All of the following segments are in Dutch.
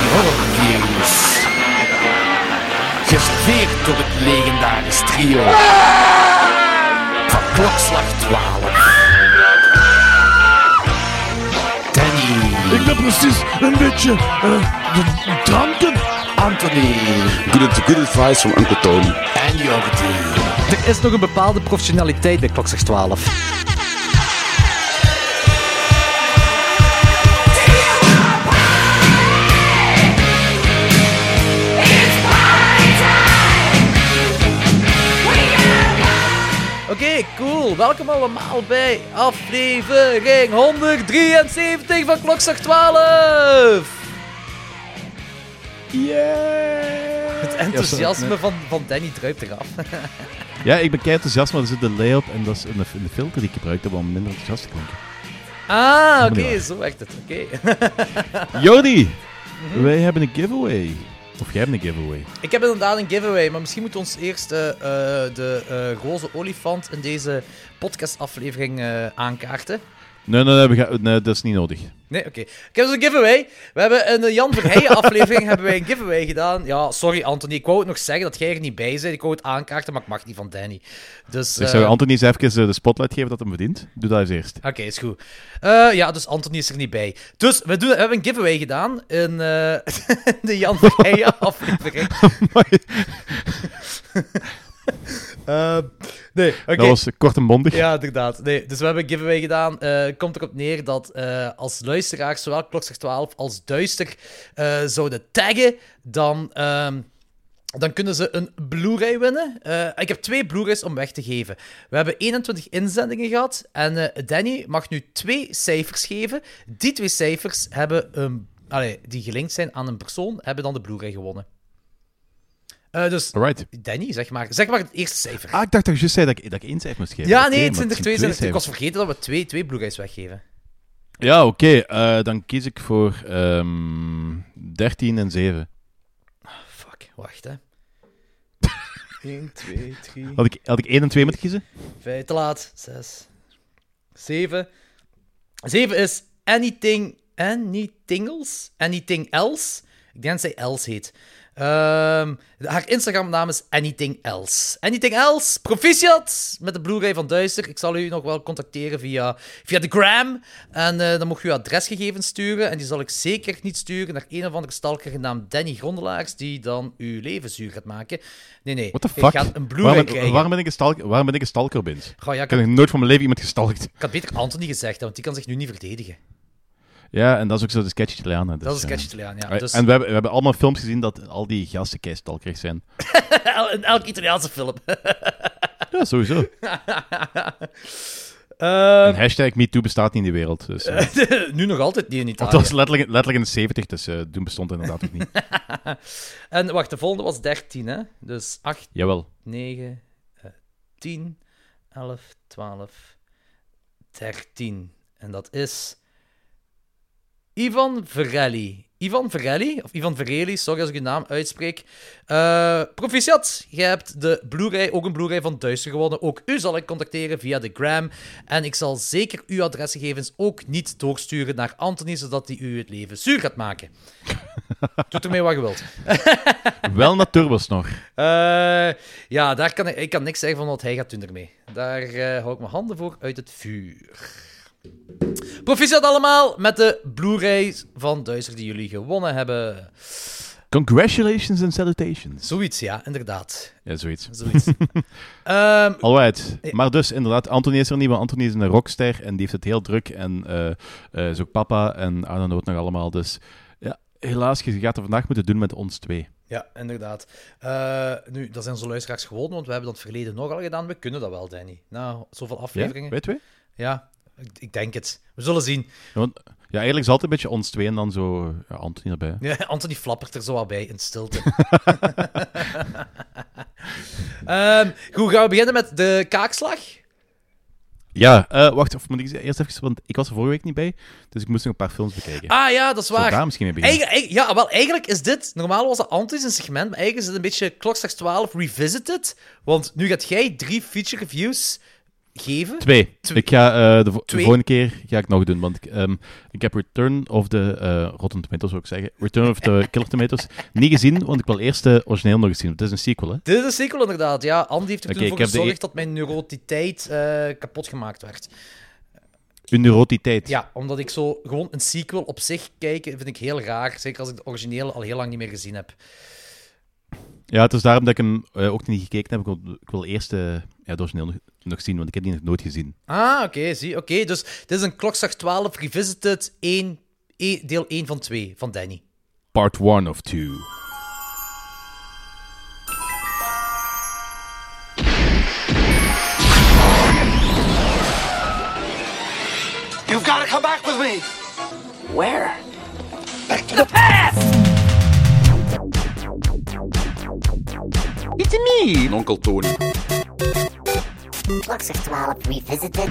weer tijd voor een boxy horror reviews. Geserveerd door het legendarisch trio van klokslag 12. Danny, Ik ben precies een beetje uh, dranken. Anthony Good, good advice from Uncle Tony. en Jordi. Er is nog een bepaalde professionaliteit bij klokslag 12. Welkom allemaal bij aflevering 173 van Klokslag 12. Yeah! Het enthousiasme van, van Danny druipt eraf. Ja, ik ben kei enthousiast, maar er zit een layout en dat is een, een filter die ik gebruik heb om minder enthousiast te klinken. Ah, oké, zo werkt het. Oké. Jordi, wij hebben een giveaway. Of jij hebt een giveaway. Ik heb inderdaad een giveaway, maar misschien moeten we ons eerst eh, eh, de eh, roze olifant in deze podcastaflevering aankaarten. Nee, nee, nee, we gaan- nee, dat is niet nodig. Nee, oké. Ik heb dus een giveaway. We hebben in de Jan Verheijen aflevering hebben wij een giveaway gedaan. Ja, sorry Anthony, ik wou het nog zeggen dat jij er niet bij bent. Ik wou het aankaarten, maar ik mag niet van Danny. Dus, Dus ik eh, zou Anthony eens even eh, de spotlight geven dat hem verdient. Doe dat eens eerst. Oké, is goed. Eh, ja, dus Anthony is er niet bij. Dus we, doen, we hebben een giveaway gedaan in eh, de Jan Verheijen aflevering. Eh, nee, oké. Dat was kort en bondig. Ja, inderdaad. Nee, dus we hebben een giveaway gedaan. Eh komt erop neer dat eh, als luisteraars zowel Klokslag 12 als Duister zouden taggen, dan, ehm, dan kunnen ze een Blu-ray winnen. Ik heb twee Blu-rays om weg te geven. We hebben 21 inzendingen gehad en Danny mag nu twee cijfers geven. Die twee cijfers hebben een, allee, die gelinkt zijn aan een persoon, hebben dan de Blu-ray gewonnen. Eh, dus Alright. Danny, zeg maar, zeg maar het eerste cijfer. Ah, ik dacht dat je juist zei dat ik, dat ik één cijfer moest geven. Ja, nee, het zijn er twee. zijn Ik was vergeten dat we twee, twee Blu-rays weggeven. Ja, oké. eh, dan kies ik voor ehm 13 en 7. Fuck, wacht hè. 1, 2, 3, Had ik, had ik 1 en 2 moeten kiezen? 5, te laat. 6, 7. 7 is Anything, Anythingles? Anything Else? Ik denk dat zij Else heet. Ehm, haar Instagram-naam is Anything Else. Anything Else, proficiat met de Blu-ray van Duister. Ik zal u nog wel contacteren via, via de gram. En eh, dan mocht u uw adresgegevens sturen. En die zal ik zeker niet sturen naar een of andere stalker genaamd Danny Grondelaars, die dan uw leven zuur gaat maken. Nee, nee. What the fuck? gaat een Blu-ray waarom, ben, krijgen. waarom, ben ik een stalker, waarom ben ik een stalker, Bins? Ja, ik, Ik heb nog nooit van mijn leven iemand gestalkt. ik had beter Anthony gezegd, want die kan zich nu niet verdedigen. Ja, en dat is ook zo de sketch Italianen. Dus, dat is een eh, sketch Italiaan, ja. Dus, En we hebben, we hebben allemaal films gezien dat al die gasten kei stalkerig zijn. in elke Italiaanse film. Ja, sowieso. Ehm, En hashtag MeToo bestaat niet in de wereld. Dus, eh, nu nog altijd niet in Italië. dat was letterlijk, letterlijk in de 70, dus eh, toen bestond het inderdaad ook niet. En wacht, de volgende was 13, hè? Dus 8, Jawel. 9, eh, 10, 11, 12, 13. En dat is. Ivan Verelli. Ivan Verelli, of Ivan Verelli, sorry als ik uw naam uitspreek. Eh proficiat, jij hebt de Blu-ray, ook een Blu-ray van Duister gewonnen. Ook u zal ik contacteren via de gram. En ik zal zeker uw adresgegevens ook niet doorsturen naar Anthony, zodat hij u het leven zuur gaat maken. Doe ermee wat je wilt. Wel naar Turbos nog. Eh, ja, daar kan ik, ik kan niks zeggen van wat hij gaat doen ermee. Daar eh, hou ik mijn handen voor uit het vuur. Proficiat allemaal met de Blu-rays van Duister die jullie gewonnen hebben. Congratulations and salutations. Zoiets, ja, inderdaad. Ja, zoiets. Zoiets. Ehm, Alright. Maar dus, inderdaad, Anthony is er niet, want Anthony is een rockster en die heeft het heel druk. En eh eh, is ook papa en Arno Noot nog allemaal. Dus ja, helaas, je gaat het vandaag moeten doen met ons twee. ja, inderdaad. Eh, nu, dat zijn onze luisteraars gewoon, want we hebben dat verleden nogal gedaan. We kunnen dat wel, Danny. Nou, zoveel Ja, afleveringen. weet je? Ja, ik, ik denk het. We zullen zien. Ja, want, ja, eigenlijk is het altijd een beetje ons twee en dan zo ja, Anthony erbij. Ja, Anthony flappert er zo wat bij in stilte. Ehm, goed, gaan we beginnen met de kaakslag? Ja, eh, wacht, of moet ik eerst even, want ik was er vorige week niet bij, dus ik moest nog een paar films bekijken. Ah ja, dat is waar. daar misschien mee beginnen? Eigen- ja, wel, eigenlijk is dit... Normaal was het Anthony's een segment, maar eigenlijk is het een beetje Klokslag 12 revisited. Want nu gaat jij drie feature reviews geven? Twee. Twee. Ik ga eh, de, vo- de volgende keer ga ik nog doen, want ik, ehm, ik heb Return of the eh, Rotten Tomatoes, zou ik zeggen. Return of the Killer Tomatoes niet gezien, want ik wil eerst de origineel nog eens zien. Het is een sequel, hè? Dit is een sequel inderdaad, ja. Andy heeft er Oké, toen ik voor heb de gezorgd e- dat mijn neurotiteit eh, kapot gemaakt werd. Een neurotiteit. Ja, omdat ik zo gewoon een sequel op zich kijken vind ik heel raar. Zeker als ik de originele al heel lang niet meer gezien heb. Ja, het is daarom dat ik hem ook niet gekeken heb. Ik wil, ik wil eerst eh, ja, de origineel nog, nog zien, want ik heb die nog nooit gezien. Ah, oké, zie. Oké, dus dit is een Klokslag 12 Revisited 1, e- deel 1 van 2 van Danny. Part 1 of 2. You've got to come back with me. Where? Back to the past. It's me! Onkel Tony. Klokslag 12 Revisited.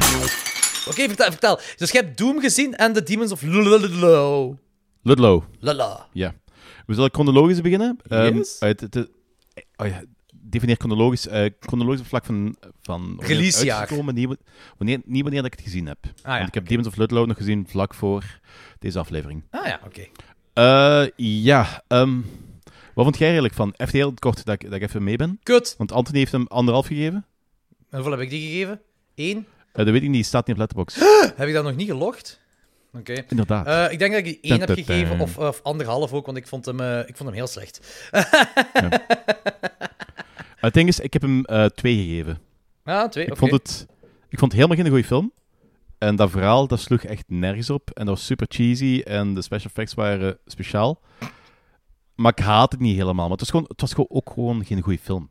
Oké, vertel, vertel. Dus je hebt Doom gezien en The Demons of Lulululul. Ludlow. Lala. Ja. We zullen chronologisch beginnen. Ehm, Yes. uit het, het- oh ja, defineer chronologisch. eh chronologisch op vlak van, van Releasejaar. uitgekomen, niet, wanneer, niet wanneer dat ik het gezien heb. Ah, ja, Want ik heb Demons of Ludlow nog gezien vlak voor deze aflevering. Ah ja, oké. Eh, ja, ehm, wat vond jij eigenlijk van? Even heel kort dat ik, dat ik even mee ben. Kut. Want Anthony heeft hem anderhalf gegeven. En hoeveel heb ik die gegeven? Eén. Eh, dat weet ik niet, die staat niet op Letterboxd. Heb ik dat nog niet gelogd? Oké. Inderdaad. Eh, ik denk dat ik die één heb gegeven, of, of anderhalf ook, want ik vond hem, eh, ik vond hem heel slecht. het ding is, ik heb hem twee gegeven. Ah, twee, Ik, vond het, ik vond het helemaal geen goede film. En dat verhaal, dat sloeg echt nergens op. En dat was super cheesy. En de special effects waren speciaal. Maar ik haat het niet helemaal. Maar het was, gewoon, het was gewoon ook gewoon geen goede film.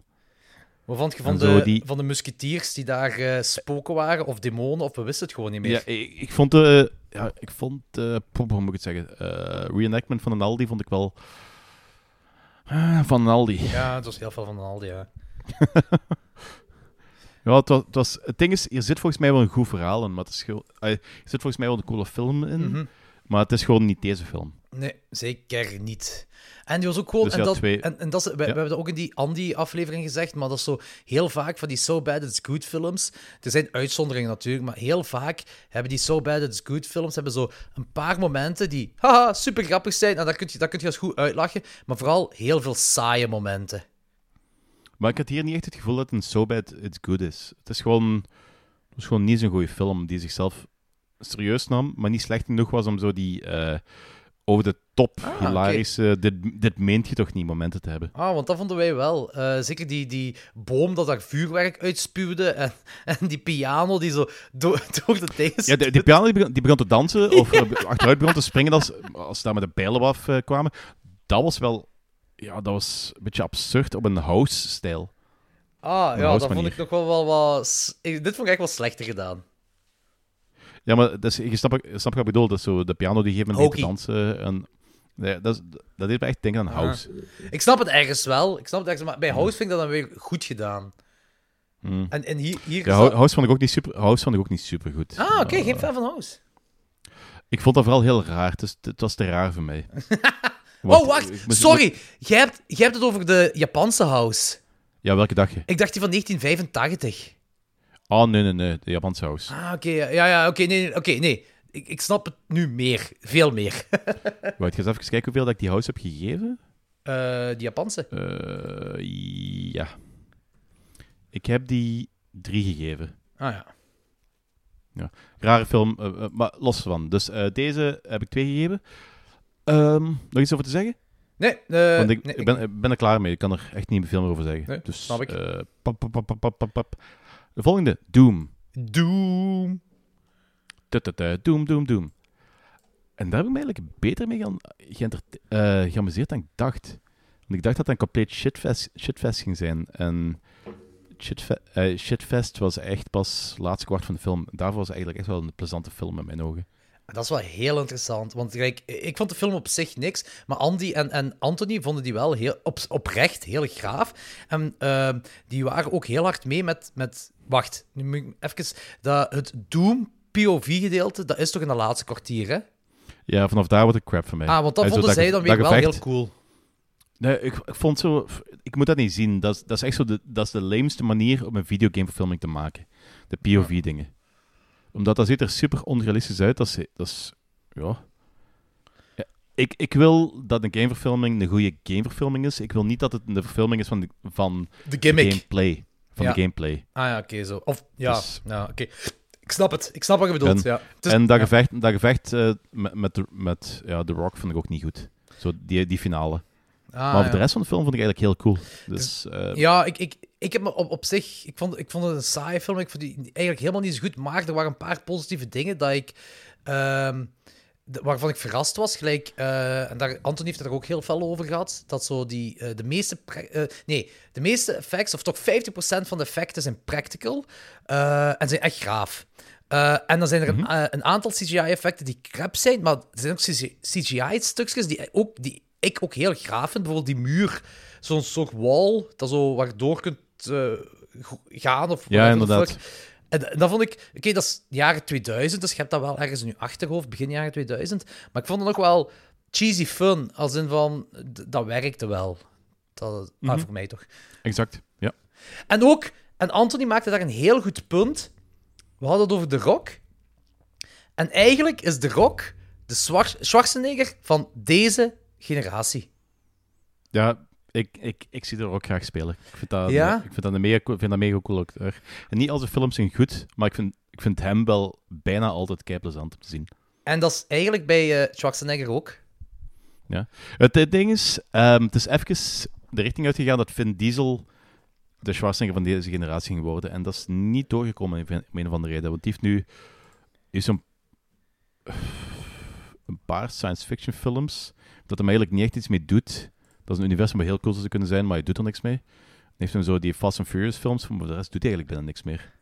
Wat vond je van de, die- van de musketiers die daar eh, spoken waren, of demonen, of we wisten het gewoon niet meer? Ja, ik, ik vond de... Ja, ik vond. Hoe moet ik het zeggen? eh, reenactment van een Aldi vond ik wel... ah, van een Aldi. Ja, het was heel veel van de Aldi, ja. Ja, het, was, het, was, het ding is, hier zit volgens mij wel een goed verhaal in. Maar het is gewoon, eh, er zit volgens mij wel een coole film in. Mhm. Maar het is gewoon niet deze film. Nee, zeker niet. En die was ook gewoon... Dus en dat, twee- en, en dat is, we, hebben dat ook in die Andy-aflevering gezegd, maar dat is zo heel vaak van die So Bad It's Good films. Er zijn uitzonderingen natuurlijk, maar heel vaak hebben die So Bad It's Good films hebben zo een paar momenten die haha, super grappig zijn en daar kun je, daar kun je als goed uitlachen, maar vooral heel veel saaie momenten. Maar ik had hier niet echt het gevoel dat een So Bad It's Good is. Het is gewoon, het is gewoon niet zo'n goede film die zichzelf serieus nam, maar niet slecht genoeg was om zo die eh, over de top Ah, hilarische, dit, dit meent je toch niet momenten te hebben. Ah, want dat vonden wij wel. Eh, zeker die, die boom dat daar vuurwerk uitspuwde en, en die piano die zo door, door de dingen... Ja, die, die piano die begon, die begon te dansen, of eh, achteruit begon te springen als, als ze daar met de bijlen af eh, kwamen. Dat was wel, ja, dat was een beetje absurd op een house-stijl. Ah, een ja, dat vond ik nog wel, wel wat... Dit vond ik echt wel slechter gedaan. Ja, maar dat is, je snapt, je snapt wat ik bedoel. Dat is zo de piano die geeft me mee te dansen. En, nee, dat, is, dat deed me echt denken aan house. Ik snap het ergens wel. Ik snap het ergens, maar bij House vind ik dat dan weer goed gedaan. Hmm. En, en hier, hier Ja, dat- House vond ik ook niet super, House vond ik ook niet super goed. Ah, oké, geen fan van House. Ik vond dat vooral heel raar. Het, is- het was te raar voor mij. Want oh, wacht. moest- Sorry. Jij hebt, jij hebt het over de Japanse House. Ja, welke dag je? Ik dacht die van 1985. Oh, nee, nee, nee. De Japanse House. Ah, oké. ja, ja, oké. nee, nee, oké, nee. Ik, ik snap het nu meer. Veel meer. Wacht, ga eens even kijken hoeveel dat ik die House heb gegeven. Eh die Japanse. Eh, ja. Ik heb die drie gegeven. Ah ja. Rare film, eh, maar los van. Dus deze heb ik twee gegeven. Ehm, nog iets over te zeggen? Nee, eh, Want ik, nee, ben, ik ben er klaar mee. Ik kan er echt niet veel meer over zeggen. Nee, dus, snap ik. eh, pap, pap, pap, pap, pap. De volgende. Doom. Doom. Tututut, Doom, Doom, Doom. En daar heb ik me eigenlijk beter mee gaan, geënterte- eh, geamuseerd dan ik dacht. Want ik dacht dat het een compleet shitfest, shitfest ging zijn. En shitfe, eh, shitfest was echt pas het laatste kwart van de film. Daarvoor was het eigenlijk echt wel een plezante film in mijn ogen. Dat is wel heel interessant. Want kijk, ik vond de film op zich niks. Maar Andy en, en Anthony vonden die wel heel, op, oprecht heel graaf. En ehm, die waren ook heel hard mee met. met wacht, nu moet ik even. Dat, het Doom POV-gedeelte, dat is toch in de laatste kwartier, hè? Ja, vanaf daar wordt het crap voor mij. Ah, want dat Eh, vonden zij dan weer wel heel cool. Nee, ik, ik vond zo... Ik moet dat niet zien. Dat is, dat is echt zo de, dat is de lameste manier om een videogameverfilming te maken. de POV-dingen. Omdat dat ziet er super onrealistisch uit. Dat is... Dat is ja. Ja, Ik, ik wil dat een gameverfilming een goede gameverfilming is. Ik wil niet dat het een verfilming is van de, van De gimmick. gameplay. Van Ja. de gameplay. Ah ja, oké, zo. Of, ja, Dus- ja oké. Ik snap het. Ik snap wat je bedoelt, En- ja. Is- en dat gevecht, dat gevecht eh, met, met ja, The Rock vond ik ook niet goed. Zo die, die finale. Ah, maar ja. de rest van de film vond ik eigenlijk heel cool. Dus, eh, Ja, ik, ik, ik heb me op, op zich... Ik vond, ik vond het een saaie film. Ik vond die eigenlijk helemaal niet zo goed. Maar er waren een paar positieve dingen dat ik... ehm, waarvan ik verrast was. Gelijk, eh, en daar, Anton heeft het er ook heel veel over gehad. Dat zo die, eh, de meeste... nee, de meeste effects, of toch 50% van de effecten zijn practical. en zijn echt graaf. Eh, en dan zijn er een, eh, een aantal CGI-effecten die crap zijn, maar er zijn ook CGI-stukjes die, ook, die ik ook heel graaf vind. Bijvoorbeeld die muur, zo'n soort wall, dat zo waardoor kunt eh, gaan of Ja, inderdaad. En, en dat vond ik... Oké, dat is jaren 2000, dus je hebt dat wel ergens in je achterhoofd, begin jaren 2000. Maar ik vond het ook wel cheesy fun, als in van... Dat werkte wel. Dat, ah, Mhm. voor mij toch. exact. Ja. En ook, en Anthony maakte daar een heel goed punt. We hadden het over The Rock. En eigenlijk is The Rock de Schwar- Schwarzenegger van deze generatie. Ja, ik, ik, ik zie er ook graag spelen. Ik vind dat, Ja? ik vind dat een mega, vind dat mega cool acteur. En niet al zijn films zijn goed, maar ik vind, ik vind hem wel bijna altijd kei plezant om te zien. En dat is eigenlijk bij eh, Schwarzenegger ook. Het, eh, ding is, ehm, het is even de richting uitgegaan dat Vin Diesel de Schwarzenegger van deze generatie ging worden. En dat is niet doorgekomen om een of andere reden. Want die heeft nu is zo'n een paar science fiction films dat hem eigenlijk niet echt iets mee doet. Dat is een universum waar heel cool zou kunnen zijn, maar hij doet er niks mee. Dan heeft hem zo die Fast and Furious films, maar voor de rest doet hij eigenlijk bijna niks meer.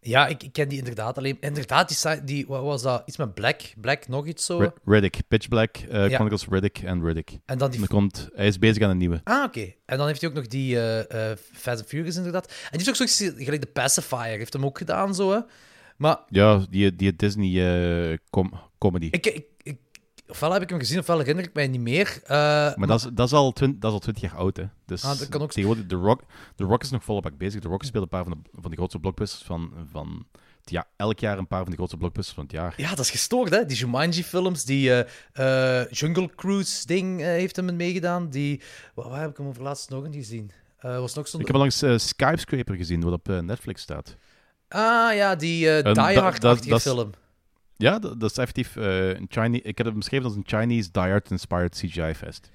Ja, ik, ik ken die inderdaad alleen. Inderdaad, die, die wat was dat? Iets met Black? Black nog iets zo? Riddick, Pitch Black, eh, Ja. Chronicles Riddick en Riddick. En dan die... En komt, hij is bezig aan een nieuwe. Ah, oké. En dan heeft hij ook nog die eh Fast and Furious inderdaad. En die is ook zoiets gelijk de Pacifier. Heeft hem ook gedaan, zo, hè. Maar Ja, die, die Disney com comedy. ik, ofwel heb ik hem gezien, ofwel herinner ik mij niet meer. Eh, Maar dat is, dat, is al dat is al 20 jaar oud, hè. Dus Ah, dat kan ook- tegenwoordig, The Rock, The Rock is nog volop bak bezig. The Rock speelt een paar van de, van de grootste blockbusters van, van het jaar. Elk jaar een paar van de grootste blockbusters van het jaar. Ja, dat is gestoord, hè? Die Jumanji-films, die eh, Jungle Cruise-ding heeft hem meegedaan. Die... Waar, waar heb ik hem over laatst nog eens gezien? Was nog zo'n... Ik heb al langs Skyscraper gezien, wat op Netflix staat. Ah, ja, die En Die Hard-achtige film. Ja, dat, is effectief eh, een Chinese... Ik heb het beschreven als een Chinese Die Hard-inspired CGI-fest.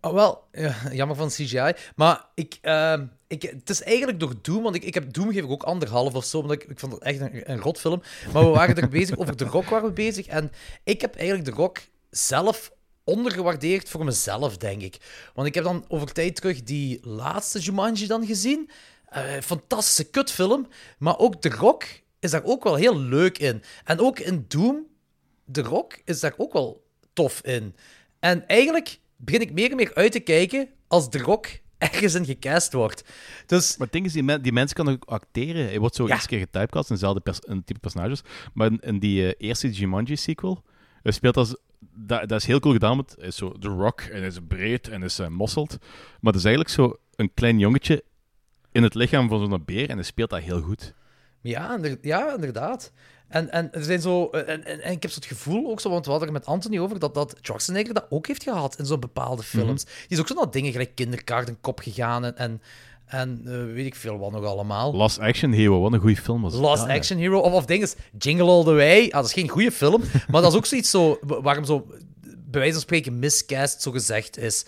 Oh, wel, ja, jammer van CGI. Maar ik, ehm, ik, het is eigenlijk door Doom, want ik, ik heb Doom geef ik ook anderhalf of zo, omdat ik, ik vond het echt een, een rot film. Maar we waren er bezig, over The Rock waren we bezig. En ik heb eigenlijk The Rock zelf ondergewaardeerd voor mezelf, denk ik. Want ik heb dan over tijd terug die laatste Jumanji dan gezien. Eh, fantastische kutfilm. Maar ook The Rock is daar ook wel heel leuk in. En ook in Doom, The Rock is daar ook wel tof in. En eigenlijk begin ik meer en meer uit te kijken als The Rock ergens in gecast wordt. Dus Maar het ding is, die, men- die mensen kan ook acteren. Hij wordt zo Ja. iets keer getypecast in dezelfde pers type personages. Maar in, in die eh, eerste Jumanji-sequel hij speelt als... Dat, dat is heel cool gedaan, want hij is zo The Rock en hij is breed en is uh, mosseld. Maar het is eigenlijk zo een klein jongetje in het lichaam van zo'n beer en hij speelt dat heel goed. Ja, inder- ja inderdaad. En, en, er zijn zo, en, en, en ik heb zo het gevoel ook zo, want we hadden er met Anthony over, dat, dat Schwarzenegger dat ook heeft gehad in zo'n bepaalde films. Die is ook zo naar dingen gelijk kinderkaart en kop gegaan en, en, en eh, weet ik veel wat nog allemaal. Last Action Hero, wat een goede film was Last dat, hè? Action Hero. Of, of dingen, Jingle All The Way. Ah, dat is geen goede film, maar dat is ook zoiets zo, waarom zo, bij wijze van spreken, miscast zo gezegd is.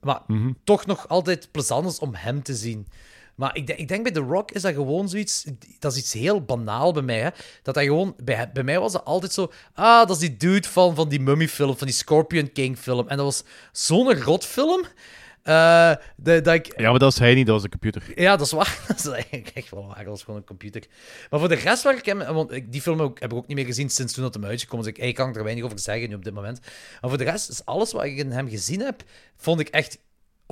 Maar toch nog altijd plezant is om hem te zien. Maar ik, denk- ik denk bij The Rock is dat gewoon zoiets... Dat is iets heel banaal bij mij, hè. Dat hij gewoon... Bij, bij mij was dat altijd zo... Ah, dat is die dude van, van die Mummy-film, van die Scorpion King-film. En dat was zo'n rotfilm... eh dat, dat ik... Ja, maar dat was hij niet, dat was de computer. Ja, dat is waar. Dat is eigenlijk echt wel waar. Dat was gewoon een computer. Maar voor de rest waar ik hem... Want ik- die film heb ik, heb ik ook niet meer gezien sinds toen dat hem uitgekomen is. Ik, ik kan er weinig over zeggen nu op dit moment. Maar voor de rest is alles wat ik in hem gezien heb, vond ik echt...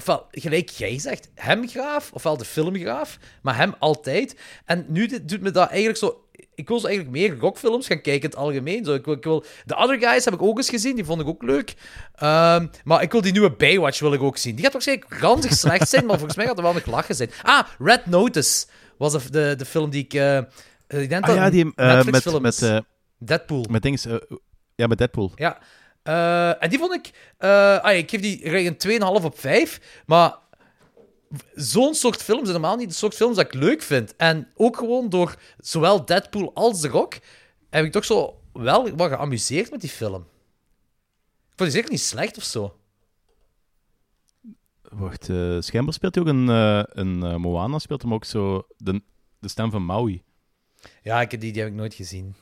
Ofwel, gelijk jij zegt, hem graaf, ofwel de film graaf, maar hem altijd. En nu dit- doet me dat eigenlijk zo... Ik wil zo eigenlijk meer rockfilms gaan kijken in het algemeen. Zo, ik wil, ik wil, The Other Guys heb ik ook eens gezien, die vond ik ook leuk. Ehm, maar ik wil die nieuwe Baywatch wil ik ook zien. Die gaat waarschijnlijk ranzig slecht zijn, maar volgens mij gaat er wel nog lachen zijn. Ah, Red Notice was de, de, de film die ik... eh, Ik denk Ah dat ja, die, een eh, met, met, eh, Deadpool. met dings, eh, ja, met Deadpool. Ja. Eh, en die vond ik... eh, ah, ik geef die een 2,5 op 5. Maar zo'n soort films zijn normaal niet de soort films dat ik leuk vind. En ook gewoon door zowel Deadpool als The Rock heb ik toch zo wel wat geamuseerd met die film. Ik vond die zeker niet slecht of zo. Wacht, schijnbaar speelt hij ook een, een Moana, speelt hem ook zo de, de stem van Maui. Ja, ik, die, die heb ik nooit gezien.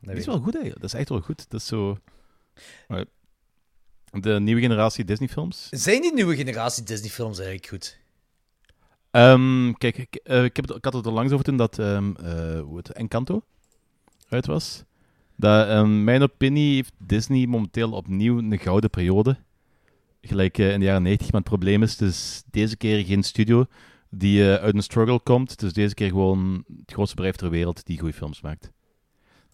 Dat Die is wel goed, eigenlijk. Dat is echt wel goed. Dat is zo... De nieuwe generatie Disney-films. Zijn die nieuwe generatie Disney-films eigenlijk goed? Ehm, kijk, ik, eh, ik, heb ik had het er langs over toen dat eh, hoe het, Encanto uit was. Dat, ehm, mijn opinie heeft Disney momenteel opnieuw een gouden periode. Gelijk eh, in de jaren 90. Maar het probleem is, het is deze keer geen studio die uit een struggle komt. Het is deze keer gewoon het grootste bedrijf ter wereld die goede films maakt.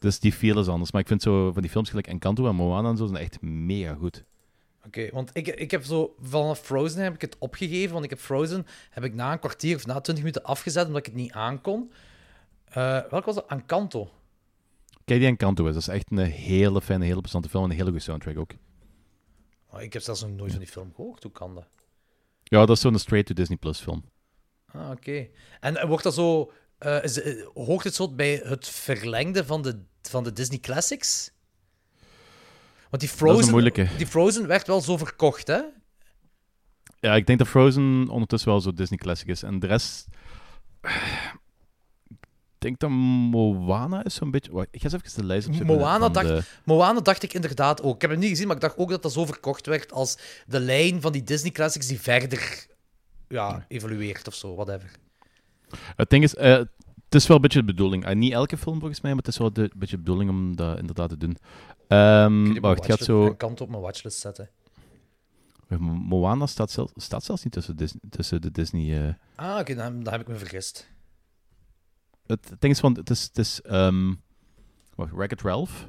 Dus die feel is anders. Maar ik vind zo van die films gelijk Encanto en Moana en zo zijn echt mega goed. Oké, want ik, ik heb zo vanaf Frozen heb ik het opgegeven, want ik heb Frozen heb ik na een kwartier of na 20 minuten afgezet omdat ik het niet aankon. Eh welk was dat? Encanto. Kijk die Encanto is. Dat is echt een hele fijne, hele interessante film en een hele goede soundtrack ook. Oh, ik heb zelfs nog nooit van die film gehoord. Hoe kan dat? Ja, dat is zo'n straight-to-Disney Plus film. Ah, oké. En wordt dat zo... eh, is, eh, hoort het zo bij het verlengde van de, van de Disney Classics? Want die Frozen, die Frozen werd wel zo verkocht, hè? Ja, ik denk dat Frozen ondertussen wel zo Disney Classic is. En de rest... Ik denk dat Moana is zo'n beetje... Wacht, ik ga eens even de lijst opzoeken. Moana dacht- de- Moana dacht ik inderdaad ook. Ik heb het niet gezien, maar ik dacht ook dat dat zo verkocht werd als de lijn van die Disney Classics die verder ja, evolueert of zo, whatever. Het ding is, eh, het is wel een beetje de bedoeling. Eh, niet elke film volgens mij, maar het is wel de, een beetje de bedoeling om dat inderdaad te doen. Ik wacht, gaat zo... Een kant op mijn watchlist zetten. Mo- Moana staat, zelf, staat zelfs niet tussen, tussen de Disney... eh, Ah, oké, dan, dan heb ik me vergist. Het ding is van, het is... Het is ehm, wacht, Wreck-It Ralph?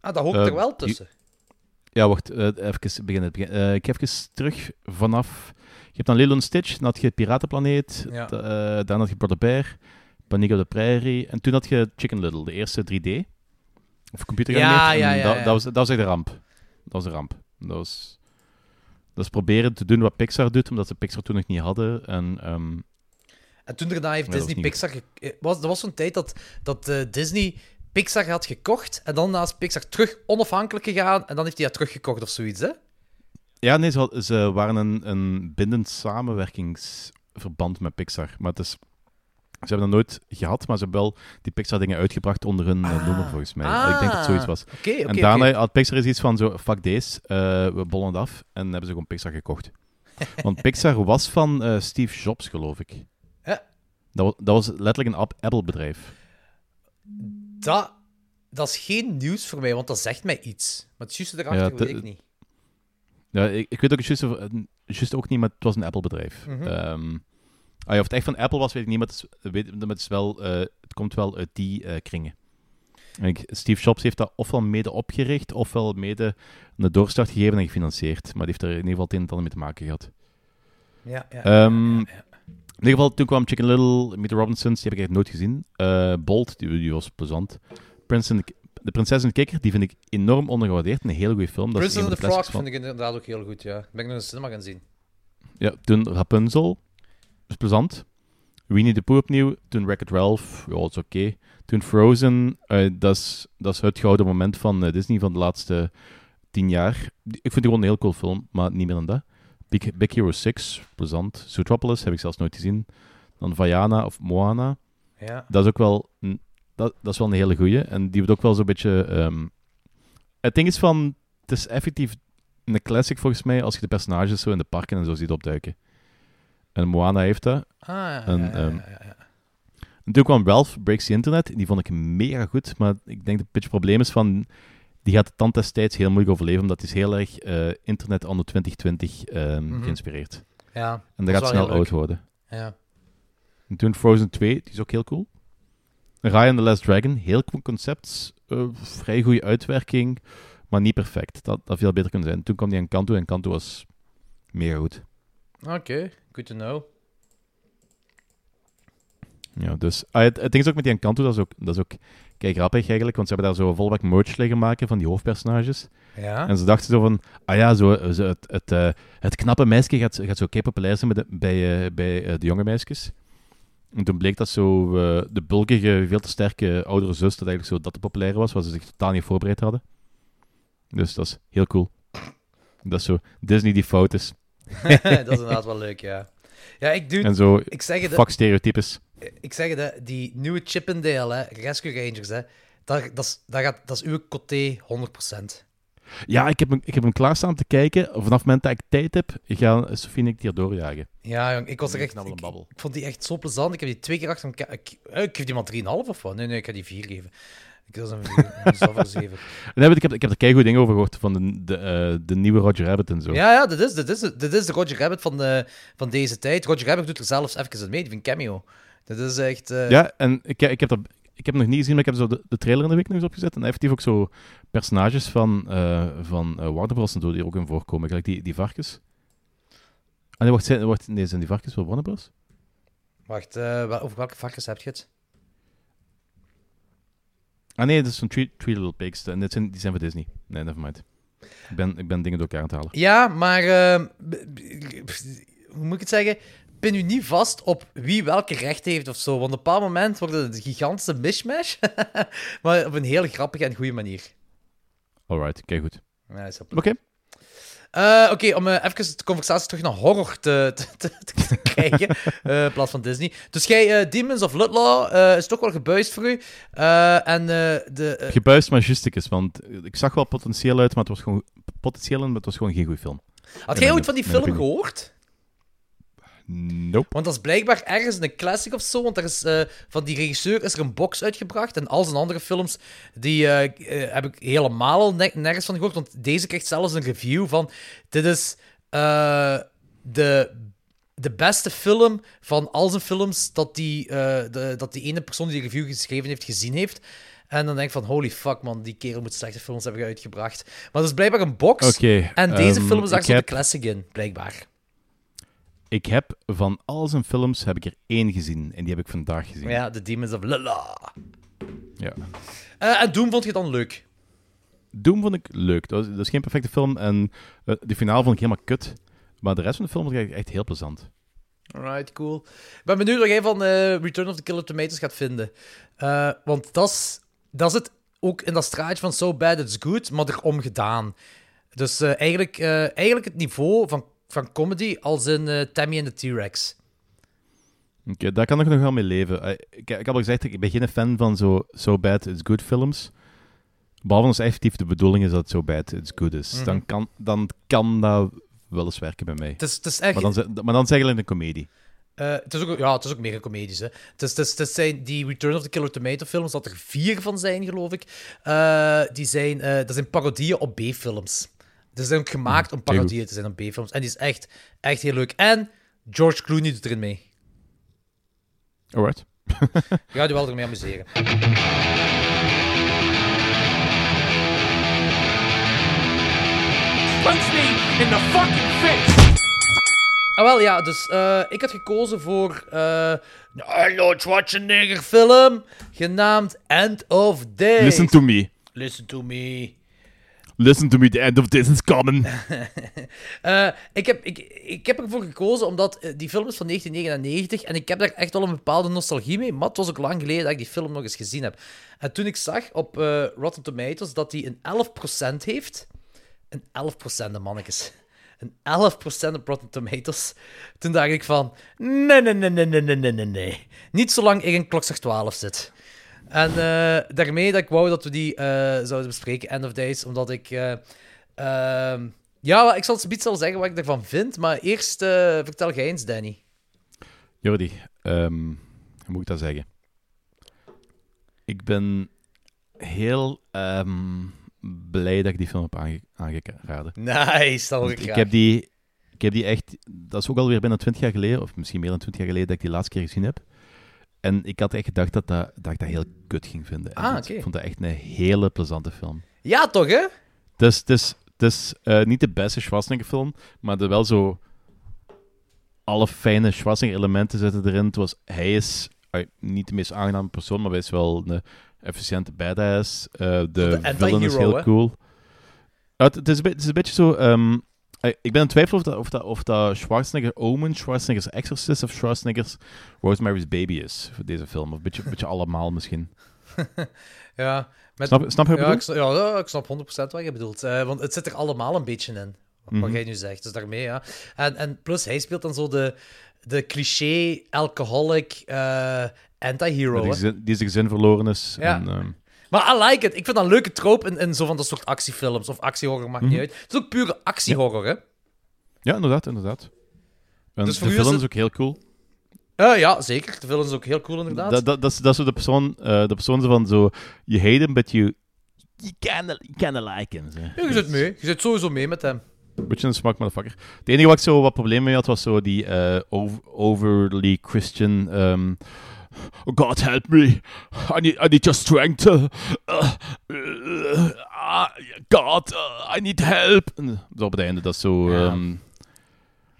Ah, dat hoort er wel tussen. Ja, wacht, even beginnen. begin- ik heb even terug vanaf... Je hebt dan Lilo Stitch, dan had je Piratenplaneet, Ja. eh, daarna had je Brother Bear, Paniek op de Prairie, en toen had je Chicken Little, de eerste 3D. Of computer Ja, ja, dat, dat, was, dat was echt een ramp. Dat was een ramp. Dat was... Dat is proberen te doen wat Pixar doet, omdat ze Pixar toen nog niet hadden. En ehm, En toen daarna heeft dat Disney Pixar... ge- eh, Was, er was zo'n tijd dat, dat eh, Disney Pixar had gekocht en dan naast Pixar terug onafhankelijk gegaan en dan heeft hij dat teruggekocht of zoiets, hè? Ja, nee, ze, waren een, een bindend samenwerkingsverband met Pixar. Maar het is, ze hebben dat nooit gehad, maar ze hebben wel die Pixar-dingen uitgebracht onder hun eh, noemer, volgens mij. ik denk dat het zoiets was. Ah, Oké, oké, en daarna had Pixar iets van zo, fuck deze, eh, we bollen het af. En hebben ze gewoon Pixar gekocht. Want Pixar was van eh, Steve Jobs, geloof ik. Dat was, dat was letterlijk een App- Apple-bedrijf. Dat, dat is geen nieuws voor mij, want dat zegt mij iets. Maar het juiste erachter Ja, weet ik niet. Ja, ik, ik weet ook eh, juiste ook niet, maar het was een Apple-bedrijf. Ah ja, of het echt van Apple was, weet ik niet, maar het, is, weet, maar het, is wel, eh, het komt wel uit die eh, kringen. En ik- Steve Jobs heeft dat ofwel mede opgericht, ofwel mede een doorstart gegeven en gefinancierd. Maar die heeft er in ieder geval het een en ander mee te maken gehad. Ja, ja, Ehm, ja, ja. In ieder geval, toen kwam Chicken Little, Meet the Robinsons, die heb ik echt nooit gezien. Eh, Bolt, die, die was plezant. Prince and the, de Prinses en de Kikker, die vind ik enorm ondergewaardeerd. Een hele goede film. Dat Princess and the Frog van- vind ik inderdaad ook heel goed, ja. Ben ik nog in de cinema gaan zien. Ja, toen Rapunzel, is plezant. Winnie the Pooh opnieuw. Toen Wreck-It Ralph, ja, dat is oké. Toen Frozen, eh, dat is dat is het gouden moment van eh, Disney van de laatste tien jaar. Die- Ik vind het gewoon een heel cool film, maar niet meer dan dat. Big, Big Hero 6, plezant. Zootropolis heb ik zelfs nooit gezien. Dan Vaiana of Moana. Ja. Dat is ook wel een, dat, dat is wel een hele goeie. En die wordt ook wel zo'n beetje... ehm, Het ding is van... Het is effectief een classic volgens mij als je de personages zo in de parken en zo ziet opduiken. En Moana heeft dat. Ah, ja, En, ja, ja, ehm. En toen kwam Ralph Breaks the Internet. Die vond ik mega goed. Maar ik denk dat het beetje probleem is van... Die gaat de tand destijds heel moeilijk overleven, omdat die is heel erg eh, internet anno 2020 ehm, Mhm. geïnspireerd. Ja, En dat gaat snel oud worden. Ja. En toen Frozen 2, die is ook heel cool. Raya and the Last Dragon, heel cool concept. eh, vrij goede uitwerking, maar niet perfect. Dat had veel beter kunnen zijn. Toen kwam die aan Kanto en Kanto was mega goed. Oké, good to know. Ja, dus ah, het, het ding is ook met die Encanto, dat is ook, dat is ook kijk grappig eigenlijk, want ze hebben daar zo volbak merch liggen maken van die hoofdpersonages. Ja. En ze dachten zo van, ah ja, zo, zo het, het, eh, het knappe meisje gaat, gaat zo kei populair zijn bij de, bij, eh, bij de jonge meisjes. En toen bleek dat zo eh, de bulkige, veel te sterke oudere zus, dat eigenlijk zo dat de populaire was, waar ze zich totaal niet voorbereid hadden. Dus dat is heel cool. Dat is zo Disney die fout is. dat is inderdaad wel leuk, ja. Ja, ik doe... En zo, Ik zeg het, fuck stereotypes. ik zeg het, hè, die nieuwe Chippendale, hè, Rescue Rangers, hè, dat, dat, is, dat, gaat, dat is uw coté 100%. Ja, ik heb, hem, ik heb hem klaarstaan te kijken. Vanaf het moment dat ik tijd heb, gaan Sofie en ik die er doorjagen. Ja, jong, ik was er echt... een Ik, babbel. ik vond die echt zo plezant. Ik heb die twee keer achter elkaar... Ik, eh, ik geef die maar 3,5 of wat? Nee, nee, ik ga die 4 geven. Ik was een 4. Dat is 7. Nee, ik heb, ik heb er keigoed dingen over gehoord van de, de, eh, de nieuwe Roger Rabbit en zo. Ja, ja, dit is, dit, is, dit is de Roger Rabbit van, de, van deze tijd. Roger Rabbit doet er zelfs even mee, die van Cameo. Dat is echt... eh, Ja, en ik, ik, heb dat, ik heb hem nog niet gezien, maar ik heb zo de, de trailer in de week nog eens opgezet. En effectief ook zo personages van, eh van eh, Warner Bros. en zo die er ook in voorkomen. Gelijk die, die varkens. Ah, nee, wacht, zijn, wacht, nee, zijn die varkens wel Warner Bros? Wacht, eh, wel- over welke varkens heb je het? Ah nee, dat is van Three, Three Little Pigs. En dit zijn, die zijn van Disney. Nee, nevermind. Ik ben, ik ben dingen door elkaar aan het halen. Ja, maar... hoe moet ik het zeggen? Pin u niet vast op wie welke rechten heeft of zo. Want op een bepaald moment wordt het een gigantische mishmash. maar op een heel grappige en goede manier. Alright, kijk goed. Ja, Oké. Eh, Oké, om eh, even de conversatie terug naar horror te, te, te, te krijgen, eh, in plaats van Disney. Dus jij, Demons of Ludlaw, eh, is toch wel gebuist voor u. En de... Gebuist maar justicus, want ik zag wel potentieel uit, maar het was gewoon potentieel maar het was gewoon geen goede film. had jij ooit van die film gehoord? Nope. Want dat is blijkbaar ergens een classic of zo. Want er is, eh, van die regisseur is er een box uitgebracht. En al zijn andere films, die eh, eh, heb ik helemaal al ne- nergens van gehoord. Want deze krijgt zelfs een review van... Dit is de, de beste film van al zijn films dat die, de, dat die ene persoon die de review geschreven heeft, gezien heeft. En dan denk ik van, holy fuck man, die kerel moet slechte films hebben uitgebracht. Maar dat is blijkbaar een box. En deze ehm, film is daar heb- classic in, blijkbaar. Ik heb van al zijn films heb ik er één gezien. En die heb ik vandaag gezien. Ja, The Demons of Lala. Ja. Eh, en Doom vond je dan leuk? Doom vond ik leuk. Dat, is geen perfecte film. En eh, de finale vond ik helemaal kut. Maar de rest van de film vond ik echt heel plezant. Alright, cool. Ik ben benieuwd wat jij van eh, Return of the Killer Tomatoes gaat vinden. Want dat is, dat zit ook in dat straatje van So Bad It's Good, maar erom gedaan. Dus eigenlijk, eigenlijk het niveau van, van comedy als in eh, Tammy en de T-Rex. Oké, daar kan ik nog wel mee leven. Eh, ik, ik heb al gezegd, ik ben geen fan van zo So Bad It's Good films. Behalve als effectief de bedoeling is dat het So Bad It's Good is. Mhm. dan, kan, dan kan dat wel eens werken bij mij. Het is, het is echt... Maar dan, maar dan is het eigenlijk een comedie. Eh, het, is ook, ja, het is ook meer comedisch. Hè. Het, is, het, is, het zijn die Return of the Killer Tomato films, dat er vier van zijn, geloof ik. Die zijn, dat zijn parodieën op B-films. Die zijn ook gemaakt om parodieën te zijn op B-films. En die is echt, echt heel leuk. En George Clooney doet erin mee. Alright. Je gaat je wel ermee amuseren. Punch me in the fucking face! Ah, wel ja, dus eh, ik had gekozen voor eh, een Arnold Schwarzenegger film genaamd End of Days. Listen to me. Listen to me. Listen to me, the end of this is coming. Eh, ik, heb, ik, ik heb ervoor gekozen omdat eh, die film is van 1999 en ik heb daar echt wel een bepaalde nostalgie mee. Maar het was ook lang geleden dat ik die film nog eens gezien heb. En toen ik zag op eh, Rotten Tomatoes dat die een 11% heeft. Een 11% de mannetjes. Een 11% op Rotten Tomatoes. Toen dacht ik van... Nee, nee, nee, nee, nee, nee, nee, nee. Niet zolang ik in klokslag 12 zit. En eh, daarmee dat ik wou dat we die eh, zouden bespreken, End of Days, omdat ik... eh, ehm, ja, ik zal zoiets al zeggen wat ik ervan vind, maar eerst vertel jij eens, Danny. Jordi, ehm, hoe moet ik dat zeggen? Ik ben heel ehm, blij dat ik die film heb aange aangeraden. Nice, dat hoor ik ik heb, die, ik heb die echt... Dat is ook alweer bijna 20 jaar geleden, of misschien meer dan 20 jaar geleden, dat ik die laatste keer gezien heb. En ik had echt gedacht dat, dat, dat ik dat heel kut ging vinden. En Ah. Ik vond dat echt een hele plezante film. Ja, toch, hè? Het is eh, niet de beste Schwarzenegger-film, maar er wel zo... Alle fijne Schwarzenegger-elementen zitten erin. Het was, hij is niet de meest aangename persoon, maar hij is wel een efficiënte badass. Eh, de de villain is heel hè? cool. Het, is, het is een beetje zo... ehm, ik ben in twijfel of dat, of dat, of dat Schwarzenegger Omen, Schwarzenegger's Exorcist of Schwarzenegger's Rosemary's Baby is voor deze film. Of een beetje, beetje allemaal misschien. Ja, met, Snap, snap je ja, bedoel? ik, snap- ja, ja, ik snap 100% wat je bedoelt. Eh, want het zit er allemaal een beetje in, wat Mhm. jij nu zegt. Dus daarmee, ja. En, en plus, hij speelt dan zo de, de cliché alcoholic eh, anti-hero. Die, hè. zijn- die zijn gezin verloren is. Ja. En, ehm, Maar I like it. Ik vind dat een leuke trope in, in zo van dat soort actiefilms. Of actiehorror, maakt Mhm. niet uit. Het is ook pure actiehorror, hè? ja, inderdaad, inderdaad. En Dus de film is het- ook heel cool. Ja, zeker. De film is ook heel cool, inderdaad. Dat, dat, dat, is, dat is zo de persoon, eh, de persoon van zo... You hate him, but you... You kinda, you kinda like him. Zo. Ja, je zit mee. Je zit sowieso mee met hem. Beetje een smak motherfucker. Het enige wat ik zo wat problemen mee had, was zo die eh, over- overly Christian... ehm, God help me. I need, I need your strength. Uh, uh, uh, God, I need help. En op het einde, dat is zo... Ja. ehm,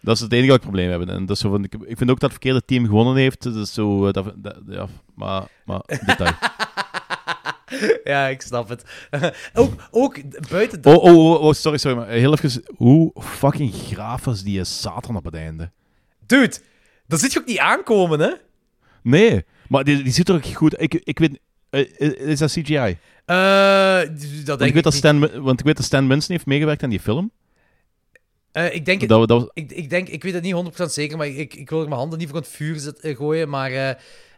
dat is het enige wat ik probleem heb. En dat is zo van, ik, ik vind ook dat het verkeerde team gewonnen heeft. Dat is zo... eh, dat, dat- ja, maar... maar detail. ja, ik snap het. ook, ook buiten dat... Oh, oh, oh, oh, sorry, sorry. Maar heel even... Hoe fucking graaf was die Satan op het einde? Dude, dat zit je ook niet aankomen, hè? Nee, maar die, die ziet er ook goed... Ik, ik weet... eh, is dat CGI? Eh, dat Want denk ik, ik, weet dat niet. Stan, want ik weet dat Stan Winston heeft meegewerkt aan die film. Eh, ik denk het... Dat, we- dat, was- Ik, ik, denk, ik weet het niet 100% zeker, maar ik, ik wil er mijn handen niet voor het vuur zet, eh, gooien. Maar eh,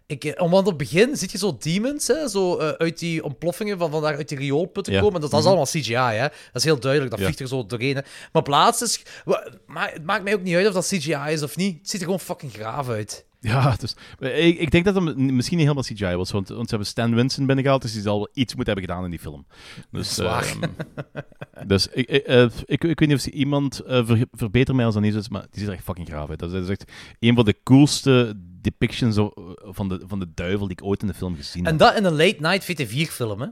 ik, eh, want op het begin zit je zo demons, hè, zo eh, uit die ontploffingen van vandaar uit die rioolputten Ja. komen. Dat, dat is Mhm. allemaal CGI, hè. Dat is heel duidelijk, dat Ja. vliegt er zo doorheen. Hè. Maar op laatst is... wa- Maar het maakt mij ook niet uit of dat CGI is of niet. Het ziet er gewoon fucking graaf uit. Ja, dus, ik, ik denk dat het misschien niet helemaal CGI was, want, want ze hebben Stan Winston binnengehaald, dus die zal wel iets moeten hebben gedaan in die film. Dus, ehm, dus ik, ik, eh, ik, ik weet niet of ze iemand uh, ver, verbeter mij als dat niet is, maar die ziet er echt fucking graaf uit. Dat is echt een van de coolste depictions van de, van de duivel die ik ooit in de film gezien heb. En dat in een late-night VT4-film, hè.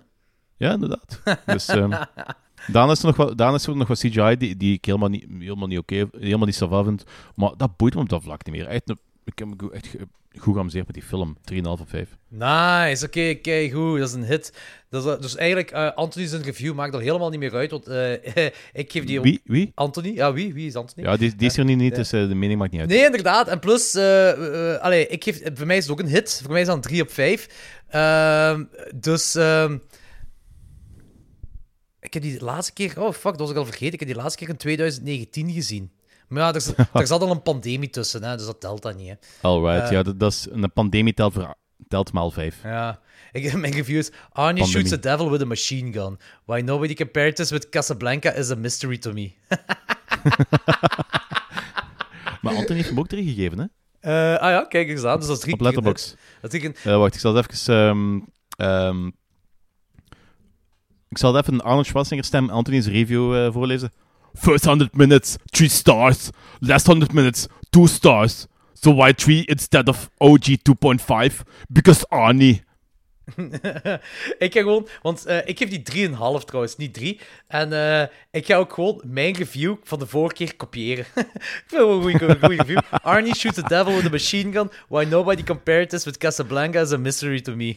Ja, inderdaad. Dus, ehm daarna is er nog wat, daarna is er nog wat CGI die, die ik helemaal niet, helemaal niet oké, helemaal niet sava vind. Maar dat boeit me op dat vlak niet meer. Echt, een- ik heb me echt goed geamuseerd met die film. 3,5 op 5. Nice, oké, kijk goed, dat is een hit. Dat is, dus eigenlijk, eh Anthony's review maakt er helemaal niet meer uit, want eh, ik geef die... Wie? Wie? Anthony? Ja, wie? Wie is Anthony? Ja, die, die is er niet, dus eh, de mening maakt niet uit. Nee, inderdaad. En plus, allee, ik geef, voor mij is het ook een hit. Voor mij is dat een 3 op 5. Ehm, dus... ehm, ik heb die laatste keer... Oh, fuck, dat was ik al vergeten. Ik heb die laatste keer in 2019 gezien. Maar ja, er, er zat al een pandemie tussen, hè, dus dat telt dan niet. Hè. Alright, Eh. ja, dat, dat is, een pandemie telt, voor, telt maal 5. Ja. Ik, mijn review is... Arnie shoots the devil with a machine gun. Why nobody compared this with Casablanca is a mystery to me. Maar Anthony heeft hem ook 3 gegeven, hè? Eh, ah ja, kijk eens aan. Dus dat is drie Op keer- Letterboxd. Dat is een- Eh, wacht, ik zal het even... ehm, ehm, ik zal het even een Arnold Schwarzenegger stem Anthony's review voorlezen. First 100 minutes, 3 stars. Last 100 minutes, 2 stars. So why 3 instead of OG 2.5? Because Arnie. ik ga gewoon, want eh, ik geef die 3,5 trouwens, niet 3. En eh, ik ga ook gewoon mijn review van de vorige keer kopiëren. ik vind het wel een goede, review. Arnie shoots the devil with a machine gun. Why nobody compared this with Casablanca is a mystery to me.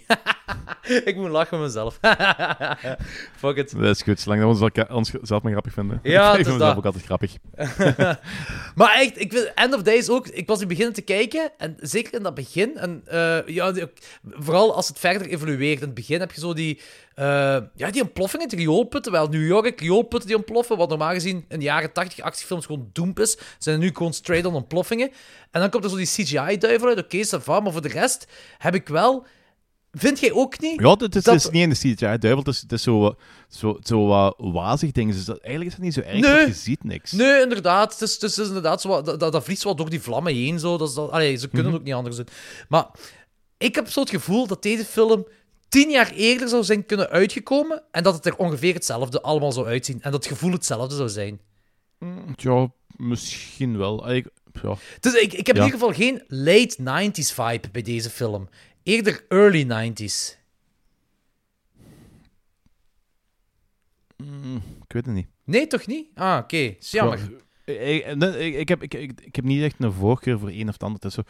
ik moet lachen met mezelf. Fuck it. Dat is goed, zolang dat we ons, zelf maar grappig vinden. Ja, ik het vind mezelf ook altijd grappig. Maar echt, ik vind End of Days ook. Ik was nu beginnen te kijken. En zeker in dat begin. En eh, ja, vooral als het verder evolueert. In het begin heb je zo die. eh, ja, die ontploffingen, rioolputten. Wel, New York, rioolputten die ontploffen. Wat normaal gezien in de jaren 80 actiefilms gewoon doemp is. Zijn er nu gewoon straight on ontploffingen. En dan komt er zo die CGI-duivel uit. Oké, va, Maar voor de rest heb ik wel. Vind jij ook niet? Ja, het is, Dat- het is niet in de CGI duivel, het is, het is zo, wat- zo, zo wat wazig dingen. Dus dat, eigenlijk is het niet zo erg, Nee. je ziet niks. Nee, inderdaad. Het is, het is, het inderdaad zo dat, dat, dat vliegt wat door die vlammen heen. Zo. Dat is dat, allee, ze kunnen ook niet anders doen. Maar ik heb zo het gevoel dat deze film tien jaar eerder zou zijn kunnen uitgekomen. En dat het er ongeveer hetzelfde allemaal zou uitzien. En dat het gevoel hetzelfde zou zijn. Ja, misschien wel. Ah, ik- ja. Dus ik, ik heb Ja. in ieder geval geen late 90s vibe bij deze film. Eerder early 90s. Ik weet het niet. Nee, toch niet? Ah, oké. Jammer. Ja, Ik, ik, ik, ik heb, ik, ik, ik heb niet echt een voorkeur voor een of het ander. Het is zo,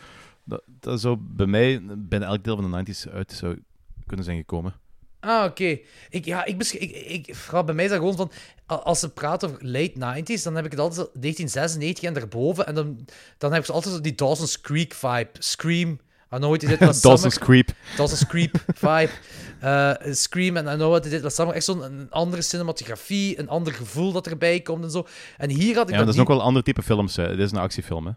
dat, dat zou bij mij bijna elk deel van de 90s uit zou kunnen zijn gekomen. Ah, oké. Ik, ja, ik, ik, ik, vooral bij mij is dat gewoon van... Als ze praten over late 90s, dan heb ik het altijd zo 1996 en daarboven. En dan, dan heb ik altijd die Dawson's Creek vibe. Scream. I know what you did last Dawson's summer. Creep. Dawson's Creep vibe. Eh, Scream en I know what you did last summer. Echt zo'n andere cinematografie, een ander gevoel dat erbij komt en zo. En hier had ik Ja, dat dat is niet... ook wel een ander type films. Hè. Het is een actiefilm. Hè.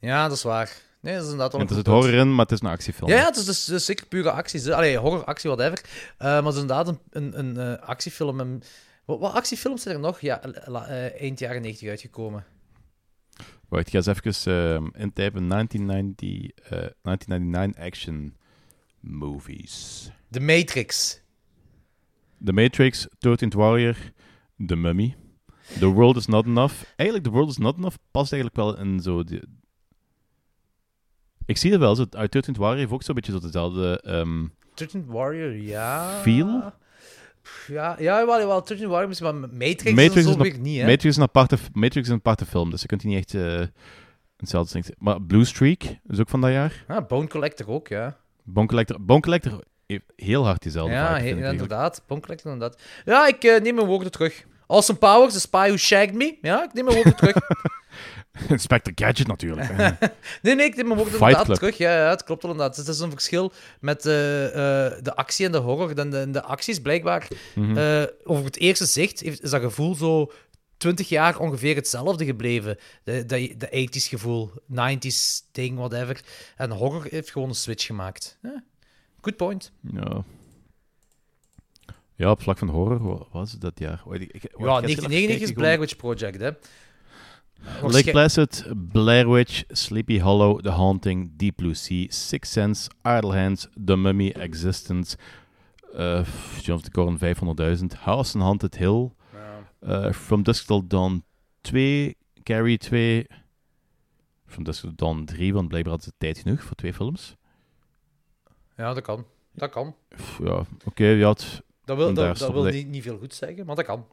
Ja, dat is waar. Nee, dat is inderdaad wel En een zit goed punt. horror in, maar het is een actiefilm. Ja, ja, het is dus, dus zeker pure acties. hè. Allee, horror, actie, whatever. Eh, maar het is inderdaad een, een, een eh, actiefilm. En, wat, wat actiefilms zijn er nog? Ja, la- eh, eind jaren 90 uitgekomen. Wacht, ik ga eens even ehm, intypen. 1990, eh, 1999 action movies. The Matrix. The Matrix, 13th Warrior, The Mummy. The World is Not Enough. Eigenlijk, The World is Not Enough past eigenlijk wel in zo... Die... Ik zie het wel. Zo, uit 13th Warrior heeft ook zo'n beetje zo dezelfde... 13 Warrior, ja. Feel? Ja, ja wel, wel 13 Warrior misschien, maar Matrix, Matrix is is zo weer niet, hè? Matrix, is een aparte, Matrix is een aparte film, dus je kunt die niet echt eh hetzelfde ding Maar Blue Streak is ook van dat jaar. Ah, Bone Collector ook, ja. Bone Collector, Bone Collector heeft heel hard diezelfde Ja, he- ik inderdaad. Bone Collector, inderdaad. Ja, ik eh, neem mijn woorden terug. Awesome Powers, The Spy Who Shagged Me. Ja, ik neem mijn woorden terug. Inspector Gadget natuurlijk. Nee, nee, ik Fight inderdaad Club. terug. Ja, ja, het klopt wel inderdaad. Het is een verschil met eh, eh, de actie en de horror. De, de, de actie is blijkbaar... Eh, over het eerste zicht heeft, is dat gevoel zo 20 jaar ongeveer hetzelfde gebleven. De, de, de 80s gevoel, 90s ding, whatever. En horror heeft gewoon een switch gemaakt. Ja, good point. ja. ja, op vlak van horror, wat was dat jaar? Ik- Ja, ik ga eens even 1990 is Blair Witch Project, hè. Lake Placid, Blair Witch, Sleepy Hollow, The Haunting, Deep Blue Sea, Sixth Sense, Idle Hands, The Mummy, Existence, uh, John of the Corn 500.000, House and Haunted Hill, eh, From Dusk Till Dawn 2, Carrie 2, From Dusk Till Dawn 3, want blijkbaar hadden ze tijd genoeg voor twee films. Ja, dat kan. Dat kan. Ja, oké, ja, het... Dat wil, dat, dat wil niet, niet veel goed zeggen, maar dat kan.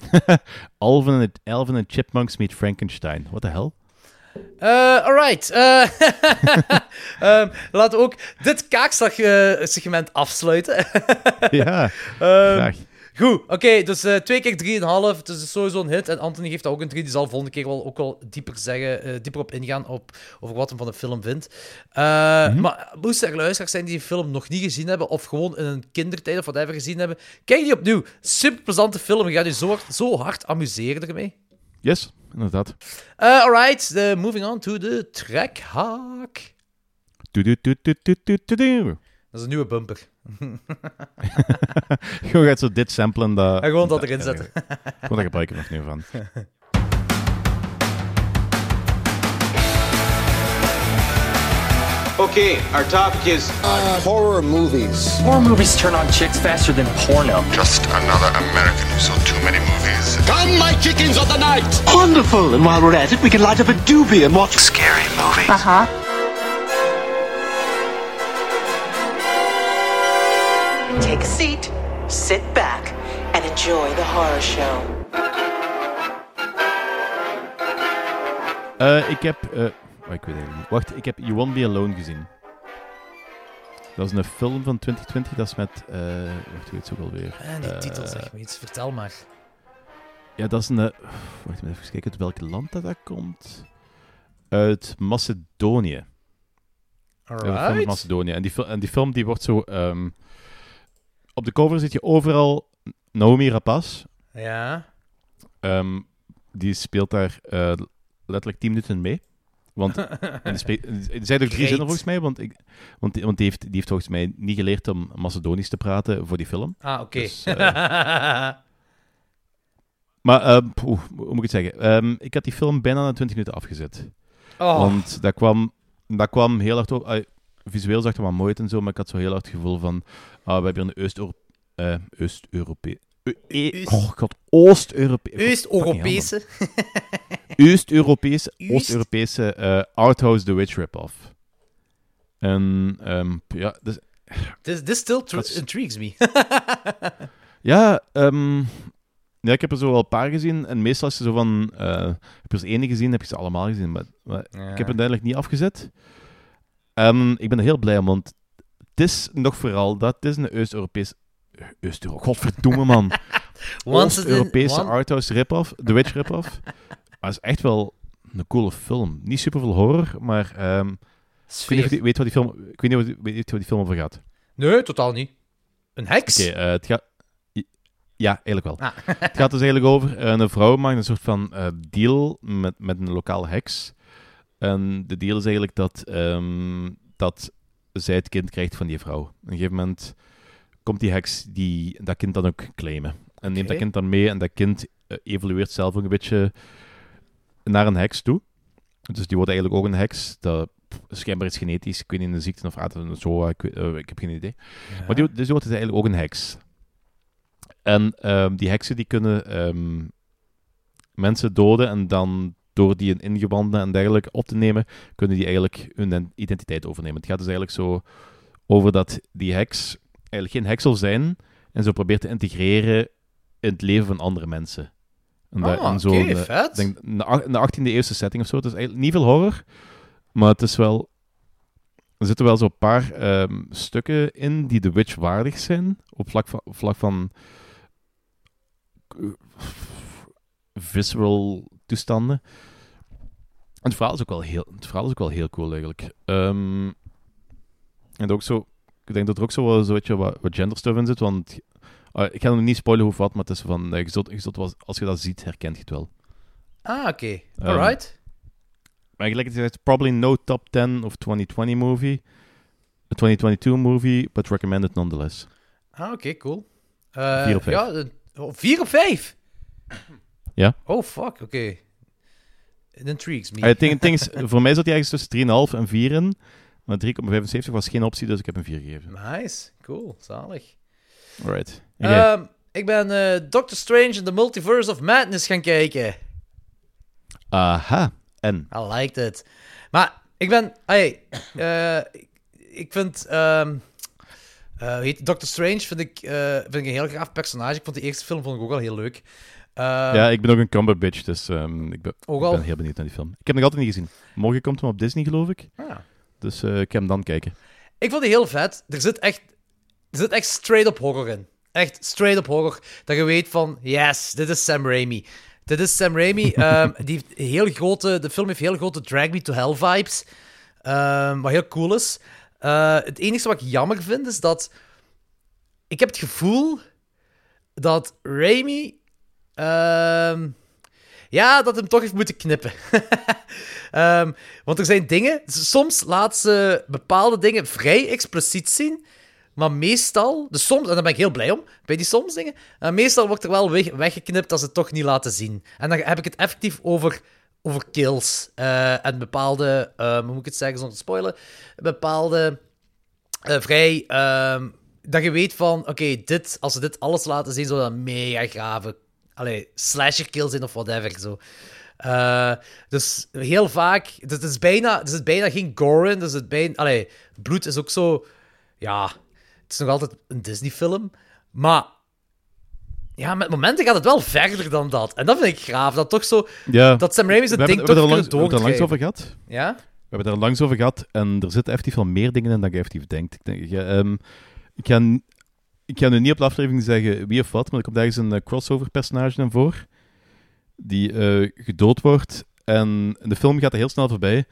Alvin and, Alvin and Chipmunks meet Frankenstein. What the hell? Eh, alright. Eh, ehm, laten we ook dit kaakslag-segment afsluiten. ja, Ehm, graag. Goed, oké, dus eh, twee keer drieënhalf. Het is sowieso een hit. En Anthony geeft dat ook een drie. Die zal volgende keer wel ook wel dieper, zeggen, eh, dieper op ingaan op, over wat hij van de film vindt. Eh, Maar moesten er luisteraars zijn die die film nog niet gezien hebben, of gewoon in een kindertijd of whatever gezien hebben, kijk die opnieuw. Super plezante film. Je gaat je zo, zo hard amuseren ermee. Yes, inderdaad. Alright, moving on to the trackhaak. Dat is een nieuwe bumper. Gewoon gaat zo dit samplen. Dat, En gewoon dat erin zetten. Gewoon dat gebruik ik er nog niet van. Okay, our topic is Horror movies. Horror movies turn on chicks faster than porno. Just another American who saw too many movies. Come, my chickens of the night! Wonderful. And while we're at it, we can light up a doobie and watch Scary movies. Take a seat, sit back, and enjoy the horror show. Eh, ik heb... eh, oh, ik weet eigenlijk niet. Wacht, ik heb You Won't Be Alone gezien. Dat is een film van 2020. Dat is met... eh wacht, hoe heet ze ook alweer? En die titel zeg me iets. Vertel maar. Ja, dat is een... wacht even kijken uit welk land dat, dat komt. Uit Macedonië. Film uit Alright. Macedonië. En die, en die film die wordt zo... ehm, op de cover zit je overal Naomi Rapaz. Ja. Ehm, die speelt daar eh, letterlijk 10 minuten mee. Want en er zijn er drie zinnen volgens mij, want, ik, want, die, want die, heeft, die heeft volgens mij niet geleerd om Macedonisch te praten voor die film. Ah, oké. Dus, eh, Maar, eh, poeh, hoe moet ik het zeggen? Ehm, ik had die film bijna na 20 minuten afgezet. oh. Want dat kwam, dat kwam heel hard op. visueel zag het er wel mooi uit en zo, maar ik had zo heel hard het gevoel van... Ah, we hebben hier een eh Oost-Europe... eh, eh, Oost- Oh god, Oost-Europe... Oost-Europese. Oost-Europese, Oost- Oost-Europese eh, Arthouse The Witch rip-off. En ehm, ja, dus, This, this still intrigues me. ja ehm, Ja, ik heb er zo wel een paar gezien. En meestal is het zo van... eh heb je er één gezien, heb je ze allemaal gezien. Maar, maar ik heb het uiteindelijk niet afgezet. En ik ben er heel blij om, want het is nog vooral dat. Het is een Oost-Europees... Oost-Euro... Godverdomme, man. Oost-Europese one- arthouse rip-off. The Witch rip-off. maar het is echt wel een coole film. Niet super veel horror, maar... ehm, ik weet niet of je weet wat die film... Ik weet niet wat, die film over gaat. Nee, totaal niet. Een heks? Oké, eh, het gaat... Ja, eigenlijk wel. Ah. Het gaat dus eigenlijk over eh, een vrouw maakt een soort van eh, deal met, met een lokale heks. En de deal is eigenlijk dat, ehm, dat zij het kind krijgt van die vrouw. Op een gegeven moment komt die heks die, dat kind dan ook claimen. En neemt dat kind dan mee en dat kind eh, evolueert zelf ook een beetje naar een heks toe. Dus die wordt eigenlijk ook een heks. Dat schijnbaar is genetisch. Ik weet niet in de ziekte of aard of zo. Ik, weet- eh, ik heb geen idee. Maar die, dus die wordt dus eigenlijk ook een heks. En ehm, die heksen die kunnen ehm, mensen doden en dan door die in ingewanden en dergelijke op te nemen, kunnen die eigenlijk hun identiteit overnemen. Het gaat dus eigenlijk zo over dat die heks eigenlijk geen heks zal zijn en zo probeert te integreren in het leven van andere mensen. En Ah, en zo oké, een, vet. ik denk, een 18e eeuwse setting of zo. Het is eigenlijk niet veel horror, maar het is wel... Er zitten wel zo'n paar ehm, stukken in die The Witch waardig zijn, op vlak van, op vlak van eh, visceral toestanden. En het verhaal is ook wel heel, het verhaal is ook wel heel cool eigenlijk. Ehm, en ook zo, ik denk dat er ook zo, wel zo weet je, wat, wat gender stuff in zit, want eh, ik ga nog niet spoilen hoe wat, maar het is van, eh, je zult, je zult wel- als je dat ziet, herkent je het wel. Ah, oké. Ehm, Alright. Maar gelijk het probably no top 10 of 2020 movie, a 2022 movie, but recommended nonetheless. Ah, oké, cool. Eh, Vier op vijf. Ja, oh, vier op vijf? Ja. Oh, fuck, oké. It intrigues me. Is, voor mij zat hij ergens tussen 3,5 en 4 in, maar 3,75 was geen optie, dus ik heb een 4 gegeven. Nice, cool, zalig. Alright. Ehm, ik ben eh, Doctor Strange in the Multiverse of Madness gaan kijken. Aha. En? I liked it. Maar ik ben... Hey, eh, ik- vind... eh, heet, Doctor Strange vind ik, eh, vind ik een heel graaf personage. Ik vond de eerste film vond ik ook al heel leuk. Eh, ja, ik ben ook een Cumberbatch, dus ehm, ik, ben, Ook ik ben heel benieuwd naar die film. Ik heb hem nog altijd niet gezien. Morgen komt hem op Disney, geloof ik. ah. Dus eh, ik ga hem dan kijken. Ik vond die heel vet. Er zit echt, er zit echt straight-up horror in. Echt straight-up horror. Dat je weet van, yes, dit is Sam Raimi. Dit is Sam Raimi. ehm, die heeft heel grote, de film heeft heel grote Drag Me to Hell vibes. ehm, wat heel cool is. Eh, het enige wat ik jammer vind, is dat... Ik heb het gevoel dat Raimi... ehm, ja, dat hem toch heeft moeten knippen. Ehm, want er zijn dingen... Soms laat ze bepaalde dingen vrij expliciet zien. Maar meestal... Dus soms... En daar ben ik heel blij om, bij die soms dingen. En meestal wordt er wel weg, weggeknipt als ze het toch niet laten zien. En dan heb ik het effectief over, over kills. eh, en bepaalde... ehm, hoe moet ik het zeggen zonder te spoilen? Bepaalde... eh, vrij... dat je weet van... Oké, dit... Als ze dit alles laten zien, zou dat mega grave... Allee, slasher kill zijn of whatever, zo. Eh, dus heel vaak... Dus het is bijna, er zit bijna geen gore in. Dus het bijna, allee, bloed is ook zo... Ja, het is nog altijd een Disney-film. Maar... Ja, met momenten gaat het wel verder dan dat. En dat vind ik graaf. Dat toch zo... Ja, Dat Sam Raimi zijn we ding toch kunnen langs, we hebben er langs over gehad. Ja? We hebben het er langs over gehad en er zitten effectief wel meer dingen in dan je effectief denkt. Ik, denk, ja, ehm, ik, ga, ik ga nu niet op de aflevering zeggen wie of wat, maar er komt ergens een eh, crossover-personage in voor die eh, gedood wordt. En de film gaat er heel snel voorbij,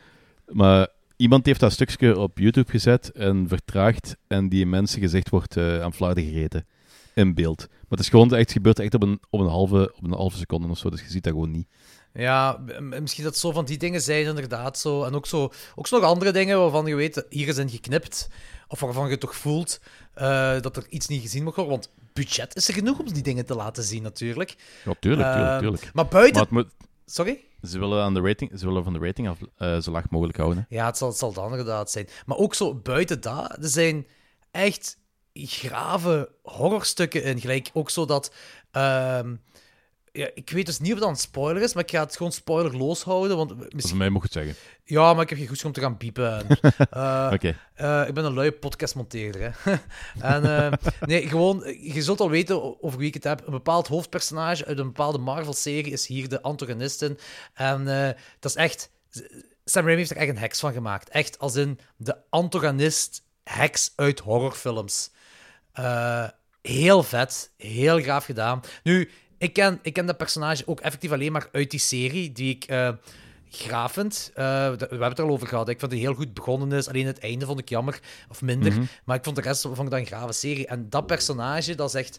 maar iemand heeft dat stukje op YouTube gezet en vertraagd en die mensen gezicht wordt eh, aan flarden gereden in beeld. Maar het is gewoon echt, gebeurt echt op een, op, een halve, op een halve seconde of zo, dus je ziet dat gewoon niet. Ja, misschien dat zo van die dingen zijn, inderdaad. Zo. En ook zo, ook zo nog andere dingen waarvan je weet, hier is in geknipt. Of waarvan je toch voelt eh, dat er iets niet gezien mag worden. Want budget is er genoeg om die dingen te laten zien, natuurlijk. Ja, tuurlijk, tuurlijk, Eh, tuurlijk. Maar buiten... Maar het moet, Sorry? Ze willen, aan de rating, ze willen van de rating af, eh, zo laag mogelijk houden. Ja, het zal, het zal dan inderdaad zijn. Maar ook zo buiten dat, er zijn echt grave horrorstukken in. Gelijk ook zo dat... ehm, ja, ik weet dus niet of dat een spoiler is, maar ik ga het gewoon spoilerloos houden. Want misschien... voor mij mocht het zeggen. Ja, maar ik heb geen goed om te gaan piepen. En, eh, Oké. eh, ik ben een luie podcastmonteerder. Hè. en eh, nee, gewoon, je zult al weten over wie ik het heb. Een bepaald hoofdpersonage uit een bepaalde Marvel-serie is hier de antagonistin. En dat is echt. Sam Raimi heeft er echt een heks van gemaakt. Echt als in de antagonist-heks uit horrorfilms. Heel vet, heel gaaf gedaan. Nu, ik ken, ik ken dat personage ook effectief alleen maar uit die serie, die ik graaf vind. Eh, we hebben het er al over gehad. Ik vond die heel goed begonnen is. Alleen het einde vond ik jammer, of minder. Maar ik vond de rest vond ik dat een grave serie. En dat personage, dat is echt...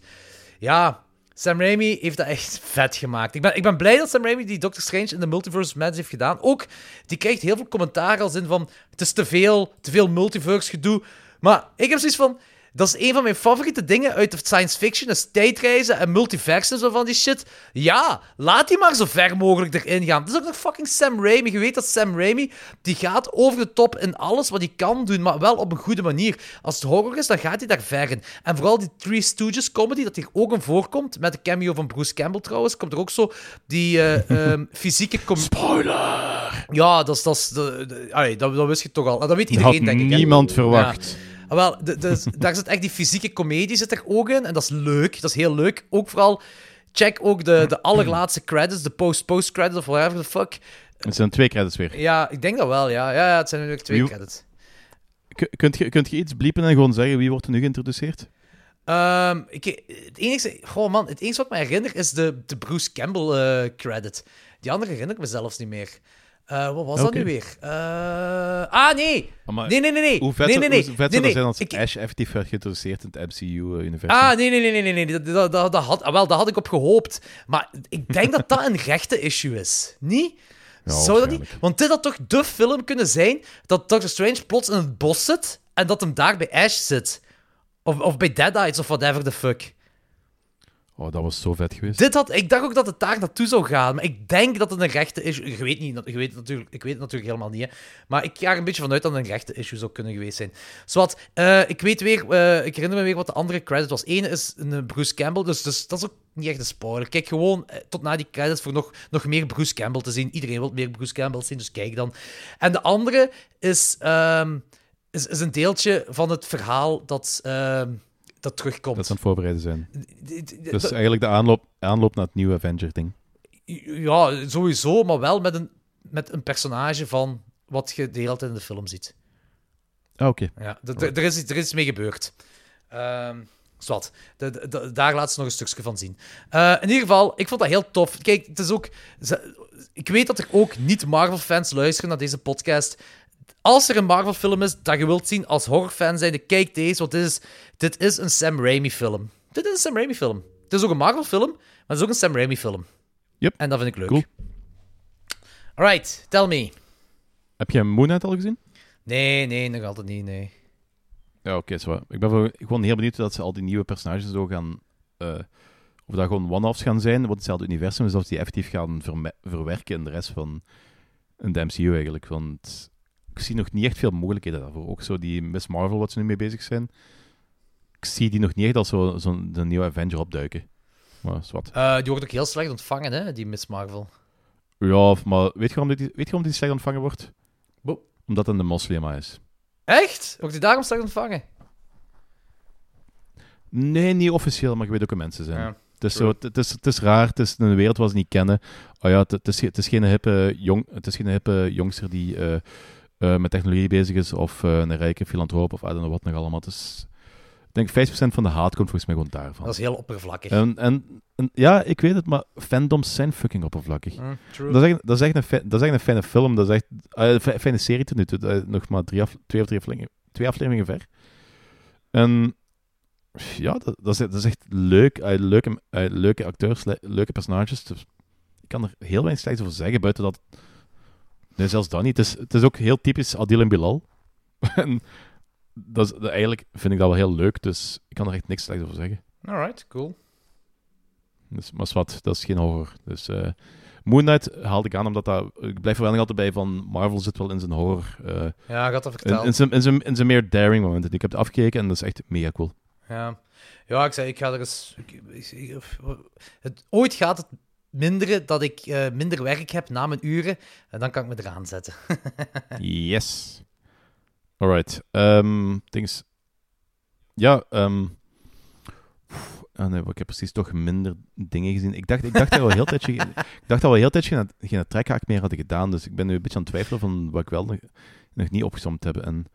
Ja, Sam Raimi heeft dat echt vet gemaakt. Ik ben, ik ben blij dat Sam Raimi die Doctor Strange in de Multiverse of Madness heeft gedaan. Ook, die krijgt heel veel commentaar als in van... Het is te veel, te veel multiverse gedoe. Maar ik heb zoiets van... Dat is een van mijn favoriete dingen uit de science fiction. is tijdreizen en multiversen zo van die shit. Ja, laat die maar zo ver mogelijk erin gaan. Het is ook nog fucking Sam Raimi. Je weet dat Sam Raimi, die gaat over de top in alles wat hij kan doen, maar wel op een goede manier. Als het horror is, dan gaat hij daar ver in. En vooral die Three Stooges comedy, dat hier ook in voorkomt, met de cameo van Bruce Campbell trouwens, komt er ook zo die eh, ehm, fysieke... Spoiler! Ja, dat is... Dat, is de, de- allee, dat, dat wist je toch al. Dat weet iedereen, denk ik. niemand verwacht. Ah, wel, de, de- daar zit echt die fysieke comedie zit er ook in. En dat is leuk. Dat is heel leuk. Ook vooral, check ook de, de allerlaatste credits, de post-post-credits of whatever the fuck. Het zijn twee credits weer. Ja, ik denk dat wel, ja. Ja, ja het zijn ook twee Wie- credits. K- kunt, je, kunt je iets bliepen en gewoon zeggen wie wordt er nu geïntroduceerd? Ehm, ik, het enige, goh man, het enige wat ik me herinner is de, de Bruce Campbell eh, credit. Die andere herinner ik me zelfs niet meer. Eh, wat was dat Oké. nu weer? Eh, ah, nee! Maar Nee, nee, nee, nee. Hoe vet, nee, zou- nee, nee. hoe vet nee, zou nee. dat zijn als Ik- Ash effectief werd geïntroduceerd in het MCU-universum? Ah, nee, nee, nee, nee, nee, nee. Dat, dat, dat, dat had, wel, dat had ik op gehoopt. Maar ik denk dat dat een rechte-issue is. Niet? Ja, Zou dat niet? Want dit had toch de film kunnen zijn dat Doctor Strange plots in het bos zit en dat hem daar bij Ash zit. Of, of bij Deadites of whatever the fuck. Oh, dat was zo vet geweest. Dit had, ik dacht ook dat het daar naartoe zou gaan. Maar ik denk dat het een rechte issue... Je weet, niet, je weet het natuurlijk, ik weet het natuurlijk helemaal niet. Hè. Maar ik ga er een beetje vanuit dat het een rechte issue zou kunnen geweest zijn. Zowat, eh, ik weet weer... eh, ik herinner me weer wat de andere credit was. Ene is een eh, Bruce Campbell, dus, dus dat is ook niet echt een spoiler. Kijk gewoon tot na die credits voor nog, nog meer Bruce Campbell te zien. Iedereen wil meer Bruce Campbell zien, dus kijk dan. En de andere is, ehm, is, is een deeltje van het verhaal dat, ehm, dat terugkomt. Dat ze aan het voorbereiden zijn. Dus eigenlijk de aanloop, aanloop naar het nieuwe Avenger-ding. Ja, sowieso, maar wel met een, met een personage van wat je de hele tijd in de film ziet. Ah, oké. Ja, er, is, iets- er is iets mee gebeurd. Zwart. De- daar laat ze nog een stukje van zien. Eh, in ieder geval, ik vond dat heel tof. Kijk, het is ook... ze- ik weet dat er ook niet-Marvel-fans luisteren naar deze podcast. Als er een Marvel-film is dat je wilt zien als horrorfan zijn, kijk deze, want dit is, dit is een Sam Raimi-film. Dit is een Sam Raimi-film. Het is ook een Marvel-film, maar het is ook een Sam Raimi-film. Yep. En dat vind ik leuk. Cool. Alright, tell me. Heb jij Moon Knight al gezien? Nee, nee, nog altijd niet, nee. Ja, oké, zo. Ik ben gewoon heel benieuwd dat ze al die nieuwe personages zo gaan... eh, of dat gewoon one-offs gaan zijn, want hetzelfde universum is, of die effectief gaan verwerken in de rest van de MCU eigenlijk. Want ik zie nog niet echt veel mogelijkheden daarvoor. Ook zo die Miss Marvel, wat ze nu mee bezig zijn. Ik zie die nog niet echt als zo'n zo de nieuwe Avenger opduiken. Maar is wat. Eh, die wordt ook heel slecht ontvangen, hè, die Miss Marvel. Ja, maar weet je waarom die, weet je waarom die slecht ontvangen wordt? Bo- Omdat het een moslima is. Echt? Wordt die daarom slecht ontvangen? Nee, niet officieel, maar je weet ook hoe mensen zijn. Ja, het, is true. zo, het, is, het is raar, het is een wereld waar ze niet kennen. Oh ja, het, het, is, het, is geen hippe jong, het is geen hippe jongster die eh, eh, met technologie bezig is, of eh, een rijke filantroop, of I don't know wat nog allemaal. Is, ik denk 50% van de haat komt volgens mij gewoon daarvan. Dat is heel oppervlakkig. En, en, en ja, ik weet het, maar fandoms zijn fucking oppervlakkig. Mm, true. Dat is, echt, dat, is echt een, dat is echt een fijne film. Dat is echt eh, een fi- fijne serie tot nu toe. Nog maar drie af, twee of drie afleveringen, twee afleveringen ver. En ja, dat, dat, is, dat is echt leuk. Eh, leuke, eh, leuke acteurs, le- leuke personages. Dus ik kan er heel weinig slechts over zeggen, buiten dat... Nee, zelfs dat niet. Het is, het is ook heel typisch Adil en Bilal. en dat is, dat, eigenlijk vind ik dat wel heel leuk, dus ik kan er echt niks slechts over zeggen. Alright, cool. Dus, maar wat, dat is geen horror. Dus eh Moon Knight haalde ik aan, omdat dat... Ik blijf er wel nog altijd bij van... Marvel zit wel in zijn horror... eh, Ja, ik had dat in, verteld. in, zijn, in, zijn, in zijn meer daring momenten. Ik heb het afgekeken en dat is echt mega cool. Ja. ja, ik zei, ik ga er eens... ik- ik- ik- het, ooit gaat het minderen dat ik eh, minder werk heb na mijn uren. En dan kan ik me eraan zetten. Yes. Alright. Ehm dings. Ja, ah nee, ik heb precies toch minder dingen gezien. Ik dacht, ik dacht al heel tijdje, ik dacht al heel tijdje geen, geen trekhaak meer hadden gedaan. Dus ik ben nu een beetje aan het twijfelen van wat ik wel nog, nog niet opgesomd heb. En,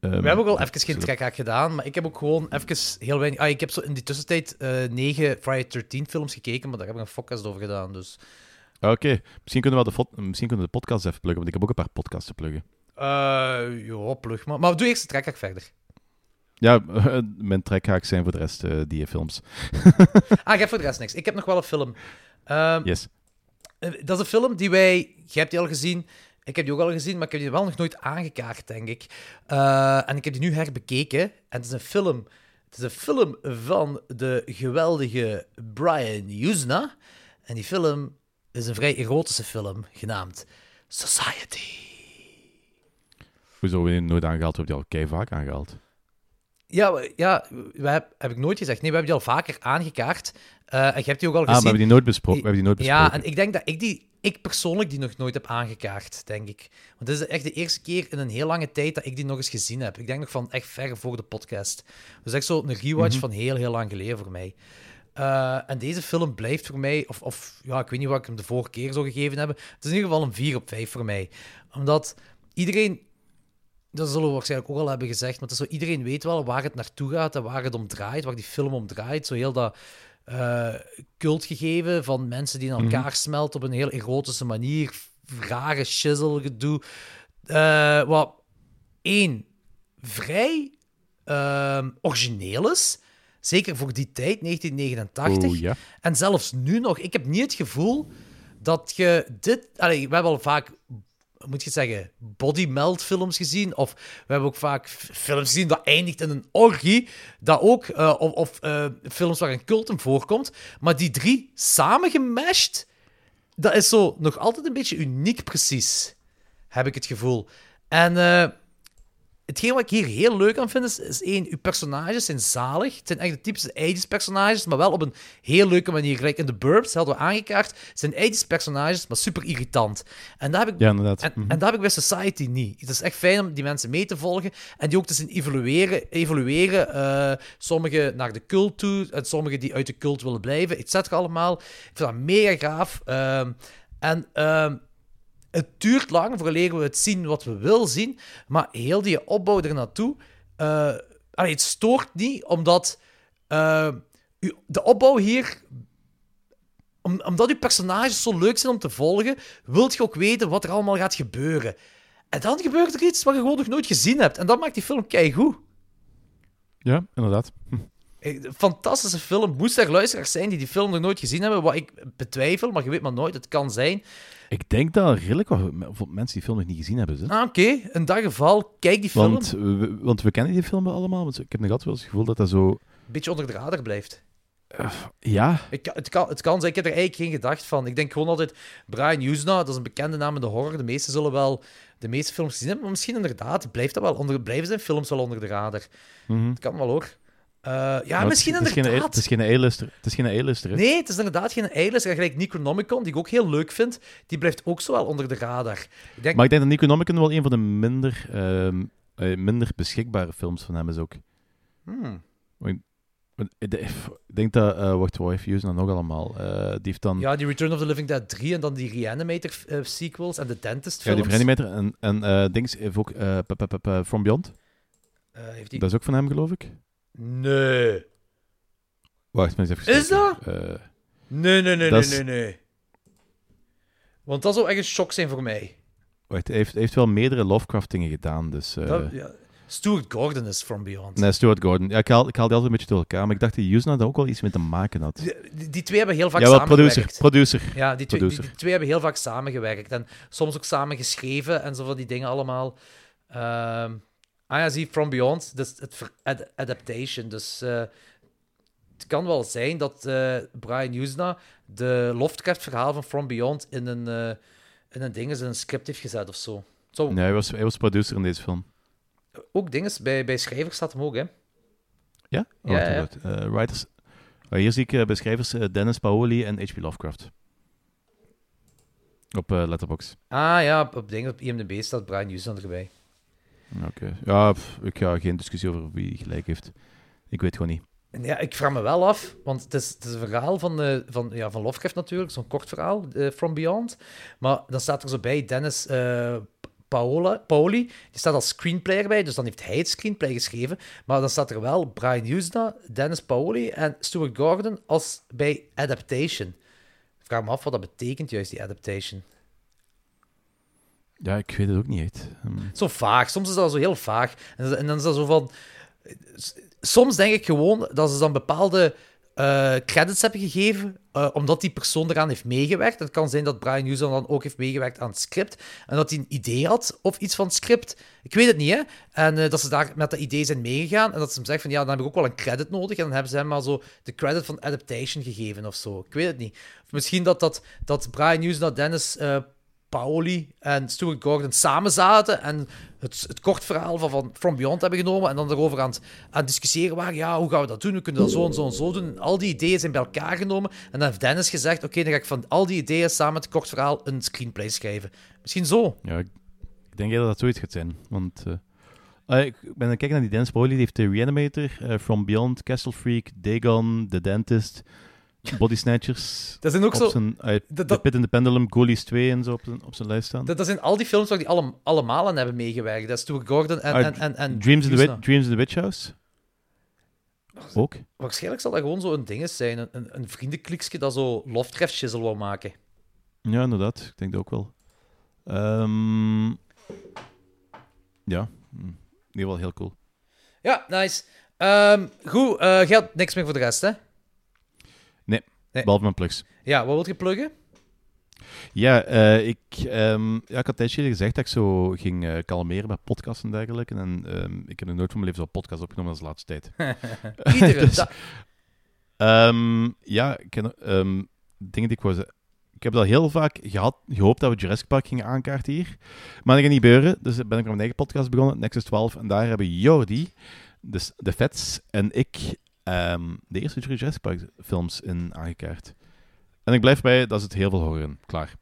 ehm, We hebben ook al even geen trekhaak gedaan, maar ik heb ook gewoon even heel weinig... Ah, ik heb zo in die tussentijd eh, negen Friday 13 films gekeken, maar daar heb ik een podcast over gedaan, dus... Ah, Oké, misschien kunnen we de, misschien kunnen we de podcast even pluggen, want ik heb ook een paar podcasts te pluggen. Eh ja, plug maar. Maar doe eerst de trekhaak verder. Ja, mijn trekhaaks zijn voor de rest eh, die films. Ah, ik heb voor de rest niks. Ik heb nog wel een film. Ehm, Yes. Eh, Dat is een film die wij... Jij hebt die al gezien. Ik heb die ook al gezien, maar ik heb die wel nog nooit aangekaart, denk ik. Eh, en ik heb die nu herbekeken. En het is een film... Het is een film van de geweldige Brian Usna. En die film is een vrij erotische film, genaamd Society. Hoezo we die nooit aangehaald? We hebben die al kei vaak aangehaald. Ja, ja heb, heb ik nooit gezegd. Nee, we hebben die al vaker aangekaart. Eh, en je hebt die ook al Ah, gezien. we hebben die nooit besproken. We hebben die nooit besproken. Ja, en ik denk dat ik die, ik persoonlijk die nog nooit heb aangekaart, denk ik. Want dit is echt de eerste keer in een heel lange tijd dat ik die nog eens gezien heb. Ik denk nog van echt ver voor de podcast. Dus echt zo een rewatch van heel, heel lang geleden voor mij. Eh, en deze film blijft voor mij, of, of ja, ik weet niet wat ik hem de vorige keer zou gegeven hebben. Het is in ieder geval een 4 op 5 voor mij. Omdat iedereen, dat zullen we waarschijnlijk ook al hebben gezegd, maar het is zo, iedereen weet wel waar het naartoe gaat en waar het om draait, waar die film om draait. Zo heel dat eh cultgegeven van mensen die in elkaar smelten op een heel erotische manier. Rare shizzle gedoe. Eh, wat één, vrij ehm, origineel is. Zeker voor die tijd, 1989. Oeh, ja. En zelfs nu nog. Ik heb niet het gevoel dat je dit... Allee, we hebben al vaak, moet je het zeggen, body melt films gezien. Of we hebben ook vaak films gezien dat eindigt in een orgie. Dat ook, eh, of of eh, films waar een cultum voorkomt. Maar die drie samengemashed, dat is zo nog altijd een beetje uniek precies. Heb ik het gevoel. En... eh, hetgeen wat ik hier heel leuk aan vind, is, is één, uw personages zijn zalig. Het zijn echt de typische 80s personages, maar wel op een heel leuke manier. Gelijk in The Burbs, hadden we aangekaart, zijn 80s personages, maar super irritant. En dat heb ik, Ja, inderdaad. en, Mhm. en dat heb ik bij Society niet. Het is echt fijn om die mensen mee te volgen en die ook te zien evolueren. evolueren eh, sommigen naar de cult toe en sommigen die uit de cult willen blijven, et cetera allemaal. Ik vind dat mega gaaf. Ehm, en ehm, het duurt lang voordat we het zien wat we willen zien, maar heel die opbouw er naartoe, eh, allee, het stoort niet, omdat eh, de opbouw hier, om, omdat uw personages zo leuk zijn om te volgen, wilt je ook weten wat er allemaal gaat gebeuren. En dan gebeurt er iets wat je gewoon nog nooit gezien hebt. En dat maakt die film keigoed. Ja, inderdaad. Eh, Fantastische film. Moest er luisteraars zijn die die film nog nooit gezien hebben, wat ik betwijfel, maar je weet maar nooit, het kan zijn. Ik denk dat redelijk wat mensen die film nog niet gezien hebben. Ze. Ah, Oké, in dat geval, kijk die film. Want, we, want we kennen die film allemaal. Want ik heb nog altijd wel eens het gevoel dat dat zo... Een beetje onder de radar blijft. Ja, Ik, het, kan, het kan zijn, ik heb er eigenlijk geen gedacht van. Ik denk gewoon altijd, Brian Usna, dat is een bekende naam in de horror. De meesten zullen wel de meeste films gezien hebben, maar misschien inderdaad blijft dat wel onder, blijven zijn films wel onder de radar. Het kan wel hoor. Eh, ja, misschien het, geen- inderdaad. Het is geen A-lister. Het is geen A-lister. Nee, het is inderdaad geen eilis. Gelijk Necronomicon, die ik ook heel leuk vind, die blijft ook zo wel onder de radar. Ik denk, Maar ik denk dat Necronomicon wel een van de minder, ehm, eh, minder beschikbare films van hem is ook. Hmm. Ik de- ik denk dat... eh wacht, wat heeft Hughes dan nog allemaal? Eh, die heeft dan... Ja, die Return of the Living Dead 3 en dan die Reanimator sequels en de Dentist Ja, films. die Reanimator en, en Dings heeft ook From Beyond. Heeft die... Dat is ook van hem, geloof ik. Nee. Wacht, maar eens even Is kijken. Eh, Nee, nee, nee, Dat nee, nee, nee. Want dat zou echt een shock zijn voor mij. wacht, hij heeft, hij heeft wel meerdere Lovecraft-dingen gedaan, dus... eh, Dat, ja. Stuart Gordon is From Beyond. Nee, Stuart Gordon. Ja, ik haal, ik haal die altijd een beetje door elkaar, maar ik dacht dat Hughes daar ook wel iets mee te maken had. Die, die twee hebben heel vaak Ja, wel producer. samengewerkt. Producer. Ja, die twee, die twee hebben heel vaak samengewerkt. En soms ook samen geschreven en zo van die dingen allemaal. Ehm ah ja, zie, From Beyond, dus het ad- adaptation. Dus eh, het kan wel zijn dat eh, Brian Usna de Lovecraft-verhaal van From Beyond in een, eh, in een ding, in een script heeft gezet of zo. zo Nee, hij was, hij was producer in deze film. Ook dingen, bij, bij schrijvers staat hem ook, hè. Ja? Oh, Ja, ja. writers... Maar hier zie ik bij schrijvers Dennis Paoli en H.P. Lovecraft. Op Letterboxd. Ah ja, op, op, dingen, op IMDb staat Brian Houston erbij. Oké. Ja, ik ga geen discussie over wie gelijk heeft. Ik weet gewoon niet. Ja, ik vraag me wel af, want het is, het is een verhaal van, eh, van, ja, van Lovecraft natuurlijk, zo'n kort verhaal, eh, From Beyond. Maar dan staat er zo bij Dennis eh, Paola, Paoli, die staat als screenplayer bij, dus dan heeft hij het screenplay geschreven. Maar dan staat er wel Brian Houston, Dennis Paoli en Stuart Gordon als bij adaptation. Ik vraag me af wat dat betekent, juist die adaptation. Ja, ik weet het ook niet echt. Hm. Zo vaag. Soms is dat zo heel vaag. En, dan is dat zo van... Soms denk ik gewoon dat ze dan bepaalde eh, credits hebben gegeven, eh, omdat die persoon eraan heeft meegewerkt. Het kan zijn dat Brian Houston dan ook heeft meegewerkt aan het script, en dat hij een idee had of iets van het script. Ik weet het niet, hè. En eh, dat ze daar met dat idee zijn meegegaan, en dat ze hem zeggen van, ja, dan heb ik ook wel een credit nodig, en dan hebben ze hem maar zo de credit van adaptation gegeven of zo. Ik weet het niet. Of misschien dat, dat, dat Brian Houston, dat Dennis... Paoli en Stuart Gordon samen zaten en het, het kort verhaal van, From Beyond hebben genomen en dan erover aan het, discussiëren waren. Ja, hoe gaan we dat doen? We kunnen dat zo en zo en zo doen. En al die ideeën zijn bij elkaar genomen. En dan heeft Dennis gezegd, oké, dan ga ik van al die ideeën samen met het kort verhaal een screenplay schrijven. Misschien zo. Ja, ik, denk dat dat zoiets gaat zijn. Want eh, ah, ik ben aan het kijken naar die Dennis Paoli. Die heeft de Reanimator, eh, From Beyond, Castle Freak, Dagon, The Dentist, Body Snatchers. Dat zijn ook op zo... Zijn, dat- The dat- Pit in the Pendulum, Goalies 2 en zo op zijn, op zijn lijst staan. Dat, dat zijn al die films waar die alle, allemaal aan hebben meegewerkt. Dat is Stuart Gordon en, Ah, en, en, en Dreams, in the. Witch, Dreams in the Witch House. Ook. Waarschijnlijk zal dat gewoon zo een ding zijn. Een, een, een vriendenkliksje dat zo Lovecraft-shizzle wou maken. Ja, inderdaad. Ik denk dat ook wel. Ehm, ja, hm. in ieder geval heel cool. Ja, nice. Ehm, goed, eh geldt niks meer voor de rest, hè? Nee, behalve mijn plugs. Ja, wat wil je pluggen? Ja, eh, ik, ehm, ja, ik had tijdje gezegd dat ik zo ging eh, kalmeren met podcasts en dergelijke. En ehm, ik heb nog nooit van mijn leven zo'n podcast opgenomen als de laatste tijd. Iedere Dus- dag. Ehm, ja, ik dingen die ik. Ik heb al heel vaak gehad, gehoopt dat we Jurassic Park gingen aankaarten hier. Maar dat gaat niet gebeuren. Dus ben ik aan mijn eigen podcast begonnen, Nexus 12. En daar hebben Jordi, dus de Vets en ik, ehm, de eerste Jurassic Park films in aangekaart. En ik blijf bij, dat is het heel veel hoger in. Klaar.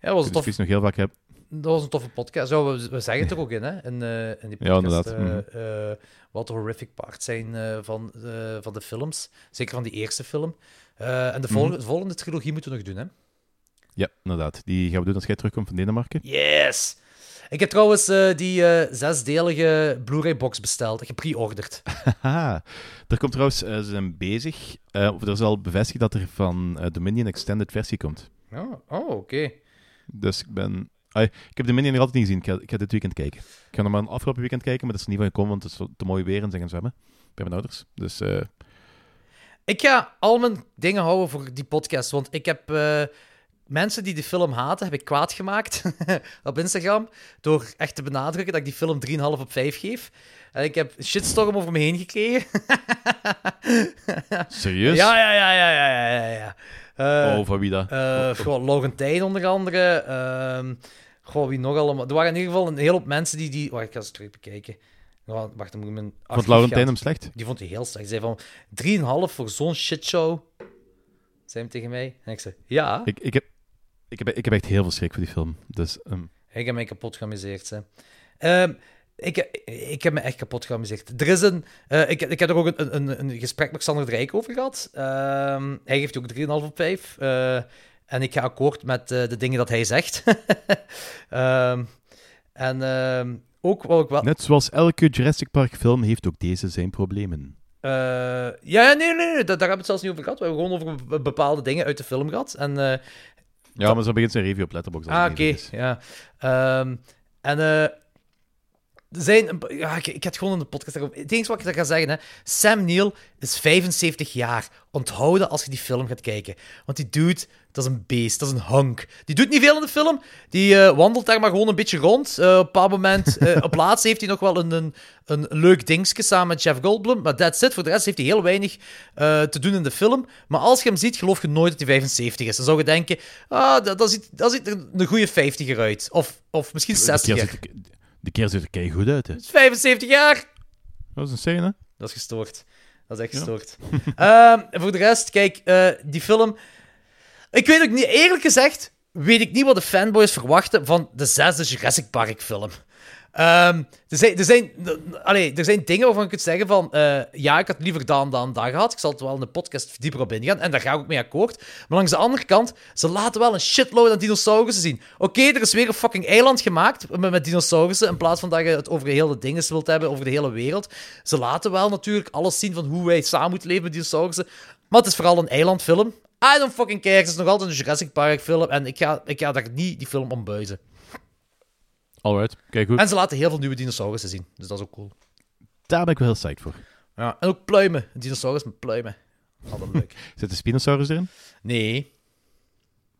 Ja, dat was, tof, nog heel vaak heb. dat was een toffe podcast. Zo, we, we zeggen het er ook in, hè? In, eh, in die Ja, podcast. inderdaad. eh, Mhm. eh, wat de horrific parts zijn van, van de films. Zeker van die eerste film. En de, volgende, de volgende trilogie moeten we nog doen, hè? Ja, inderdaad. Die gaan we doen als jij terugkomt van Denemarken. Yes! Ik heb trouwens eh, die eh, zesdelige Blu-ray-box besteld, gepre-orderd. Haha. Er komt trouwens, eh, ze zijn bezig, of er is al bevestigd dat er van Dominion Extended versie komt. Oh, oh oké. Dus ik ben... Ah, ik heb Dominion nog altijd niet gezien. Ik ga, ik ga dit weekend kijken. Ik ga nog maar een afgelopen weekend kijken, maar dat is niet van gekomen, want het is te mooi weer en ze gaan zwemmen. Bij mijn ouders. Dus Ik ga al mijn dingen houden voor die podcast, want ik heb mensen die de film haten, heb ik kwaad gemaakt op Instagram, door echt te benadrukken dat ik die film 3,5 op 5 geef. En ik heb shitstorm over me heen gekregen. serieus? Ja, ja, ja, ja, ja, ja, ja. Eh, Oh, van wie dat? eh, gewoon Laurentijn onder andere. Ehm goh, wie nog allemaal? Er waren in ieder geval een hele hoop mensen die... die... Wacht, ik ga eens terug bekijken. Wacht, dan moet ik mijn... Vond Laurentijn hem slecht? Die vond hij heel slecht. Hij zei van 3,5 voor zo'n shitshow. Zei hem tegen mij. En ik zei, ja. Ik, ik, heb, ik, heb, ik heb echt heel veel schrik voor die film. Dus ehm, Ik heb mij kapot geamuseerd. Hè. Ehm, ik, ik heb me echt kapot geamuseerd. Er is een, eh, ik, ik heb er ook een, een, een gesprek met Xander de Rijk over gehad. Ehm, hij geeft ook 3,5 op 5. eh, en ik ga akkoord met eh, de dingen dat hij zegt. En ook wat ik wel... net zoals elke Jurassic Park film heeft ook deze zijn problemen. Ja, nee, nee, nee, daar, daar hebben we het zelfs niet over gehad. We hebben gewoon over be- bepaalde dingen uit de film gehad. En Ja, maar zo begint zijn review op Letterboxd. Ah, oké. Ja. Ehm, en eh, zijn, ik, had gewoon in de podcast. Het enige wat ik ga zeggen, hè, Sam Neill is 75 jaar. Onthouden als je die film gaat kijken. Want die dude, dat is een beest, dat is een hunk. Die doet niet veel in de film. Die eh, wandelt daar maar gewoon een beetje rond. Eh, op een bepaald moment, eh, op laatst heeft hij nog wel een, een, een leuk dingetje samen met Jeff Goldblum. Maar that's it. Voor de rest heeft hij heel weinig te doen in de film. Maar als je hem ziet, geloof je nooit dat hij 75 is. Dan zou je denken, ah, dat, dat ziet, dat ziet er een goede 50er uit. Of, of misschien 60er. De keer ziet er kei goed uit, hè. is 75 jaar. Dat is een scène, hè? Dat is gestoord. Dat is echt gestoord. Ehm, voor de rest, kijk, eh, die film... Ik weet ook niet, eerlijk gezegd, weet ik niet wat de fanboys verwachten van de zesde Jurassic Park film. Ehm, er, zijn, er, zijn, allee, er zijn dingen waarvan je kunt zeggen van... eh, ja, ik had liever dan, dan, dat gehad. Ik zal het wel in de podcast dieper op ingaan. En daar ga ik ook mee akkoord. Maar langs de andere kant, ze laten wel een shitload aan dinosaurussen zien. Oké, er is weer een fucking eiland gemaakt met, met dinosaurussen. In plaats van dat je het over de hele dingen wilt hebben, over de hele wereld. Ze laten wel natuurlijk alles zien van hoe wij samen moeten leven met dinosaurussen. Maar het is vooral een eilandfilm. I don't fucking care. Het is nog altijd een Jurassic Park film. En ik ga, ik ga daar niet die film om buizen. Alright, kijk goed. En ze laten heel veel nieuwe dinosaurussen zien. Dus dat is ook cool. Daar ben ik wel heel psyched voor. Ja. En ook pluimen. Een dinosaurus met pluimen. Altijd leuk. Zit de Spinosaurus erin? nee.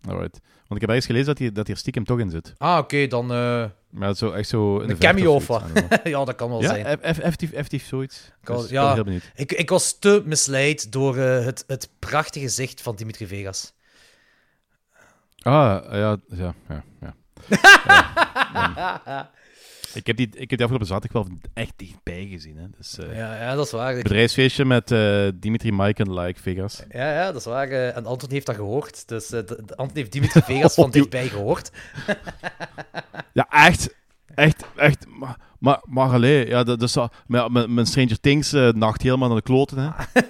Alright. Want ik heb ergens gelezen dat hij, dat hij er stiekem toch in zit. Ah, oké, dan eh, Maar zo, echt zo... in de een cameo of wat. Ja, dat kan wel Ja, zijn. eff- eff- effectief, effectief zoiets. Kan- Dus ik ja. ben heel benieuwd. Ik, ik was te misleid door eh, het, het prachtige gezicht van Dimitri Vegas. Ah, ja, ja, ja. ja. Ja. Ik heb, die, ik heb die afgelopen zaterdag wel echt dichtbij gezien. Hè. Dus, eh, Ja, ja dat is waar. Bedrijfsfeestje met eh, Dimitri, Mike en Like Vegas. ja, ja, dat is waar. eh, en Anton heeft dat gehoord. Dus Anton heeft Dimitri Vegas van Oh, die- dichtbij gehoord. Ja, echt. Echt, echt. Maar, maar, maar allee, ja, dat, ja, mijn, mijn Stranger Things eh, nacht helemaal naar de kloten. Hè.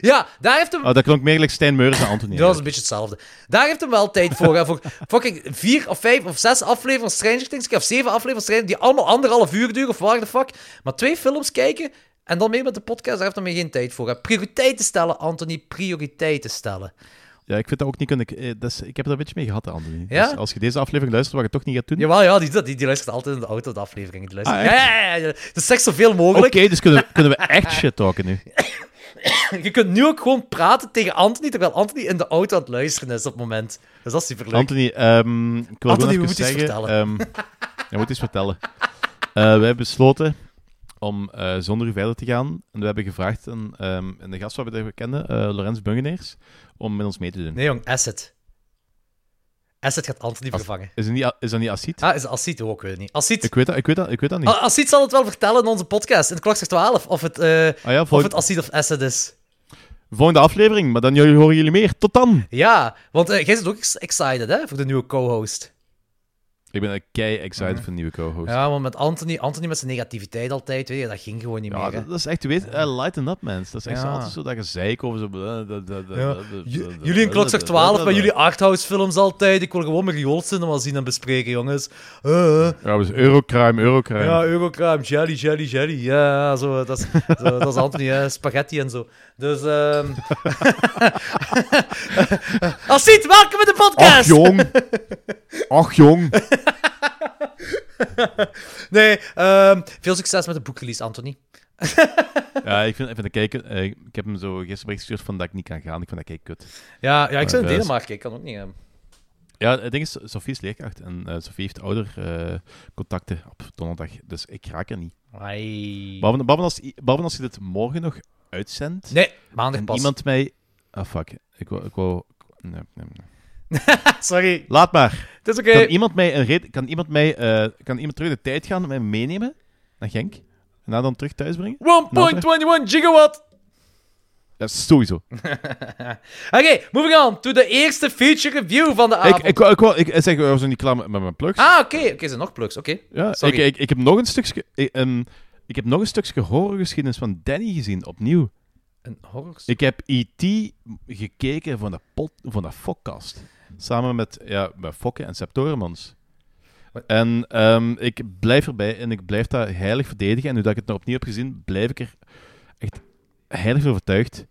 Ja, daar heeft hem... Ah, dat klonk meer gelijk Stijn Meurs dan Anthony. Dat is een beetje hetzelfde. Daar heeft hem wel tijd voor. hè, voor fucking vier of vijf of zes afleveringen van Stranger Things, of zeven afleveringen van Stranger die allemaal anderhalf uur duren, of waar de fuck. Maar twee films kijken en dan mee met de podcast, daar heeft hij geen tijd voor. hè. Prioriteiten stellen, Anthony, prioriteiten stellen. Ja, ik vind dat ook niet kunnen. dat is- ik heb er een beetje mee gehad, Anthony. Ja? Dus als je deze aflevering luistert, wat je toch niet gaat doen. Jawel, ja, die, die, die luistert altijd in de auto, de afleveringen. Die luistert... Ah, ja, ja. Dus zeg zoveel Oké, mogelijk. dus kunnen we, kunnen we echt shit talken nu. Je kunt nu ook gewoon praten tegen Anthony, terwijl Anthony in de auto aan het luisteren is op het moment. Dus dat is superleuk. Anthony, ehm, ik wil Anthony, we moeten iets vertellen. ehm, je moet iets vertellen. Eh, wij hebben besloten om eh, zonder u verder te gaan. En we hebben gevraagd aan een de gast wat we kennen, eh Lorenz Bungeneers, om met ons mee te doen. Nee, jong, Asset. Asset gaat Anthony As- vervangen. Is, het niet, is dat niet Acid? Ah, is Assit ook, weet ik niet. Assit. Ik, weet dat, ik, weet dat, ik weet dat niet. Ah, Assit zal het wel vertellen in onze podcast, in de klokslag 12, of het, ah ja, of het Assit of Asset is. volgende aflevering, maar dan horen jullie meer. Tot dan! Ja, want jij zit ook ex- excited, hè, voor de nieuwe co-host. Ik ben kei excited voor een nieuwe co-host. Ja, want met Anthony, Anthony met zijn negativiteit altijd, weet je, dat ging gewoon niet Ja, meer, dat, dat is echt, weet, eh, lighten up, man. Dat is echt zo altijd zo dat gezeik over zo... eh, Ja. jullie in dat- 12 dat- met jullie arthouse films altijd. Ik wil gewoon mijn rioolcinema zien en bespreken, jongens. Eh. Ja, dus Eurocrime, Eurocrime. Ja, Eurocrime, jelly, jelly, jelly. Ja, zo, dat, is, zo, dat is Anthony, hè, spaghetti en zo. Dus, ehm Assit, welkom in de podcast! Ach, jong. Ach, jong. Nee, ehm, veel succes met de boekrelease, Anthony. Ja, ik vind, ik vind kijken... eh, ik heb hem zo gisteren gestuurd van dat ik niet kan gaan. Ik vind dat kijk kut. Ja, ja ik zou in Denemarken, ik kan ook niet. ehm. Ja, het ding is, Sofie is leerkracht en eh, Sofie heeft ouder eh, contacten op donderdag. Dus ik raak er niet. Behalve, als, behalve als je dit morgen nog uitzendt Nee, maandag en pas. iemand mij... Ah, fuck. Ik wou... Ik wou nee, nee, nee. Sorry, Laat maar. Het is oké. Kan iemand mij een red, kan iemand mij eh, kan iemand terug de tijd gaan en mij meenemen naar Genk en dan, dan terug thuis brengen? 1.21 gigawatt! Ja, sowieso. Oké, moving on to de eerste feature review van de Ik, avond. ik, ik, ik, ik zeg, we zijn niet klaar met, met mijn plugs. Ah, oké. Oké, zijn nog plugs. Oké. ja, ik, sorry. ik, ik heb nog een stukje, ik, ehm, ik heb nog een stukje horrorgeschiedenis van Danny gezien, opnieuw. Een horror... Ik heb E.T. gekeken van de, pot, van de Fokkast. Samen met, ja, met Fokke en Septoremans. En ehm, ik blijf erbij en ik blijf dat heilig verdedigen. En nu dat ik het nou opnieuw heb gezien, blijf ik er echt heilig van overtuigd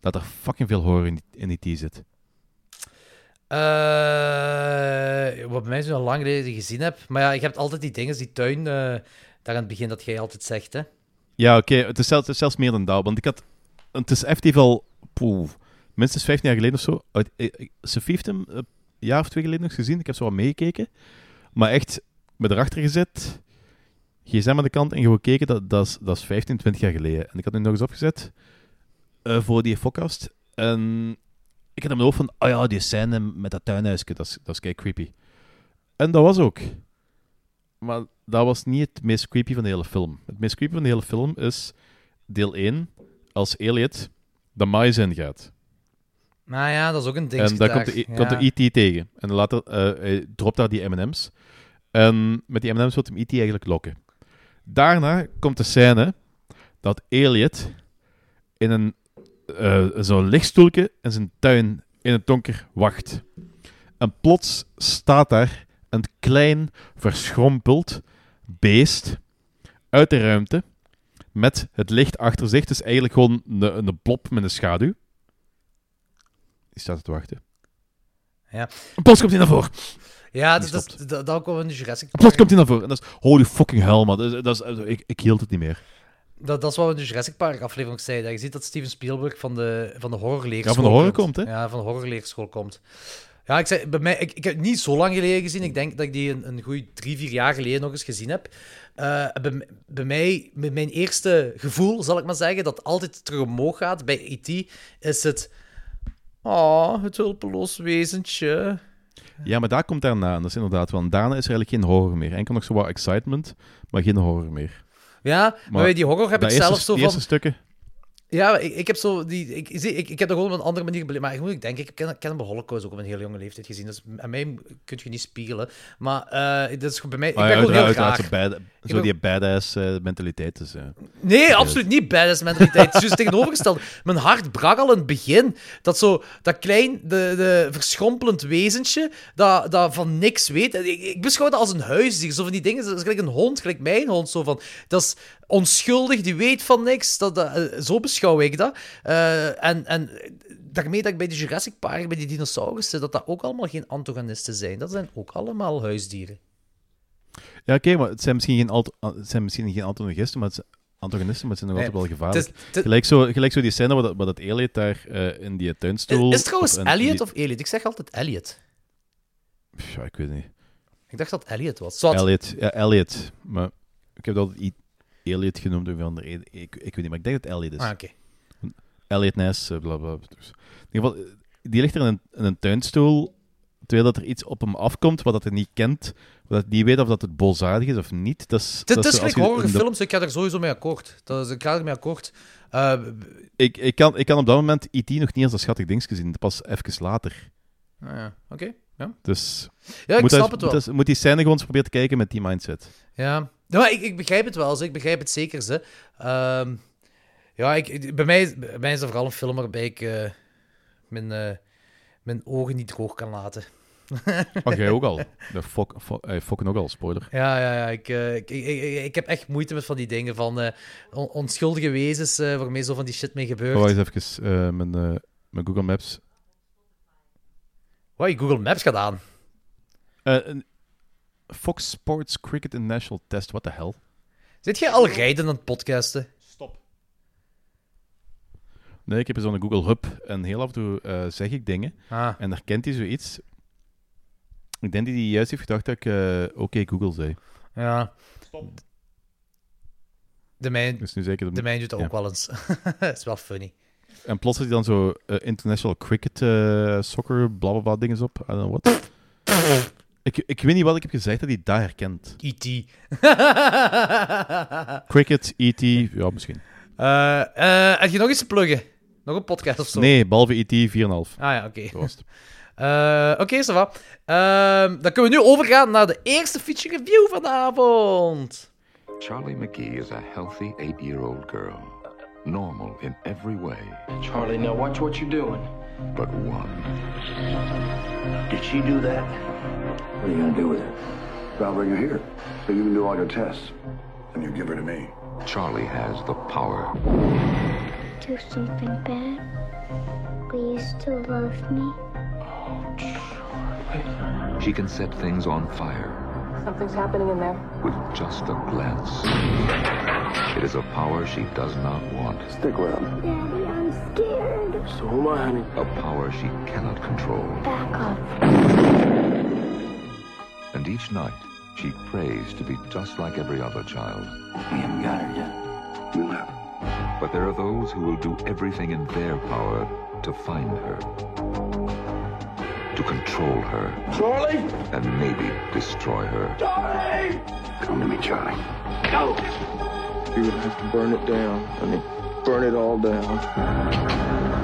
dat er fucking veel horror in, in E.T. zit. Eh, wat bij mij zo lang geleden gezien heb. Maar ja, je hebt altijd die dingen, die tuin, eh, daar aan het begin, dat jij altijd zegt, hè. Ja, oké, het, is zelfs- het is zelfs meer dan dat. Want ik had... Het is effectief al... Poeh, minstens 15 jaar geleden of zo. Ik, ik- Sophie heeft hem een jaar of twee geleden nog gezien. Ik heb zo wat meegekeken. Maar echt, met erachter gezet... gsm aan de kant en gewoon gekeken. Dat, dat, is, dat is 15, 20 jaar geleden. En ik had hem nog eens opgezet. eh, voor die focast. En ik had hem hoofd van... Oh ja, die scène met dat tuinhuisje. Dat is, dat is creepy. En dat was ook. Maar dat was niet het meest creepy van de hele film. Het meest creepy van de hele film is deel 1. als Elliot de mais ingaat. Nou ja, dat is ook een ding. En daar komt de, komt de E.T. tegen. En later eh, hij dropt daar die M&M's. En met die M&M's wil hem E.T. eigenlijk lokken. Daarna komt de scène dat Elliot in een eh, zo'n lichtstoeltje in zijn tuin in het donker wacht. En plots staat daar een klein, verschrompeld beest uit de ruimte met het licht achter zich. Dus eigenlijk gewoon een, een blob met een schaduw. Die staat te wachten. Ja. En plots komt hij naar voren. Ja, Die dat, dat, wel in de Jurassic En plots Park. komt hij naar voren. En dat is holy fucking hell, man. Dat is, dat is, ik, ik hield het niet meer. Dat, dat is wat we in de Jurassic Park aflevering zeiden. Je ziet dat Steven Spielberg van de, van de horrorleerschool Ja, van de horror komt, hè? Ja, van de horrorleerschool komt. Ja, ik, zei, bij mij, ik, ik heb het niet zo lang geleden gezien. Ik denk dat ik die een, een goede drie, vier jaar geleden nog eens gezien heb. Eh, bij, bij mij, met mijn eerste gevoel, zal ik maar zeggen, dat altijd terug omhoog gaat bij E.T., is het... Oh, het hulpeloos wezentje. Ja, maar daar komt daarna. En dat is inderdaad wel. En daarna is er eigenlijk geen horror meer. Enkel nog zo wat excitement, maar geen horror meer. Ja, maar, die horror heb ik zelf zo van... eerste stukken. Ja, ik, ik heb zo die. Ik, zie- ik, ik heb dat gewoon op een andere manier beleefd. Maar ik moet ik denken, ik ken, ken Holocaust ook op een heel jonge leeftijd gezien. Dus aan mij kun je niet spiegelen. Maar eh dat is bij mij. Ik ben ja, gewoon heel graag. zo, bad- zo ben- die badass eh, mentaliteit. Dus, eh. Nee, absoluut niet badass mentaliteit. Het is juist tegenovergesteld. Mijn hart brak al in het begin. Dat zo, dat klein, de, de verschrompelend wezentje, dat, dat van niks weet. Ik, ik beschouw dat als een huisdier. Zo van die dingen, dat is gelijk een hond, gelijk mijn hond. Zo van, dat is onschuldig, die weet van niks. Dat, dat, eh, zo beschouw ik dat. Eh, en, en daarmee dat ik bij de Jurassic Park, bij die dinosaurussen, dat dat ook allemaal geen antagonisten zijn. Dat zijn ook allemaal huisdieren. Ja, oké, maar het zijn misschien geen, alt- het zijn misschien geen antagonisten, maar het zijn antagonisten, maar het zijn nog Nee, altijd wel gevaarlijk. Gelijk, zo, gelijk zo die scène waar dat, waar dat Elliot daar eh, in die tuinstoel... Is het trouwens Elliot die- of Elliot? Ik zeg altijd Elliot. Ja, ik weet niet. Ik dacht dat Elliot was. Elliot, ja, Elliot. Maar ik heb dat altijd I- Elliot genoemd, reden. Ik, ik weet niet, maar ik denk dat het Elliot is. Ah, oké. Elliot Ness, eh, bla bla. Dus in ieder geval, eh, die ligt er in een, in een tuinstoel, terwijl dat er iets op hem afkomt wat dat hij niet kent, wat hij niet weet of dat het boosaardig is of niet. Dat is, Het, dat is gelijk de- horrorfilms, ik ga er sowieso mee akkoord. Dat is, ik ga er mee akkoord. Eh, Ik, ik, kan, ik kan op dat moment E.T. nog niet als een schattig ding zien, pas even later. ah ja, oké. Ja. Dus ja, ik moet, snap hij- het moet, wel. hij- moet die scène gewoon eens proberen te kijken met die mindset. Ja, maar ik, ik begrijp het wel. Ze. Ik begrijp het zeker. Ze. Ehm, ja, ik, ik- bij, mij, bij mij is dat vooral een film waarbij ik eh, mijn, eh, mijn ogen niet droog kan laten. Maar jij ook al. De fok, fok, eh, al, spoiler. Ja, ja, ja. Ik, ik, ik, ik, heb echt moeite met van die dingen van on- onschuldige wezens waarmee zo van die shit mee gebeurt. Oh, eens even mijn, mijn Google Maps. Wat, je Google Maps gaat aan. Fox Sports Cricket International Test, what the hell? Zit jij al rijden aan het podcasten? Nee, ik heb zo'n Google Hub en heel af en toe eh, zeg ik dingen Ah. en herkent hij zoiets. Ik denk dat hij juist heeft gedacht dat ik eh, oké Google zei. Ja. De mijn, Dus nu zeker de mijn doet dat ja. ook wel eens. Dat is wel funny. En plots is hij dan zo eh, International Cricket eh, Soccer blablabla dinges op. I don't know what. Ik, ik weet niet wat ik heb gezegd dat hij dat herkent. E.T. Cricket, E.T., ja misschien. Eh, eh, heb je nog iets te pluggen? Nog een podcast of zo? Nee, behalve E.T. 4,5. Ah ja, oké. Was het. Eh, Oké, ça va. Ehm, dan kunnen we nu overgaan naar de eerste feature review vanavond. Charlie McGee is a healthy eight year old girl. Normal in every way, Charlie, now watch what you're doing. but one. Did she do that? What are you gonna do with her? I'll bring her here. So you can do all your tests. And you give her to me. Charlie has the power. do something bad? Will you still love me? Oh, Charlie. she can set things on fire Something's happening in there. with just a glance. It is a power she does not want, Stick with him. Daddy, I'm scared. So am I, honey. a power she cannot control. Back up. And each night, she prays to be just like every other child. We haven't got her yet. We'll have her. But there are those who will do everything in their power to find her, to control her, Charlie! and maybe destroy her. Charlie! Come to me, Charlie. Go! You're gonna have to burn it down, I mean, burn it all down.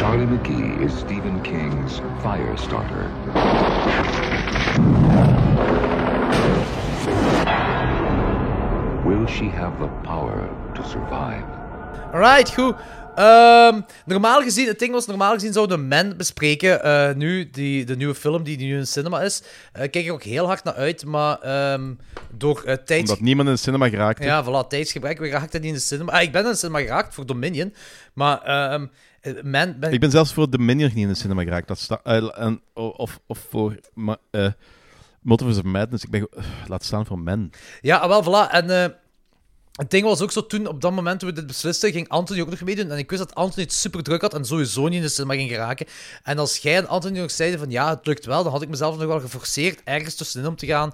Charlie McGee is Stephen King's Firestarter. Will she have the power to survive? Alright, goed. Ehm, normaal gezien, het ding was, normaal gezien zouden men bespreken, eh, nu, die, de nieuwe film die nu in cinema is. Eh, kijk ik ook heel hard naar uit, maar ehm, door uh, tijds... Omdat niemand in de cinema geraakt. Ja, voilà, tijdsgebrek, we raakten niet in de cinema. Ah, ik ben in de cinema geraakt voor Dominion, maar ehm, men... Ben... Ik ben zelfs voor Dominion niet in de cinema geraakt. Dat sta, en, of, of voor... Maar, Multiverse of Madness, ik ben... laat staan voor men. Ja, ah, wel, voilà. En het ding was ook zo, toen op dat moment toen we dit beslisten, ging Anthony ook nog meedoen. En ik wist dat Anthony het super druk had en sowieso niet in de cinema ging geraken. En als jij en Anthony nog zeiden van ja, het lukt wel, dan had ik mezelf nog wel geforceerd ergens tussenin om te gaan.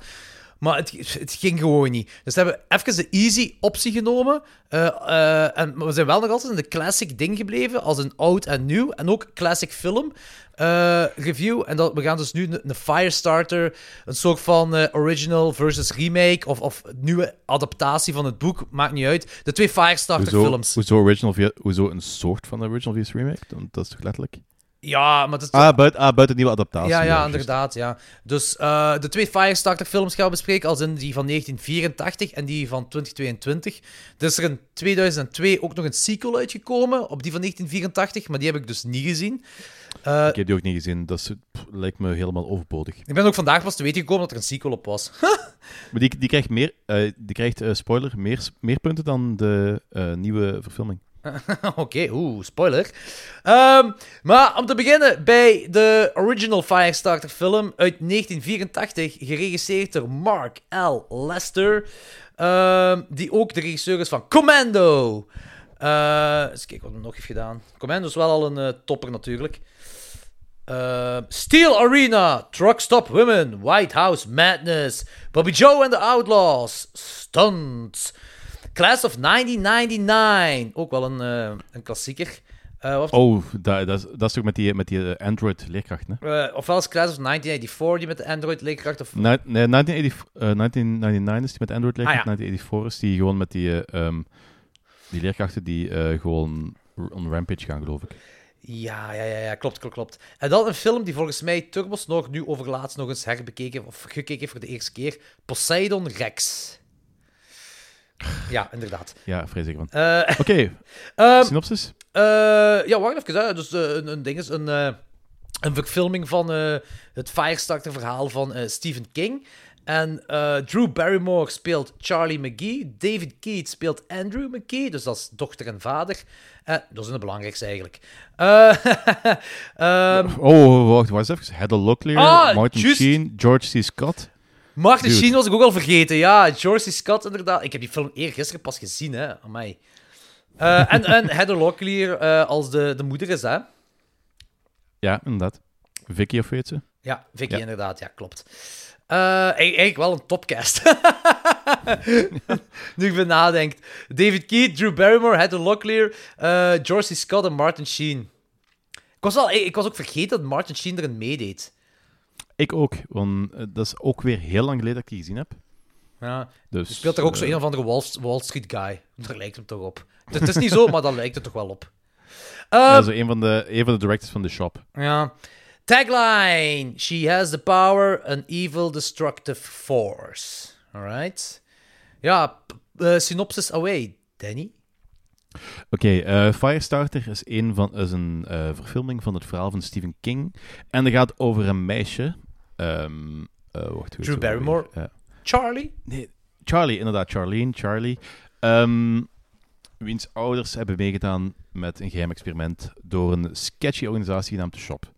Maar het, het ging gewoon niet. Dus we hebben even de easy optie genomen. Uh, uh, en we zijn wel nog altijd in de classic ding gebleven, als een oud en nieuw. En ook classic film uh, review. En dat, we gaan dus nu een, Firestarter, een soort van original versus remake, of, of nieuwe adaptatie van het boek, maakt niet uit. De twee Firestarter films. Hoezo, original hoezo een soort van original versus remake? Dat is toch letterlijk? Ja, maar is... Ah, buiten, ah, buiten nieuwe adaptatie. Ja, ja, inderdaad, ja. Dus uh, de twee Firestarter-films gaan we bespreken, als in die van 1984 en die van 2022. Er is er in 2002 ook nog een sequel uitgekomen, op die van 1984, maar die heb ik dus niet gezien. Uh, ik heb die ook niet gezien, dat is, pff, lijkt me helemaal overbodig. Ik ben ook vandaag pas te weten gekomen dat er een sequel op was. maar die, die krijgt, meer, uh, die krijgt spoiler, meer, meer punten dan de nieuwe verfilming. Oké, oeh, spoiler. Um, maar om te beginnen bij de original Firestarter film uit 1984, geregisseerd door Mark L. Lester, um, die ook de regisseur is van Commando. Uh, eens kijken wat hij nog heeft gedaan. Commando is wel al een uh, topper natuurlijk. Uh, Steel Arena, Truck Stop Women, White House Madness, Bobby Joe and the Outlaws, Stunts. Class of 1999. Ook wel een, uh, een klassieker. Uh, oh, dat, dat, is, dat is toch met die, met die Android-leerkracht, hè? Uh, ofwel is Class of 1984 die met de Android-leerkracht, of... Nee, nee 1980, 1999 is die met Android-leerkracht, ah, ja. 1984 is die gewoon met die, um, die leerkrachten die gewoon on rampage gaan, geloof ik. Ja, ja, ja, ja, klopt, klopt, klopt. En dan een film die volgens mij Turbos nog nu overlaatst nog eens herbekeken, of gekeken voor de eerste keer. Poseidon Rex. Ja, inderdaad. Ja, vrees ik van. Uh, Oké, okay. um, synopsis? Uh, ja, wacht even. Hè. Dus uh, een, een ding is een, een verfilming van het Firestarter-verhaal van Stephen King. En Drew Barrymore speelt Charlie McGee. David Keith speelt Andrew McGee. Dus dat is dochter en vader. dat is het belangrijkste eigenlijk. um, oh, wacht, wacht even. Heather Locklear, ah, Martin. Sheen, George C. Scott. Martin Sheen was ik ook al vergeten. Ja, George C. Scott inderdaad. Ik heb die film eergisteren pas gezien, hè. Amai. Uh, en, en Heather Locklear uh, als de, de moeder is, hè. Ja, inderdaad. Vicky of weet ze? Ja, Vicky ja. inderdaad. Ja, klopt. Uh, eigenlijk wel een topcast. nu ik ben nadenkt. David Keith, Drew Barrymore, Heather Locklear, George C. Scott en Martin Sheen. Ik was, al, ik was ook vergeten dat Martin Sheen erin meedeed. Ik ook, want eh, dat is ook weer heel lang geleden dat ik die gezien heb. Ja, dus, je speelt er ook uh, zo een of andere Wall, Wall Street guy. Daar lijkt hem toch op. Het, is niet zo, maar dan lijkt het toch wel op. Uh, ja, zo een van, de, een van de directors van de shop. Ja. Tagline: She has the power, an evil destructive force. Alright. Ja, uh, synopsis away, Danny. Oké, okay, uh, Firestarter is, een, van, is een uh, verfilming van het verhaal van Stephen King. En dat gaat over een meisje. Um, uh, wacht, Drew Barrymore. Charlie? Nee, Charlie, inderdaad. Charlene, Charlie. Um, wiens ouders hebben meegedaan met een geheim experiment door een sketchy organisatie genaamd The Shop.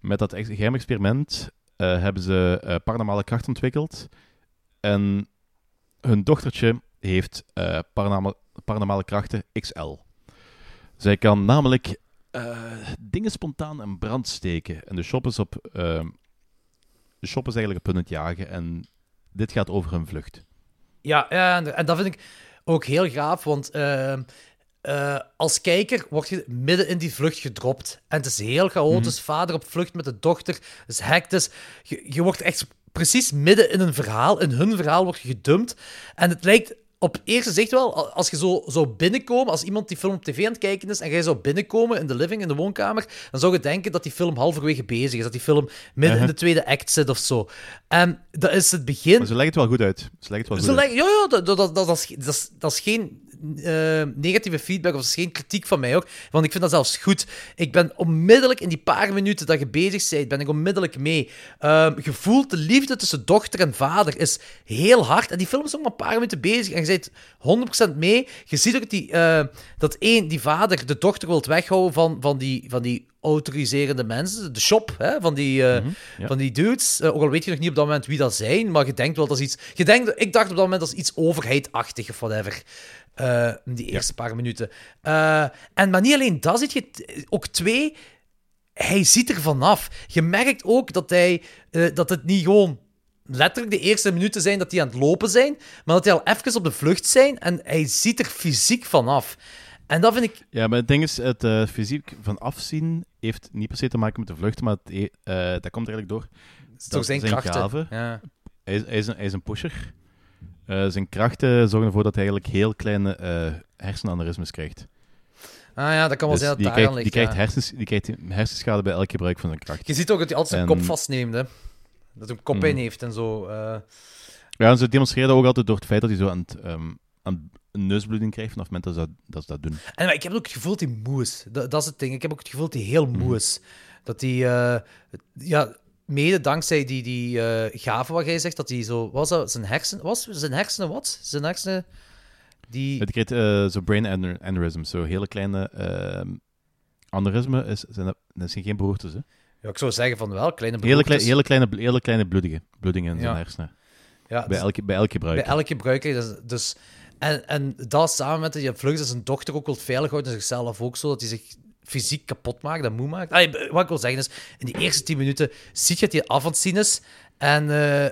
Met dat geheim experiment hebben ze paranormale kracht ontwikkeld. En hun dochtertje heeft paranormale paranormale krachten XL. Zij kan namelijk uh, dingen spontaan in brand steken. En de shop is op. De shop is eigenlijk op punt jagen. En dit gaat over een vlucht. Ja, ja en dat vind ik ook heel gaaf. Want uh, als kijker word je midden in die vlucht gedropt. En het is heel chaotisch. Mm Vader op vlucht met de dochter. Het is hectisch. Je, je wordt echt precies midden in een verhaal. In hun verhaal word je gedumpt. En het lijkt op eerste zicht wel, als je zo zou binnenkomen, als iemand die film op tv aan het kijken is en jij zou binnenkomen in de living, in de woonkamer, dan zou je denken dat die film halverwege bezig is, dat die film midden in Uh-huh. de tweede act zit of zo. En dat is het begin. Maar ze leggen het wel goed uit. Ze leggen het wel Ze goed uit. ja, ja, dat, dat, dat, dat, is, dat, is, dat is geen eh, negatieve feedback of dat is geen kritiek van mij ook. Want ik vind dat zelfs goed. Ik ben onmiddellijk in die paar minuten dat je bezig bent, ben ik onmiddellijk mee. Ehm je voelt de liefde tussen dochter en vader is heel hard. En die film is ook maar een paar minuten bezig en je zit 100% mee. Je ziet ook dat, die, eh, dat één, die vader de dochter wil weghouden van, van, die, van die autoriserende mensen. De shop hè, van, die, ja. van die dudes. Ook al weet je nog niet op dat moment wie dat zijn, maar je denkt wel dat is iets... Je denkt, ik dacht op dat moment dat is iets overheidachtig of whatever. Eh, die eerste paar minuten. Eh, en, maar niet alleen dat, zit je ook twee... Hij ziet er vanaf. Je merkt ook dat, hij, eh, dat het niet gewoon letterlijk de eerste minuten zijn dat die aan het lopen zijn, maar dat die al even op de vlucht zijn en hij ziet er fysiek vanaf. En dat vind ik... Ja, maar het ding is, het fysiek van afzien heeft niet per se te maken met de vlucht, maar het, e- dat komt er eigenlijk door. is toch zijn krachten? Ja. Hij, is, hij, is een, hij is een pusher. Eh, zijn krachten zorgen ervoor dat hij eigenlijk heel kleine eh hersenaneurysmes krijgt. Ah ja, dat kan wel Dus zijn dat die, daar aan ligt. die, krijgt hersens, die krijgt hersenschade bij elk gebruik van zijn kracht. Je ziet ook dat hij altijd zijn En- kop vastneemt, hè. Dat hij een kop in heeft en zo. eh. Ja, en ze demonstreren dat ook altijd door het feit dat hij zo aan, het, ehm, aan een neusbloeding krijgt vanaf het moment dat ze dat, dat, ze dat doen. En maar ik heb ook het gevoel dat hij moe is. Dat, dat is het ding. Ik heb ook het gevoel dat hij heel Mhm. moe is. Dat hij, ja, mede dankzij die, die eh gave wat jij zegt, dat hij zo, was dat zijn hersenen, was zijn hersenen wat? Zijn hersenen, die, Het krijgt eh, zo brain aneur- aneurysm, zo hele kleine ehm aneurysmen, is, zijn dat, dat zijn geen beroertes, hè? ja, ik zou zeggen van wel, kleine Hele, klei- beroertes. hele, kleine, hele kleine bloedingen, bloedingen in zijn Ja. hersenen. Ja, bij, dus- elke, bij elk gebruik. Bij elk gebruiker. Dus, dus, en, en dat samen met dat je vlug dat zijn dochter ook wil veilig houdt en zichzelf ook zo, dat hij zich fysiek kapot maakt en moe maakt. Allee, wat ik wil zeggen is, in die eerste tien minuten zie je dat hij af aan het zien is. En eh,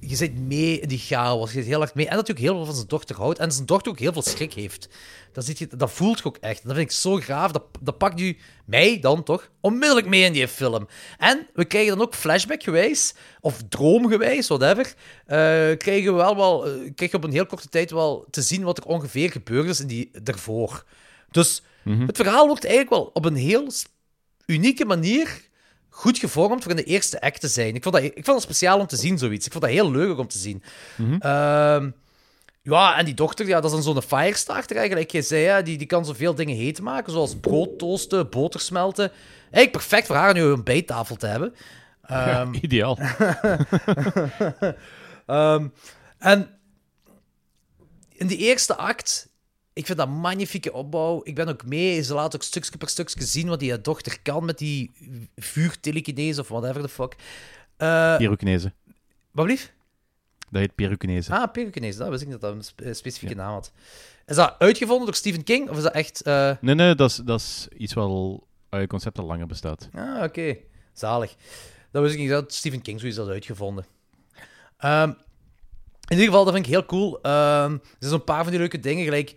je zit mee in die chaos. Je zit heel erg mee. En dat hij ook heel veel van zijn dochter houdt. En zijn dochter ook heel veel schrik heeft. Dat, ziet je, dat voelt je ook echt. En dat vind ik zo graaf. Dat, dat pakt u mij dan toch onmiddellijk mee in die film. En we krijgen dan ook flashback-gewijs, of droomgewijs, whatever, eh, krijgen we wel, wel eh, krijg je op een heel korte tijd wel te zien wat er ongeveer gebeurd is in die ervoor. Dus het verhaal wordt eigenlijk wel op een heel unieke manier goed gevormd voor in de eerste act te zijn. Ik vond, dat, ik vond dat speciaal om te zien, zoiets. Ik vond dat heel leuk om te zien. Ehm, ja, en die dochter, ja, dat is dan zo'n firestarter eigenlijk. Je zei, ja, die, die kan zoveel dingen heet maken, zoals brood toasten, boter smelten. Eigenlijk perfect voor haar nu een bijtafel te hebben. Ja, Ehm, ideaal. Ehm, en in die eerste act, ik vind dat een magnifieke opbouw. Ik ben ook mee. Ze laten ook stukje per stukje zien wat die dochter kan met die vuurtelekinese of whatever the fuck. Eh Pyrokinese. wat blief? Dat heet pyrokinese. Ah, pyrokinese. Dat wist ik dat dat een spe- specifieke naam had. Is dat uitgevonden door Stephen King? Of is dat echt... eh, Nee, nee, dat is, dat is iets wat al, uh, een concept al langer bestaat. Ah, oké. Zalig. Dat wist ik niet dat Stephen King zoiets had uitgevonden. Ehm, in ieder geval, dat vind ik heel cool. Ehm, er zijn een paar van die leuke dingen, gelijk...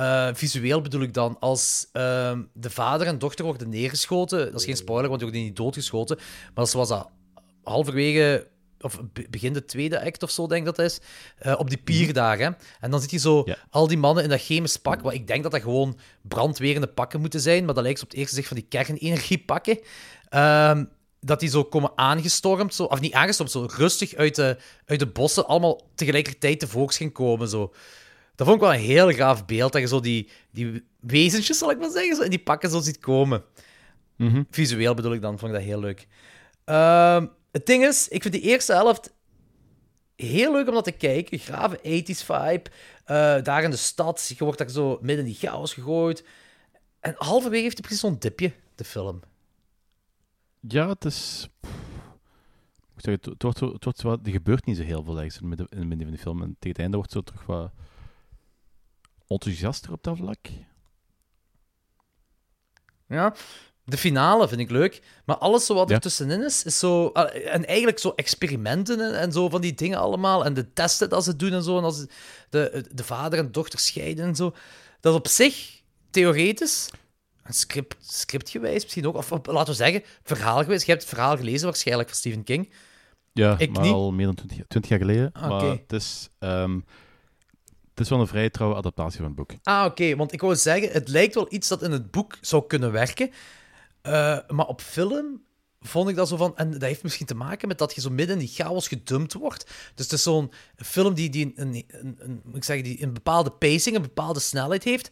eh, visueel bedoel ik dan, als ehm, de vader en dochter worden neergeschoten, dat is geen spoiler, want die worden niet doodgeschoten, maar zoals dat halverwege, of be- begin de tweede act of zo, denk ik dat is, eh, op die pierdagen. hè. En dan zit je zo Ja. al die mannen in dat chemisch pak, wat ik denk dat dat gewoon brandwerende pakken moeten zijn, maar dat lijkt op het eerste zicht van die kernenergiepakken. Ehm dat die zo komen aangestormd, zo, of niet aangestormd, zo rustig uit de, uit de bossen, allemaal tegelijkertijd tevoorschijn komen. Zo. Dat vond ik wel een heel gaaf beeld, dat je zo die, die wezentjes, zal ik maar zeggen, zo in die pakken zo ziet komen. Mhm. Visueel bedoel ik dan, vond ik dat heel leuk. Ehm, het ding is, ik vind de eerste helft heel leuk om dat te kijken. Grave 80s vibe. Eh, daar in de stad, je wordt daar zo midden in die chaos gegooid. En halverwege heeft hij precies zo'n dipje, de film. Ja, het is... Ik zeg, het, het wordt, het wordt zo wat, er gebeurt niet zo heel veel ergens in het midden, in het midden van de film. En tegen het einde wordt het zo toch wat enthousiaster op dat vlak. Ja. De finale vind ik leuk, maar alles zo wat er tussenin is, is zo... ah, En eigenlijk zo experimenten en, en zo van die dingen allemaal. En de testen dat ze doen en zo. En als de, de vader en dochter scheiden en zo. Dat is op zich, theoretisch, script, scriptgewijs misschien ook. Of, of laten we zeggen, verhaalgewijs. Je hebt het verhaal gelezen waarschijnlijk van Stephen King. Ja, Ik maar niet. al meer dan 20, 20 jaar geleden. Ah, maar het is... ehm, het is wel een vrij trouwe adaptatie van het boek. Ah, oké. Want ik wou zeggen, het lijkt wel iets dat in het boek zou kunnen werken. Uh, maar op film vond ik dat zo van... En dat heeft misschien te maken met dat je zo midden in die chaos gedumpt wordt. Dus het is zo'n film die, die, een, een, een, ik zeggen, die een bepaalde pacing, een bepaalde snelheid heeft.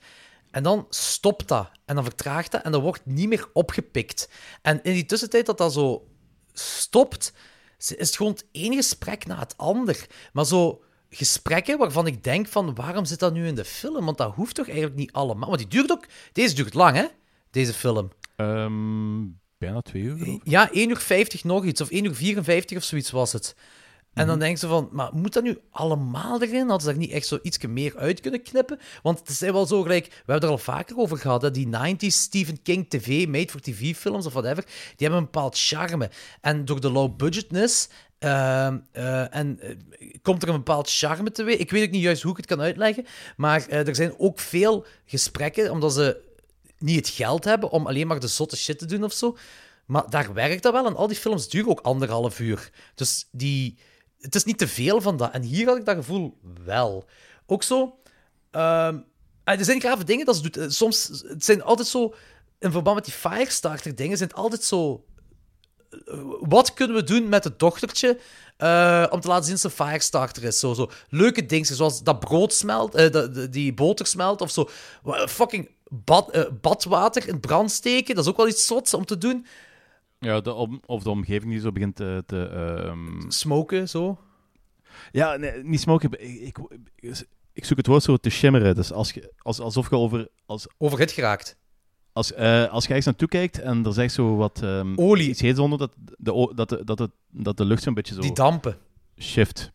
En dan stopt dat. En dan vertraagt dat. En dan wordt niet meer opgepikt. En in die tussentijd dat dat zo stopt, is het gewoon het ene gesprek na het ander. Maar zo gesprekken waarvan ik denk van, waarom zit dat nu in de film? Want dat hoeft toch eigenlijk niet allemaal. Want die duurt ook... Deze duurt lang, hè? Deze film. Um, bijna twee uur, Ja, 1 uur 50 nog iets. Of 1 uur 54 of zoiets was het. En dan mhm. denk ze van, maar moet dat nu allemaal erin? Hadden ze daar niet echt zo iets meer uit kunnen knippen? Want het is wel zo gelijk, we hebben het er al vaker over gehad, dat die 90s Stephen King TV, made for TV films of whatever, die hebben een bepaald charme. En door de low budgetness uh, uh, en uh, komt er een bepaald charme te Ik weet ook niet juist hoe ik het kan uitleggen, maar er zijn ook veel gesprekken, omdat ze niet het geld hebben om alleen maar de zotte shit te doen of zo. Maar daar werkt dat wel. En al die films duren ook anderhalf uur. Dus die, het is niet te veel van dat. En hier had ik dat gevoel wel. Ook zo. Uh, er zijn grave dingen dat ze doet. Eh, soms het zijn altijd zo. In verband met die Firestarter dingen zijn het altijd zo. Eh, wat kunnen we doen met het dochtertje uh, om te laten zien dat ze een Firestarter is? Zo, zo leuke dingen, zoals dat brood smelt, uh, de, die boter smelt of zo. Fucking bad, uh, badwater in brand steken, dat is ook wel iets zots om te doen. Ja, de om, of de omgeving die zo begint te... te um... Smoken, zo? Ja, nee, niet smoken. Ik, ik, ik, zoek het woord zo te shimmeren. Dus als je, als, alsof je over... Als, over het geraakt. Als, uh, als je ergens naartoe kijkt en er zegt zo wat... Um, Olie. Iets heet onder, dat de, dat, de, dat, de, dat de lucht zo'n beetje zo... Die dampen. Shift.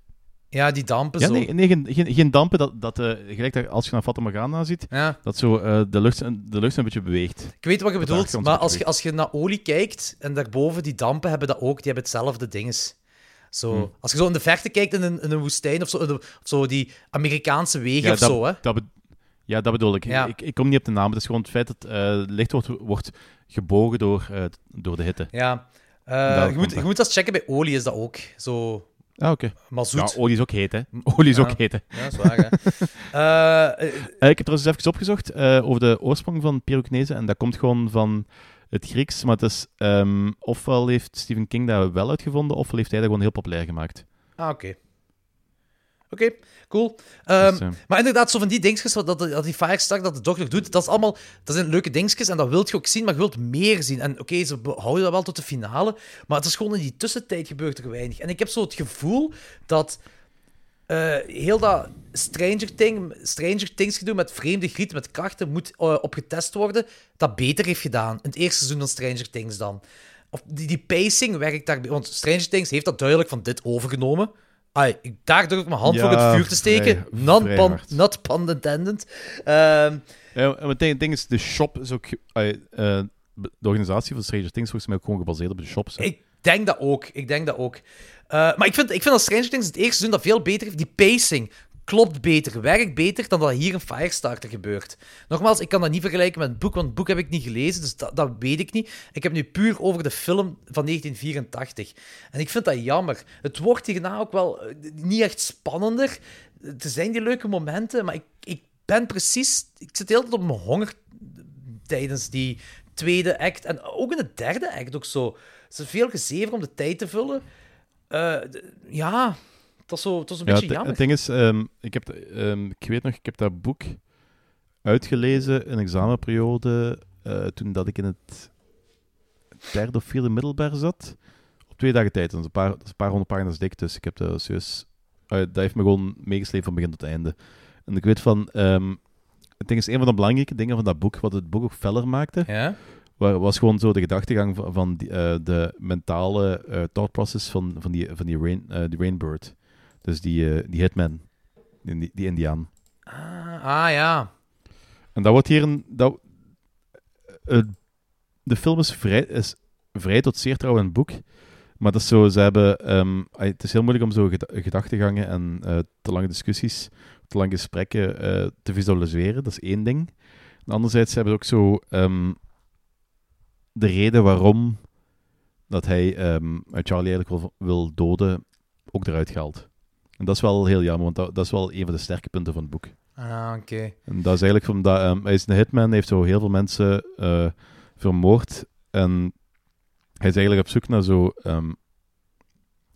Ja, die dampen ja, zo. Nee, nee geen, geen, geen dampen. Dat, dat, uh, gelijk dat als je naar Fata Morgana ziet, ja. dat zo, uh, de, lucht, de lucht een beetje beweegt. Ik weet wat je bedoelt, maar als je, als je naar olie kijkt en daarboven die dampen hebben dat ook, die hebben hetzelfde dinges. Zo, hmm. Als je zo in de verte kijkt in een, in een woestijn of zo, of zo die Amerikaanse wegen ja, of dat, zo, hè? Dat ja, dat bedoel ik. Ja. ik. Ik kom niet op de naam. Het is gewoon het feit dat uh, licht wordt, wordt gebogen door, door de hitte. Ja. je, moet, je moet dat checken bij olie, is dat ook. Zo, Ah, oké. Maar zoet. Ja, olie is ook heet, hè. Olie is ja. ook heet, hè. Ja, dat is waar, hè. uh, ik heb trouwens even opgezocht uh, over de oorsprong van pyrokinese, en dat komt gewoon van het Grieks, maar het is... Um, ofwel heeft Stephen King dat wel uitgevonden, ofwel heeft hij dat gewoon heel populair gemaakt. Ah, oké. Oké, okay, cool. Um, dus, uh, maar inderdaad, zo van die dingetjes, dat, dat die Firestark, dat de dochter doet, dat is allemaal, dat zijn leuke dingetjes en dat wilt je ook zien, maar je wilt meer zien. En oké, okay, ze houden dat wel tot de finale, maar het is gewoon in die tussentijd gebeurt er weinig. En ik heb zo het gevoel dat uh, heel dat Stranger, Thing, Stranger Things gedoe met vreemde griet, met krachten, moet uh, opgetest worden, dat beter heeft gedaan. In het eerste seizoen van Stranger Things dan. Of die, die pacing werkt daar... Want Stranger Things heeft dat duidelijk van dit overgenomen. Ai, daar durf ik mijn hand ja, voor het vuur te steken. Not, pun, not pun intended. Um, ja, het ding, is, de shop is ook... Uh, de organisatie van Stranger Things volgens mij ook gewoon gebaseerd op de shops. Ik denk dat ook. Ik denk dat ook. Uh, maar ik vind, ik vind dat Stranger Things het eerste seizoen dat veel beter heeft. Die pacing klopt beter, werkt beter dan dat hier in Firestarter gebeurt. Nogmaals, ik kan dat niet vergelijken met het boek, want het boek heb ik niet gelezen, dus dat, dat weet ik niet. Ik heb nu puur over de film van 1984. En ik vind dat jammer. Het wordt hierna ook wel niet echt spannender. Er zijn die leuke momenten, maar ik, ik ben precies... Ik zit heel tijd op mijn honger tijdens die tweede act. En ook in de derde act ook zo. Het is veel gezever om de tijd te vullen. Uh, ja, dat is, zo, dat is een ja, beetje het, jammer. Het ding is, um, ik, heb, um, ik weet nog, ik heb dat boek uitgelezen in examenperiode uh, toen dat ik in het derde of vierde middelbaar zat. Op twee dagen tijd. Dat is een paar, is een paar honderd pagina's dik, dus ik heb dat serieus... Uh, dat heeft me gewoon meegesleept van begin tot einde. En ik weet van... Um, het ding is, een van de belangrijke dingen van dat boek, wat het boek ook feller maakte, ja? was gewoon zo de gedachtegang van, van die, uh, de mentale uh, thought process van, van die, van die, rain, uh, die Rainbird. Dus die, uh, die hitman. Die, die indiaan. Ah, ah, ja. En dat wordt hier een... Dat, uh, de film is vrij, is vrij tot zeer trouw in het boek. Maar dat is zo, ze hebben... Um, het is heel moeilijk om zo gedachtegangen en uh, te lange discussies, te lange gesprekken te visualiseren. Dat is één ding. En anderzijds hebben ze ook zo... Um, de reden waarom dat hij um, Charlie eigenlijk wil, wil doden, ook eruit gehaald. En dat is wel heel jammer, want dat, dat, is wel een van de sterke punten van het boek. Ah, oké. En dat is eigenlijk omdat ehm, hij is een hitman, heeft zo heel veel mensen eh, vermoord. En hij is eigenlijk op zoek naar zo ehm,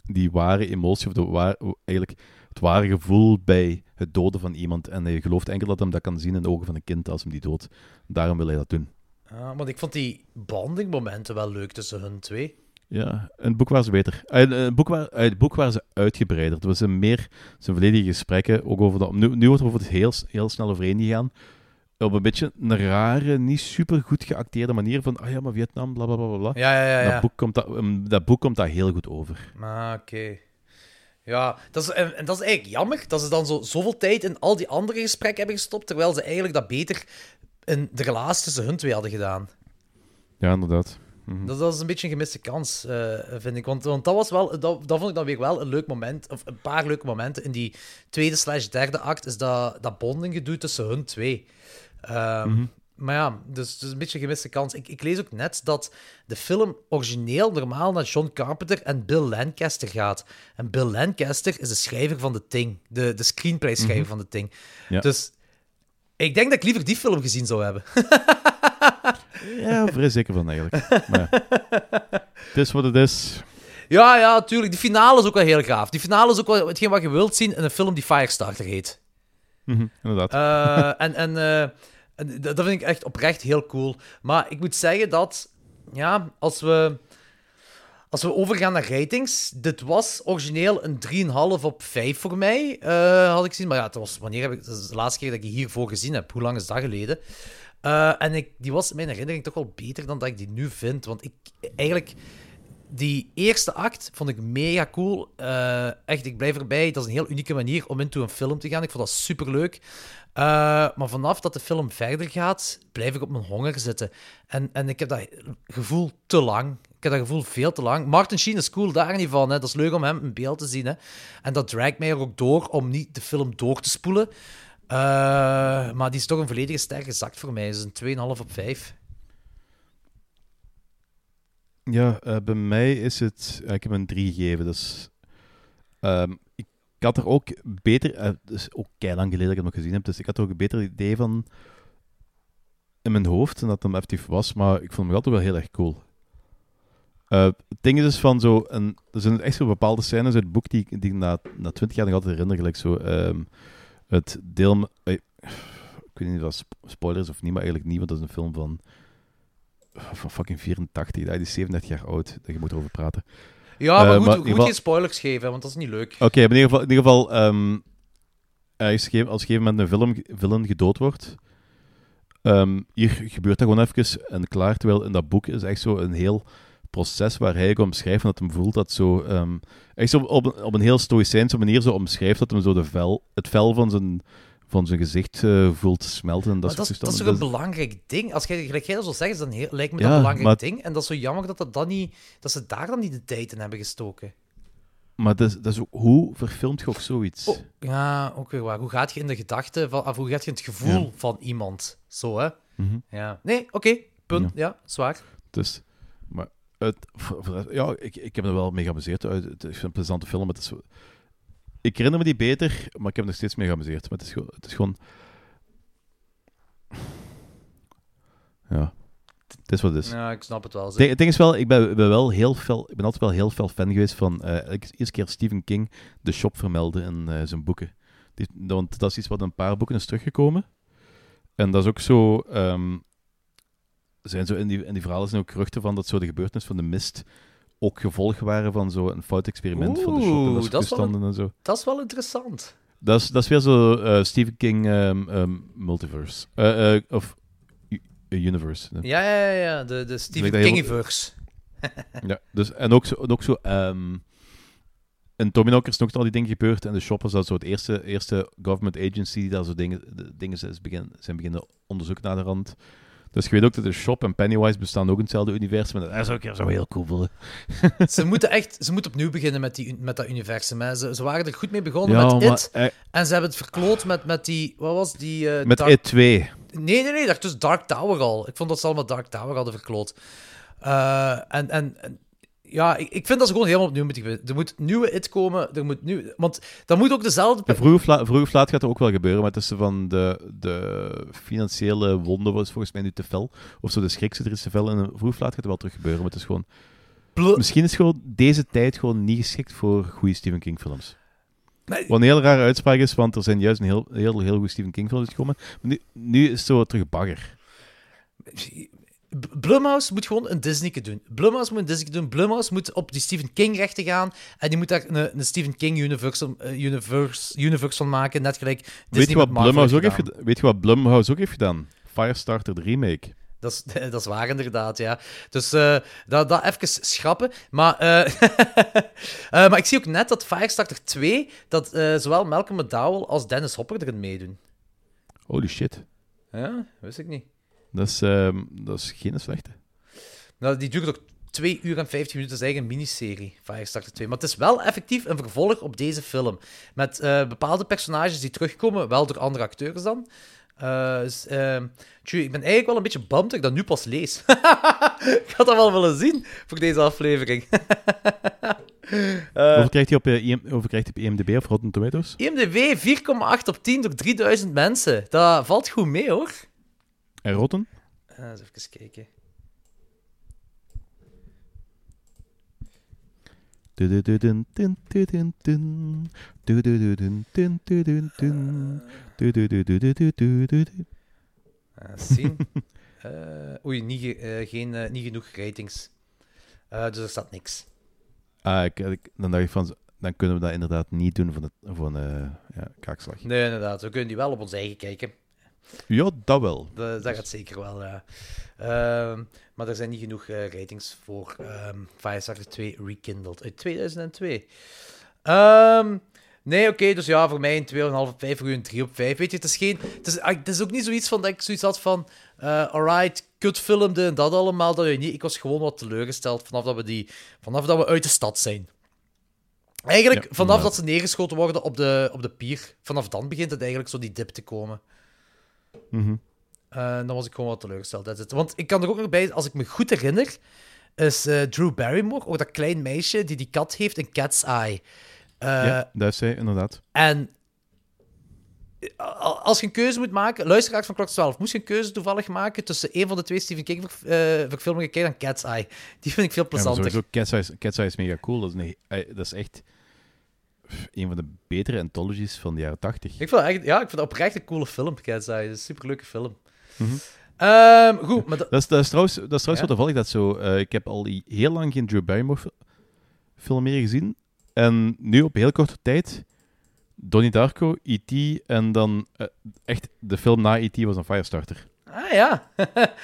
die ware emotie, of de waar, eigenlijk het ware gevoel bij het doden van iemand. En hij gelooft enkel dat hij dat kan zien in de ogen van een kind als hem die dood. Daarom wil hij dat doen. Ah, want ik vond die bonding-momenten wel leuk tussen hun twee. Ja, in het boek waren ze beter. Het boek, waar, uit het boek waren ze uitgebreider. Het was een meer zijn volledige gesprekken. Ook over dat, nu, nu wordt er over het heel, heel snel overheen gegaan. Op een beetje een rare, niet super goed geacteerde manier van. Ah ja, maar Vietnam, bla bla bla bla. Ja, ja, ja. ja. Dat, boek komt dat, um, dat boek komt daar heel goed over. Ah, oké. Ja, dat is, en, en, dat is eigenlijk jammer dat ze dan zo, zoveel tijd in al die andere gesprekken hebben gestopt, terwijl ze eigenlijk dat beter in de relatie tussen hun twee hadden gedaan. Ja, inderdaad. Mm -hmm. dat, dat, is een beetje een gemiste kans, uh, vind ik. Want, want dat, was wel, dat, dat vond ik dan weer wel een leuk moment, of een paar leuke momenten in die tweede slash derde act, is dat, dat bonding gedoe tussen hun twee. Mm -hmm. Maar ja, dus is een beetje een gemiste kans. Ik, ik, lees ook net dat de film origineel normaal naar John Carpenter en Bill Lancaster gaat. En Bill Lancaster is de schrijver van The Thing, de, de screenplay-schrijver mm -hmm. van The Thing. Ja. Dus ik denk dat ik liever die film gezien zou hebben. ja, vrij zeker van eigenlijk. Maar het is wat het is. Ja, ja, tuurlijk. Die finale is ook wel heel gaaf. Die finale is ook wel hetgeen wat je wilt zien in een film die Firestarter heet. Mm -hmm, inderdaad. Uh, en en uh, dat vind ik echt oprecht heel cool. Maar ik moet zeggen dat, ja, als we, als we overgaan naar ratings, dit was origineel een 3,5 op 5 voor mij, uh, had ik gezien. Maar ja, het was, wanneer heb ik, dat is de laatste keer dat ik hiervoor gezien heb. Hoe lang is dat geleden? Uh, en die was in mijn herinnering toch wel beter dan dat ik die nu vind. Want ik, eigenlijk, die eerste act vond ik mega cool. Uh, echt, ik blijf erbij. Dat is een heel unieke manier om into een film te gaan. Ik vond dat superleuk. Uh, maar vanaf dat de film verder gaat, blijf ik op mijn honger zitten. En, en ik heb dat gevoel te lang. Ik heb dat gevoel veel te lang. Martin Sheen is cool daar niet van. Hè. Dat is leuk om hem in beeld te zien. Hè. En dat draagt mij er ook door om niet de film door te spoelen. Uh, maar die is toch een volledige ster gezakt voor mij. Dus een 2,5 op 5. Ja, uh, bij mij is het... ik heb een 3 gegeven, dus... Um, ik had er ook beter, uh, dus ook lang geleden dat ik het nog gezien heb, dus ik had er ook een beter idee van in mijn hoofd en dat hem effectief was, maar ik vond hem altijd wel heel erg cool. Uh, het ding is dus van zo, een, er zijn echt zo bepaalde scènes uit het boek die, ik na, na 20 jaar nog altijd herinner, gelijk zo um, het deel, uh, ik weet niet of dat spoilers of niet, maar eigenlijk niet, want dat is een film van, van fucking 84, die is 37 jaar oud, dat je moet erover praten. Ja, maar, uh, goed, maar goed geval... geen spoilers geven, want dat is niet leuk. Oké, okay, in ieder geval, in ieder geval um, als op een gegeven moment een film, villain gedood wordt, um, hier gebeurt dat gewoon even en klaar. Terwijl in dat boek is echt zo een heel proces waar hij omschrijft dat hem voelt dat zo... Um, echt zo op, op een heel stoïcijnse manier zo omschrijft dat hem zo de vel, het vel van zijn van zijn gezicht uh, voelt smelten. En dat, dat, is, dat is toch een belangrijk ding? Als jij, gelijk jij dat zo zegt, dan heel, lijkt me dat een belangrijk maar... ding. En dat is zo jammer dat, dat, dan niet, dat ze daar dan niet de tijd in hebben gestoken. Maar dat is, dat is ook, hoe verfilmt je ook zoiets? Oh, ja, ook weer waar. Hoe gaat je in de gedachten, van, of hoe gaat je in het gevoel ja. van iemand? Zo, hè? Mm -hmm. Ja. Nee, oké, okay, punt. Ja, ja zwaar. Dus, maar het, ja, ik, ik heb er wel mee geamuseerd. Het is een plezante film. Het is ik herinner me die beter, maar ik heb me nog steeds mee geamuseerd. Maar het is, gewoon, het is gewoon... Ja. Het is wat het is. Ja, ik snap het wel. Het ding, is wel, ik ben, ben, wel heel fel, ik ben altijd wel heel fel fan geweest van... Uh, ik eerste keer Stephen King de shop vermelden in uh, zijn boeken. Die, want dat is iets wat in een paar boeken is teruggekomen. En dat is ook zo... Um, zijn zo in, die, in die verhalen zijn ook geruchten van dat zo de gebeurtenis van de mist ook gevolg waren van zo'n fout experiment van de shop en dat, dat, is wel, en zo. dat is wel interessant. Dat is, dat is weer zo uh, Stephen King um, um, multiverse. Uh, uh, of universe. Ja, ja, ja, de, de Stephen dus Kingiverse. ja, dus, en ook zo... Ook zo um, in Tommyknocker is nog al die dingen gebeurd. En de shop was dat zo het eerste, eerste government agency die daar zo dingen, dingen zijn, begin, zijn beginnen onderzoeken naar de rand. Dus je weet ook dat de Shop en Pennywise bestaan ook in hetzelfde universum. En dat is ook zo heel cool voelen. ze moeten echt ze moeten opnieuw beginnen met, die, met dat universum. Hè. Ze, ze waren er goed mee begonnen ja, met It. Eh, en ze hebben het verkloot met, met die... Wat was die... Uh, met Dark... It 2. Nee, nee, nee. Dat is Dark Tower al. Ik vond dat ze allemaal Dark Tower hadden verkloot. Uh, en, en, en Ja, ik, ik vind dat ze gewoon helemaal opnieuw moeten gebeuren. Er moet nieuwe It komen, er moet nieuw... Want dan moet ook dezelfde... En vroeg, of la- vroeg of laat gaat er ook wel gebeuren, maar tussen van de, de financiële wonden was volgens mij nu te fel. Of zo de schrik zit er is te fel. En vroeg of laat gaat er wel terug gebeuren, maar het is gewoon... Misschien is gewoon deze tijd gewoon niet geschikt voor goede Stephen King films. Nee. Wat een heel rare uitspraak is, want er zijn juist een heel, heel, heel goede Stephen King films gekomen. Maar nu, nu is het zo terug bagger. Blumhouse moet gewoon een Disney doen. Blumhouse moet een Disney doen. Blumhouse moet op die Stephen King rechten gaan. En die moet daar een, een Stephen King universe, eh, universe, universe van maken. Net gelijk Disney Weet je, wat Blumhouse ook heeft? Weet je wat Blumhouse ook heeft gedaan? Firestarter, de remake. Dat is, dat is waar, inderdaad, ja. Dus eh, dat, dat even schrappen. Maar, eh, maar ik zie ook net dat Firestarter 2, dat zowel Malcolm McDowell als Dennis Hopper erin meedoen. Holy shit. Ja, wist ik niet. Dat is, ehm, dat is geen slechte. Nou, die duurt ook 2 uur en 15 minuten. Dat is eigenlijk een miniserie, Firestarter 2. Maar het is wel effectief een vervolg op deze film. Met eh, bepaalde personages die terugkomen, wel door andere acteurs dan. Dus, tjoe, ik ben eigenlijk wel een beetje bummed dat ik dat nu pas lees. ik had dat wel willen zien voor deze aflevering. Eh, Hoeveel krijgt hij op, IM hoeveel krijgt hij op IMDb of Rotten Tomatoes? IMDb 4,8 op 10 door 3000 mensen. Dat valt goed mee, hoor. En rotten? Uh, eens even kijken. Zien. oei, niet, eh, geen, eh, niet genoeg ratings. Eh, dus er staat niks. Ah, ik, dan dacht ik van, dan kunnen we dat inderdaad niet doen van, de, van ja, kaakslag. Nee, inderdaad. We kunnen die wel op ons eigen kijken. Ja, dat wel. Dat, dat gaat zeker wel, ja. Ehm, maar er zijn niet genoeg eh, ratings voor ehm Firestarter 2 Rekindled uit 2002. Ehm, nee, oké, dus ja, voor mij een 2,5 op 5, voor u een 3 op 5. Weet je, het is, geen, het, is, ah, het is ook niet zoiets van dat ik zoiets had van, eh alright, kut filmde en dat allemaal, dat je niet. Ik was gewoon wat teleurgesteld vanaf dat we, die, vanaf dat we uit de stad zijn. Eigenlijk, Ja, vanaf dat ze neergeschoten worden op de, op de pier, vanaf dan begint het eigenlijk zo die dip te komen. Mhm. Eh, dan was ik gewoon wat teleurgesteld. Want ik kan er ook nog bij, als ik me goed herinner, is eh, Drew Barrymore, ook dat klein meisje die die kat heeft, een cat's eye. Eh, ja, dat is hij, inderdaad. En als je een keuze moet maken, luisteraars van Klok 12, moest je een keuze toevallig maken tussen een van de twee Stephen King ver- verfilmingen, kijk dan Cat's Eye. Die vind ik veel Ja, plezanter. sowieso, Cat's Eye, is- Cat's Eye is mega cool. Dat is, dat is echt een van de betere anthologies van de jaren 80. Ik vind, echt, ja, ik dat oprecht een coole film, Cat's Eye. Het is een superleuke film. Mhm. Ehm, goed, maar dat- is, dat is trouwens, dat is trouwens Ja? wel toevallig dat zo. eh, ik heb al heel lang geen Drew Barrymore fi- film meer gezien. En nu op heel korte tijd Donnie Darko, E.T. en dan eh, echt de film na E.T. was een Firestarter. Ah ja.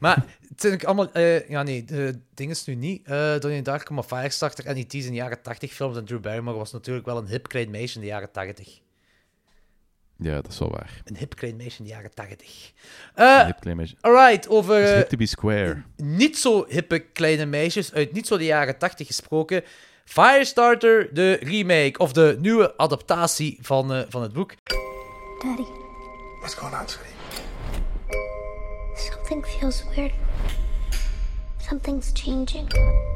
Maar het zijn ook allemaal. eh, ja, nee, de ding is nu niet. eh Donnie Darko, maar Firestarter en E.T. in de jaren 80 films. En Drew Barrymore was natuurlijk wel een hip klein meisje in de jaren 80. Ja, dat is wel waar. Een hip klein meisje in de jaren 80. Een Eh hip klein meisje. alright, over hip to be square. niet zo hippe kleine meisjes uit niet zo de jaren 80 gesproken. Firestarter, de remake of de nieuwe adaptatie van, eh, van het boek. Daddy, What's going on, sweetie? Something feels weird. Something's changing.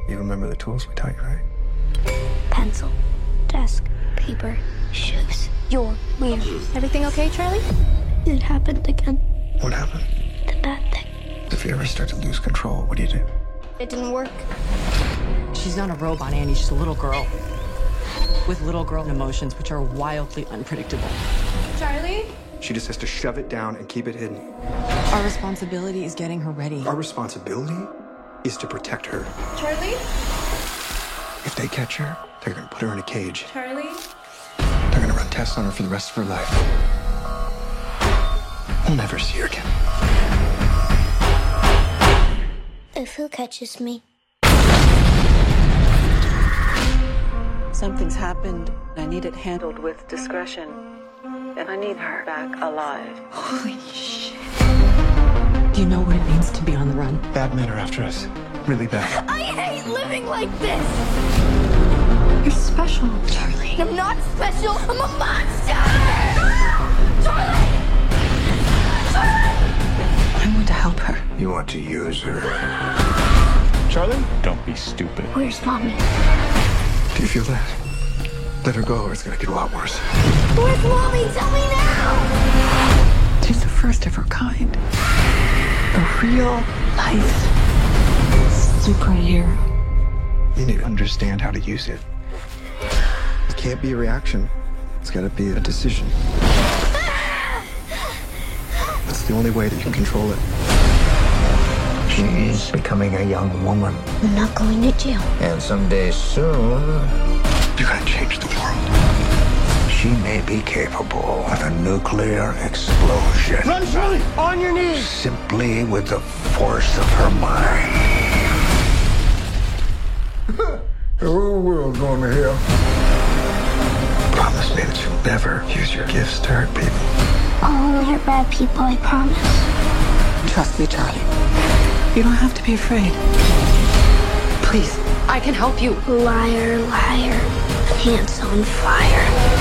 You remember the tools we taught you, right? Pencil, desk, paper, shoes. You're weird. Everything okay, Charlie? It happened again. What happened? The bad thing. If you ever start to lose control, what do you do? It didn't work. She's not a robot, Annie. She's a little girl. With little girl emotions, which are wildly unpredictable. Charlie? She just has to shove it down and keep it hidden. Our responsibility is getting her ready. Our responsibility is to protect her. Charlie? If they catch her, they're gonna put her in a cage. Charlie? They're gonna run tests on her for the rest of her life. We'll never see her again. If who catches me? Something's happened. I need it handled with discretion. And I need her back alive. Holy shit. Bad men are after us. Really bad. I hate living like this! You're special, Charlie. I'm not special, I'm a monster! Ah! Charlie! I want to help her. You want to use her. Charlie? Don't be stupid. Where's mommy? Do you feel that? Let her go or it's gonna get a lot worse. Where's mommy? Tell me now! She's the first of her kind. A real life superhero. You need to understand how to use it. It can't be a reaction. It's gotta be a decision. That's the only way that you can control it. She's becoming a young woman. I'm not going to jail. And someday soon, You're gonna change the world. She may be capable of a nuclear explosion. Run, Charlie! On your knees! Simply with the force of her mind. The whole world's going to hell. Promise me that you'll never use your gifts to hurt people. I'll only hurt bad people, I promise. Trust me, Charlie. You don't have to be afraid. Please, I can help you. Liar, liar. Pants on fire.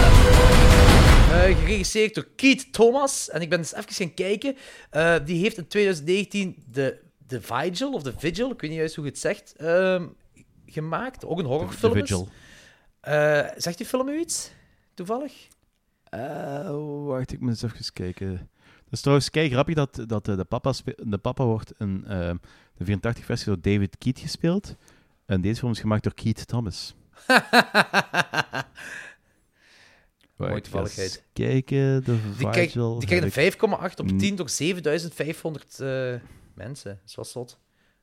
Eh, geregisseerd door Keith Thomas. En ik ben eens even gaan kijken. Eh, die heeft in 2019 de, de Vigil, of de Vigil, ik weet niet juist hoe je het zegt, ehm, gemaakt. Ook een horrorfilm The is. Vigil. Eh, zegt die film u iets? Toevallig? Eh, wacht, ik moet eens even kijken. Het is trouwens kei grappig dat, dat de, papa de papa wordt in eh, de 84-versie door David Keith gespeeld. En deze film is gemaakt door Keith Thomas. Mooie toevalligheid. Kijken, de Die krijgt, een ik- 5,8 op Mm. 10 door 7500 eh, mensen. Dat is wel zot.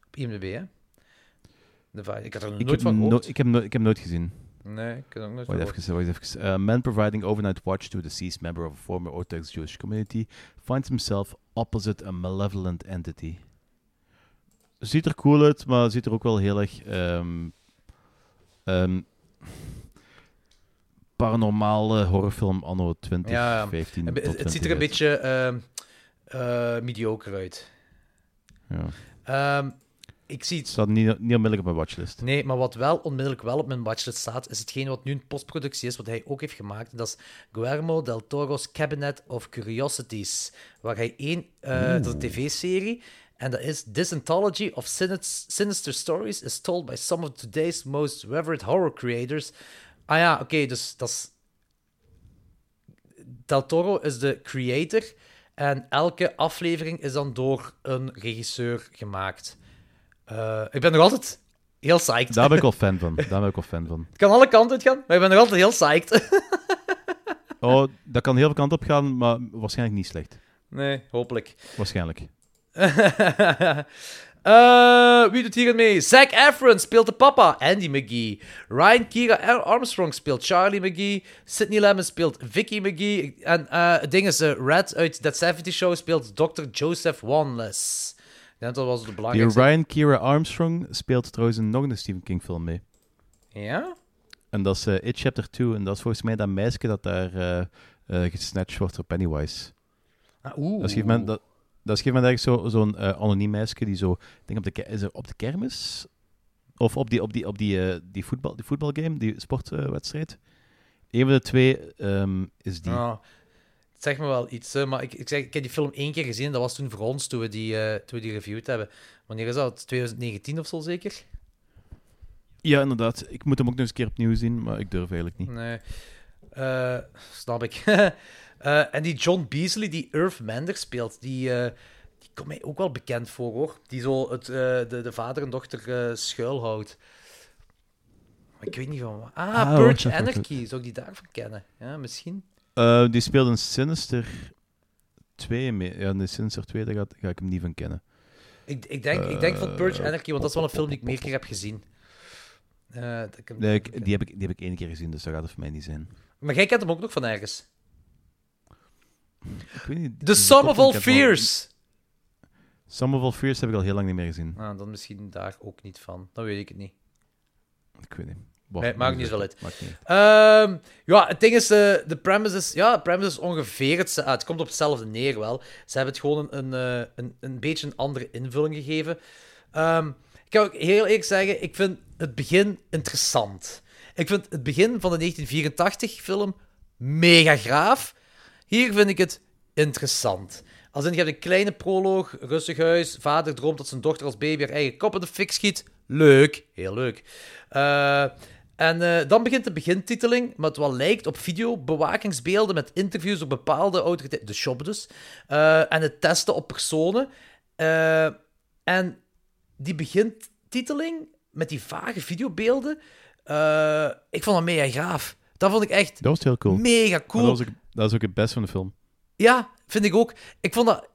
Op IMDb, hè? De ik had er nog Ik nooit heb, van no- gehoord. ik, heb no- ik heb nooit gezien. Nee, ik heb ook nooit gehoord. even, even. Uh, man providing overnight watch to a deceased member of a former Orthodox Jewish community finds himself opposite a malevolent entity. Ziet er cool uit, maar ziet er ook wel heel erg ehm, paranormale horrorfilm anno 2015. Het, het 20 ziet er een beetje ehm eh, mediocre uit. Ja. Ehm, ik zie Het staat niet, niet onmiddellijk op mijn watchlist. Nee, maar wat wel onmiddellijk wel op mijn watchlist staat, is hetgeen wat nu een postproductie is, wat hij ook heeft gemaakt. Dat is Guillermo del Toro's Cabinet of Curiosities. Waar hij één, dat is een tv-serie, en dat is This Anthology of Sinis- Sinister Stories is told by some of today's most revered horror creators. Ah ja, oké, dus dat is... Del Toro is de creator, en elke aflevering is dan door een regisseur gemaakt. Eh, ik ben nog altijd heel psyched. Daar ben ik wel fan van. Daar ben ik wel fan van. Het kan alle kanten uit gaan, maar ik ben nog altijd heel psyched. Oh, dat kan heel veel kanten op gaan, maar waarschijnlijk niet slecht. nee, hopelijk. Waarschijnlijk. Eh, wie doet hier mee? Zac Efron speelt de papa, Andy McGee. Ryan Kira Armstrong speelt Charlie McGee. Sidney Lemon speelt Vicky McGee. En eh, het ding is, eh, Red uit That 70 Show speelt Dr. Joseph Wanless. Ik denk dat was de Die belangrijkste. Ryan Kira Armstrong speelt trouwens in nog een Stephen King film mee. Ja? En dat is eh, It Chapter 2. En dat is volgens mij dat meisje dat daar gesnatcht wordt door Pennywise. Ah, Oeh. Dat is op een gegeven moment, dat, dat is een gegeven moment eigenlijk zo- zo'n eh, anoniem meisje die zo... Ik denk op de, is er op de kermis? Of op die, op die, op die, eh, die, voetbal, die voetbalgame, die sportwedstrijd. Eén van de twee ehm, is die. Ja, het zegt me wel iets, maar ik, ik, zeg, ik heb die film één keer gezien. Dat was toen voor ons, toen we die, eh, toen we die reviewed hebben. Wanneer is dat? 2019 of zo zeker? Ja, inderdaad. Ik moet hem ook nog eens een keer opnieuw zien, maar ik durf eigenlijk niet. Nee. Snap ik. Eh, en die John Beasley, die Irv Mender speelt, die, eh, die komt mij ook wel bekend voor, hoor. Die zo het, eh, de, de vader en dochter eh schuilhoudt. Maar ik weet niet van wat. Ah, Ah, Purge. Anarchy. Zou ik die daarvan kennen? Ja, misschien. Eh, die speelt in Sinister 2 mee. Ja, in Sinister 2 daar ga, ga ik hem niet van kennen. Ik, ik, denk, ik denk van Purge Anarchy, want dat is wel een film die ik meer keer heb gezien. Eh, dat ik hem- Nee, ik- die, heb ik, die heb ik één keer gezien, dus dat gaat het voor mij niet zijn. Maar jij kent hem ook nog van ergens. Ik weet niet, The die Sum of All Fears. Sum of All Fears heb ik al heel lang niet meer gezien. Ah, dan misschien daar ook niet van. Dan weet ik het niet. Ik weet niet. Nee, maakt niet zo uit. Maakt niet uit. Ehm, ja, het ding is, eh, de premise is, ja, de premise is ongeveer het, ah, het komt op hetzelfde neer wel. Ze hebben het gewoon een, een, eh, een, een beetje een andere invulling gegeven. Ehm, ik kan ook heel eerlijk zeggen, ik vind het begin interessant. Ik vind het begin van de 1984-film mega graaf. Hier vind ik het interessant. Als in, je hebt een kleine proloog, rustig huis, vader droomt dat zijn dochter als baby haar eigen kop in de fik schiet. leuk, heel leuk. Uh, en uh, dan begint de begintiteling, met wat lijkt op videobewakingsbeelden met interviews door bepaalde autoriteiten, de shop dus, uh, en het testen op personen. En die begintiteling met die vage videobeelden, ik vond dat mega gaaf. Dat vond ik echt dat was heel cool. mega cool. dat, was dat was ook het beste van de film. Ja, vind ik ook. Ik vond dat...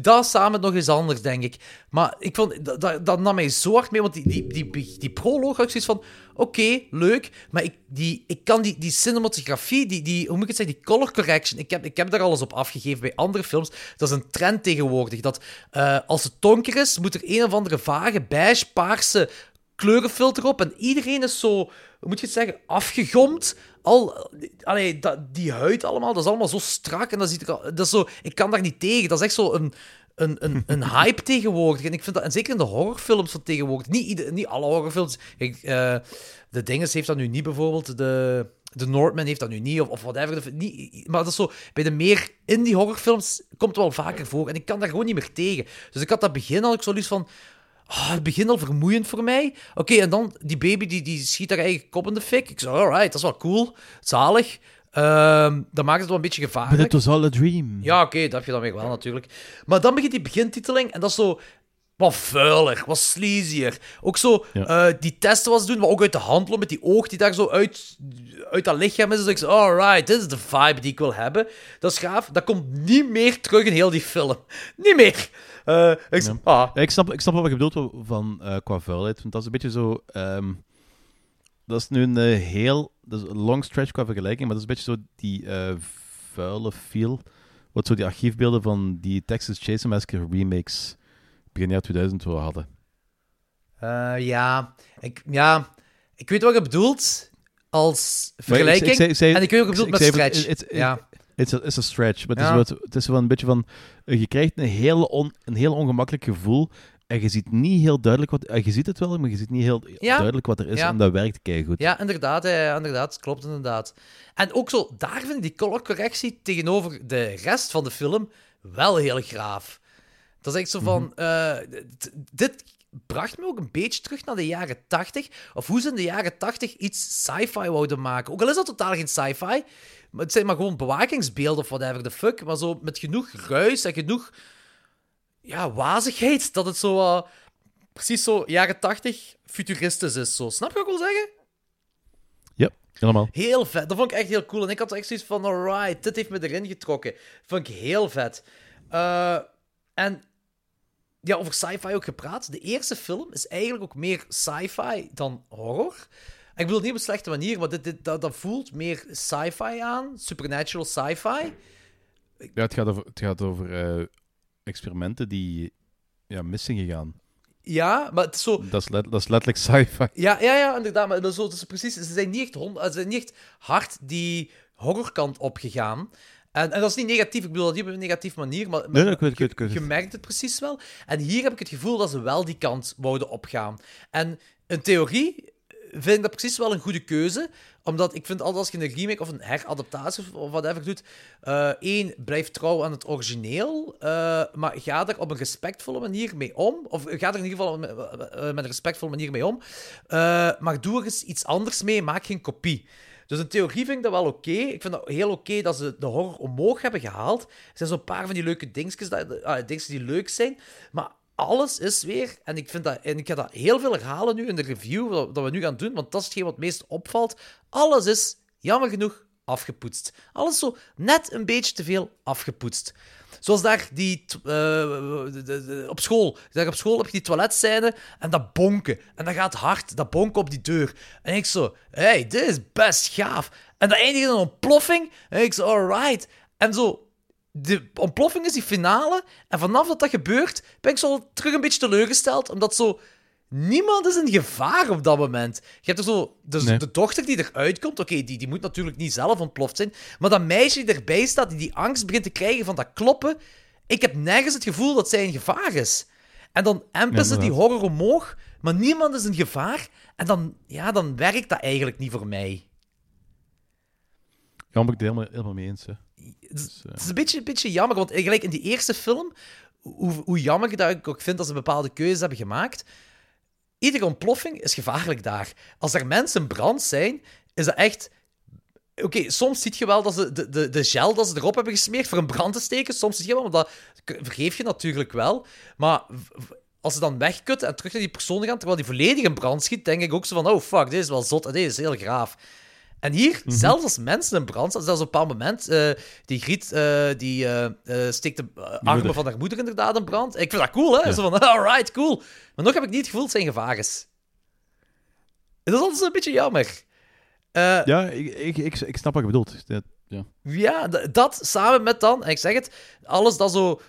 Dat samen nog eens anders, denk ik. Maar ik vond, dat, dat, nam mij zo hard mee, want die, die, die, proloog had zoiets van... Oké, leuk, maar ik, die, ik kan die, die cinematografie, die, die, hoe moet ik het zeggen, die color correction, ik heb, ik heb daar alles op afgegeven bij andere films. Dat is een trend tegenwoordig, dat uh, als het donker is, moet er een of andere vage, beige, paarse kleurenfilter op. En iedereen is zo, hoe moet je het zeggen, afgegomd. Al, allee, dat, die huid allemaal, dat is allemaal zo strak. En dat ziet er, dat is zo, ik kan daar niet tegen. Dat is echt zo een, een, een, een hype tegenwoordig. En ik vind dat, en zeker in de horrorfilms van tegenwoordig, niet, ieder, niet alle horrorfilms. Uh, de Dinges heeft dat nu niet bijvoorbeeld. De, de Northman heeft dat nu niet, of, of whatever. Niet, maar dat is zo, bij de meer indie horrorfilms komt het wel vaker voor. En ik kan daar gewoon niet meer tegen. Dus ik had dat begin al ik zo liefst van. Oh, het begint al vermoeiend voor mij. Oké, en dan die baby die, die schiet haar eigen kop in de fik. Ik zei, alright, dat is wel cool. Zalig. Um, dan maakt het wel een beetje gevaarlijk. But it was all a dream. Ja, oké, dat heb je dan weer wel natuurlijk. Maar dan begint die begintiteling en dat is zo wat vuiler, wat sleazier. Ook zo ja. uh, die testen was doen, maar ook uit de hand lopen met die oog die daar zo uit, uit dat lichaam is. Dus ik zei, alright, dit is de vibe die ik wil hebben. Dat is gaaf. Dat komt niet meer terug in heel die film. Niet meer. Uh, ik, ja. ah. ja, ik, snap, ik snap wat je bedoelt van, uh, qua vuilheid. Want dat is een beetje zo... Um, dat is nu een uh, heel... Dat is een long stretch qua vergelijking, maar dat is een beetje zo die vuile feel. Wat zo die archiefbeelden van die Texas Chainsaw Massacre remakes begin jaar 2000 we hadden. ja, ik, ja, ik weet wat je bedoelt als vergelijking. Ik, ik, zei, en ik weet wat je bedoelt met stretch. Het, ja. Het is een stretch, maar het, ja. is, wat, het is wel een beetje van... Je krijgt een heel, on, een heel ongemakkelijk gevoel en je ziet niet heel duidelijk wat... Je ziet het wel, maar je ziet niet heel ja. duidelijk wat er is ja. en dat werkt goed. Ja, inderdaad, ja, inderdaad. Klopt inderdaad. En ook zo, daar vind ik die colorcorrectie tegenover de rest van de film wel heel graaf. Dat is echt zo van... Mm -hmm. uh, dit bracht me ook een beetje terug naar de jaren 80. Of hoe ze in de jaren 80 iets sci-fi wouden maken. Ook al is dat totaal geen sci-fi. Maar het zijn maar gewoon bewakingsbeelden of whatever the fuck. Maar zo met genoeg ruis en genoeg ja, wazigheid. Dat het zo uh, precies zo jaren 80 futuristisch is. Zo. Snap je wat ik wil zeggen? Ja, helemaal. Heel vet. Dat vond ik echt heel cool. En ik had echt zoiets van: alright, dit heeft me erin getrokken. vond ik heel vet. Uh, en ja, over sci-fi ook gepraat. De eerste film is eigenlijk ook meer sci-fi dan horror. Ik bedoel niet op een slechte manier, maar dit, dit, dat, dat voelt meer sci-fi aan. Supernatural sci-fi. Ja, het gaat over, het gaat over uh, experimenten die ja, mis zijn gegaan. Ja, maar het is zo... Dat is, let, dat is letterlijk sci-fi. Ja, ja, ja, inderdaad. Maar dat is, zo, dat is precies... Ze zijn niet echt, hond, ze zijn niet echt hard die horrorkant opgegaan. En, en dat is niet negatief, ik bedoel dat niet op een negatieve manier, maar, nee, nee, ik weet, je, ik weet, je merkt het precies wel. En hier heb ik het gevoel dat ze wel die kant wouden opgaan. En in theorie vind ik dat precies wel een goede keuze. Omdat ik vind altijd als je een remake of een heradaptatie of whatever doet. Uh, één, blijf trouw aan het origineel. Uh, maar ga er op een respectvolle manier mee om. Of ga er in ieder geval met, met een respectvolle manier mee om. Uh, maar doe er eens iets anders mee. Maak geen kopie. Dus in theorie vind ik dat wel oké. Ik vind het heel oké dat ze de horror omhoog hebben gehaald. Er zijn zo'n paar van die leuke dingetjes, dat, uh, dingetjes die leuk zijn. Maar alles is weer, en ik, vind dat, en ik ga dat heel veel herhalen nu in de review, dat we nu gaan doen, want dat is hetgeen wat het meest opvalt. Alles is, jammer genoeg, afgepoetst. Alles zo net een beetje te veel afgepoetst. Zoals daar die, de, op school. Daar op school heb je die toiletscène en dat bonken. En dat gaat hard, dat bonken op die deur. En ik zo, hey, dit is best gaaf. En dat eindigt in een ontploffing. En ik zo, alright. En zo, de ontploffing is die finale. En vanaf dat dat gebeurt, ben ik zo terug een beetje teleurgesteld. Omdat zo... Niemand is in gevaar op dat moment. Je hebt er zo... Dus nee. de dochter die eruit komt, oké, okay, die, die moet natuurlijk niet zelf ontploft zijn. Maar dat meisje die erbij staat, die die angst begint te krijgen van dat kloppen... Ik heb nergens het gevoel dat zij in gevaar is. En dan empen ze die horror omhoog, maar niemand is in gevaar. En dan, ja, dan werkt dat eigenlijk niet voor mij. Ja, ben ik het helemaal, helemaal mee eens, hè. Dus, uh... Het is een beetje, een beetje jammer, want gelijk in die eerste film, hoe, hoe jammer dat ik ook vind dat ze bepaalde keuzes hebben gemaakt. Iedere ontploffing is gevaarlijk daar. Als er mensen brand zijn, is dat echt... Oké, soms zie je wel dat ze de, de, de gel dat ze erop hebben gesmeerd voor een brand te steken. Soms zie je wel, want dat vergeef je natuurlijk wel. Maar als ze dan wegkutten en terug naar die persoon gaan, terwijl die volledig in brand schiet, denk ik ook zo van, oh fuck, dit is wel zot en dit is heel graaf. En hier, zelfs als mensen in brand staan, zelfs op een bepaald moment, eh, die Griet, eh, die eh, steekt de armen moeder. van haar moeder inderdaad in brand. Ik vind dat cool, hè? Ja. Zo van, alright, cool. Maar nog heb ik niet het gevoel dat zijn gevaar is. Dat is altijd een beetje jammer. Ja, ik, ik, ik, ik snap wat je bedoelt. Ja. ja, dat samen met dan, en ik zeg het, alles dat zo.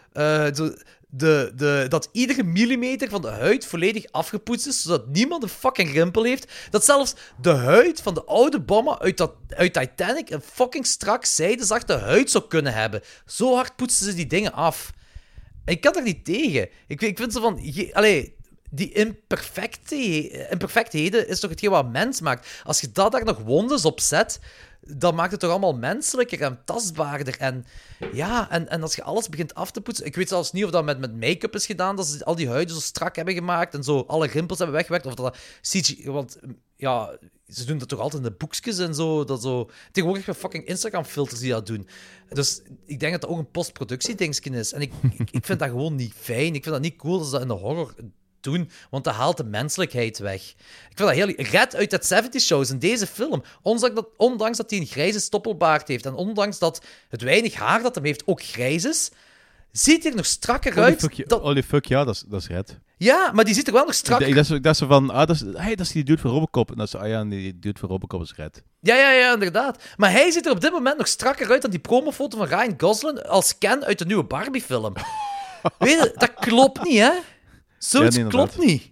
zo de, de, dat iedere millimeter van de huid volledig afgepoetst is, zodat niemand een fucking rimpel heeft. Dat zelfs de huid van de oude bommen uit, dat, uit Titanic een fucking strak zijdezachte huid zou kunnen hebben. Zo hard poetsen ze die dingen af. En ik kan er niet tegen. Ik, ik vind ze van. allee, die imperfectheden is toch hetgeen wat mens maakt. Als je dat daar nog wondes op zet, dan maakt het toch allemaal menselijker en tastbaarder. En ja, en, en als je alles begint af te poetsen. Ik weet zelfs niet of dat met, met make-up is gedaan, dat ze al die huiden zo strak hebben gemaakt en zo alle rimpels hebben weggewerkt. Of dat. Want ja, ze doen dat toch altijd in de boekjes en zo. Dat zo tegenwoordig heb fucking Instagram-filters die dat doen. Dus ik denk dat dat ook een postproductie-dingetje is. En ik, ik, ik vind dat gewoon niet fijn. Ik vind dat niet cool dat ze dat in de horror doen, want dat haalt de menselijkheid weg. Ik vind dat heel... Red uit dat 70 shows in deze film, ondanks dat, ondanks dat hij een grijze stoppelbaard heeft en ondanks dat het weinig haar dat hem heeft ook grijs is, ziet hij er nog strakker Holy uit. fuck, dan- holy fuck, ja, dat is, dat is red. Ja, maar die ziet er wel nog Ik, strak ik, dat, is, dat is van, ah, dat is, hey, dat is die dude van Robocop. En dat is, ah ja, die dude van Robocop is red. Ja, ja, ja, inderdaad. Maar hij ziet er op dit moment nog strakker uit dan die promofoto van Ryan Gosling als Ken uit de nieuwe Barbie-film. Weet je, dat klopt niet, hè? Zoiets Ja, klopt niet.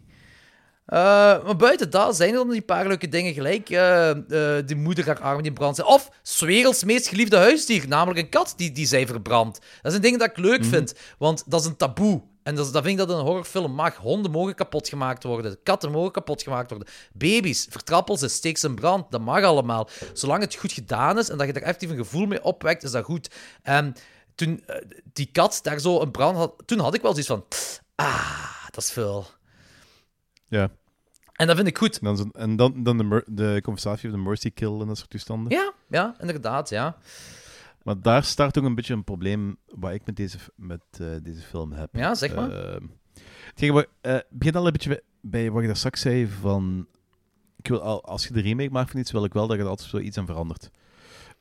Eh, maar buiten dat zijn er dan die paar leuke dingen gelijk. eh, eh, die moeder haar armen die in brand zijn. Of werelds meest geliefde huisdier, namelijk een kat die, die zij verbrandt. Dat zijn dingen dat ik leuk vind, want dat is een taboe. En dat, vind ik dat een horrorfilm mag. Honden mogen kapot gemaakt worden. Katten mogen kapot gemaakt worden. Baby's, vertrappel ze, steek ze in brand. Dat mag allemaal. Zolang het goed gedaan is en dat je er effectief een gevoel mee opwekt, is dat goed. En toen eh, die kat daar zo een brand had, toen had ik wel zoiets van... Ah, dat is veel. Ja. En dat vind ik goed. En dan, zo- en dan, dan de, de conversatie over de mercy kill en dat soort toestanden. Ja, ja, inderdaad, ja. Maar daar start ook een beetje een probleem wat ik met deze, met, eh, deze film heb. Ja, zeg maar. Eh, hetgeen wat- eh, begin al een beetje bij, bij wat je daar straks zei van... Ik wil, al- als je de remake maakt van iets, wil ik wel dat je er altijd zoiets aan verandert.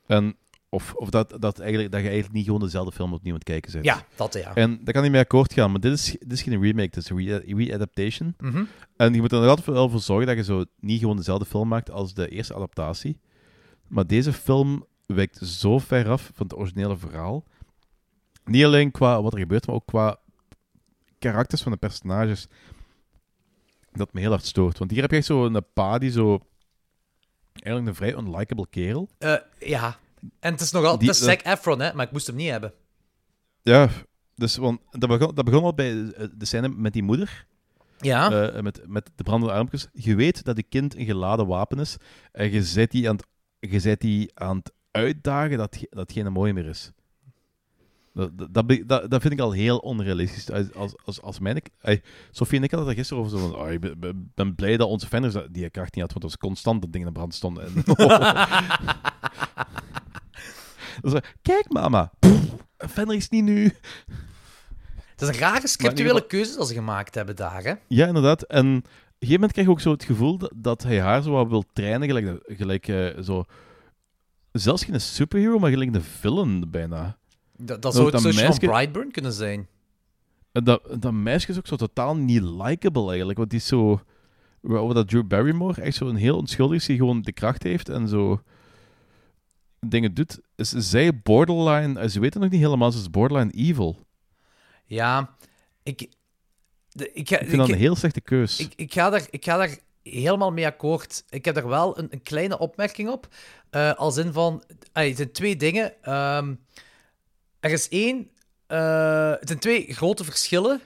En, of of dat, dat, eigenlijk, dat je eigenlijk niet gewoon dezelfde film opnieuw aan het kijken bent. Ja, dat ja. En daar kan niet mee akkoord gaan, maar dit is, dit is geen remake, dit is een re- re-adaptation. Mhm. En je moet er altijd wel voor zorgen dat je zo niet gewoon dezelfde film maakt als de eerste adaptatie. Maar deze film wijkt zo ver af van het originele verhaal. Niet alleen qua wat er gebeurt, maar ook qua karakters van de personages. Dat me heel hard stoort. Want hier heb je echt zo een pa die zo... Eigenlijk een vrij unlikable kerel. Eh, ja. En het is nog altijd het is Zac Efron, hè, maar ik moest hem niet hebben. Ja, dus want dat begon, dat begon al bij eh, de scène met die moeder. Ja. Eh, met, met de brandende armpjes. Je weet dat die kind een geladen wapen is. En je zet die aan het, je zet die aan het uitdagen dat, dat geen mooi meer is. Dat, dat, dat, vind ik al heel onrealistisch. Als, als, als, mijn, ey, Sophie en ik hadden het er gisteren over zo van, oh, ik ben, blij dat onze dat- die kracht niet had, want het was constant dat dingen in brand stonden. En, Kijk mama, Pff, is niet nu. Het is een rare scriptuele keuze dat ze gemaakt hebben daar, hè. Ja, inderdaad. En op een gegeven moment krijg je ook zo het gevoel dat, dat hij haar zo wat wil trainen, gelijk, gelijk eh, zo... Zelfs geen superhero, maar gelijk de villain bijna. Dat, dat zou het dat soort van meisje- Brightburn kunnen zijn. Dat, dat meisje is ook zo totaal niet likable eigenlijk, want die is zo... Wat dat Drew Barrymore echt zo een heel onschuldig is, die gewoon de kracht heeft en zo dingen doet. Is zij borderline... eh, Ze weten nog niet helemaal, ze is borderline evil. Ja, ik... de- ik, ga- Ik vind dat een heel slechte keus. Ik, ik, ga daar, ik ga daar helemaal mee akkoord. Ik heb daar wel een, een kleine opmerking op. Eh, als in van... het zijn twee dingen. Ehm, er is één... eh, het zijn twee grote verschillen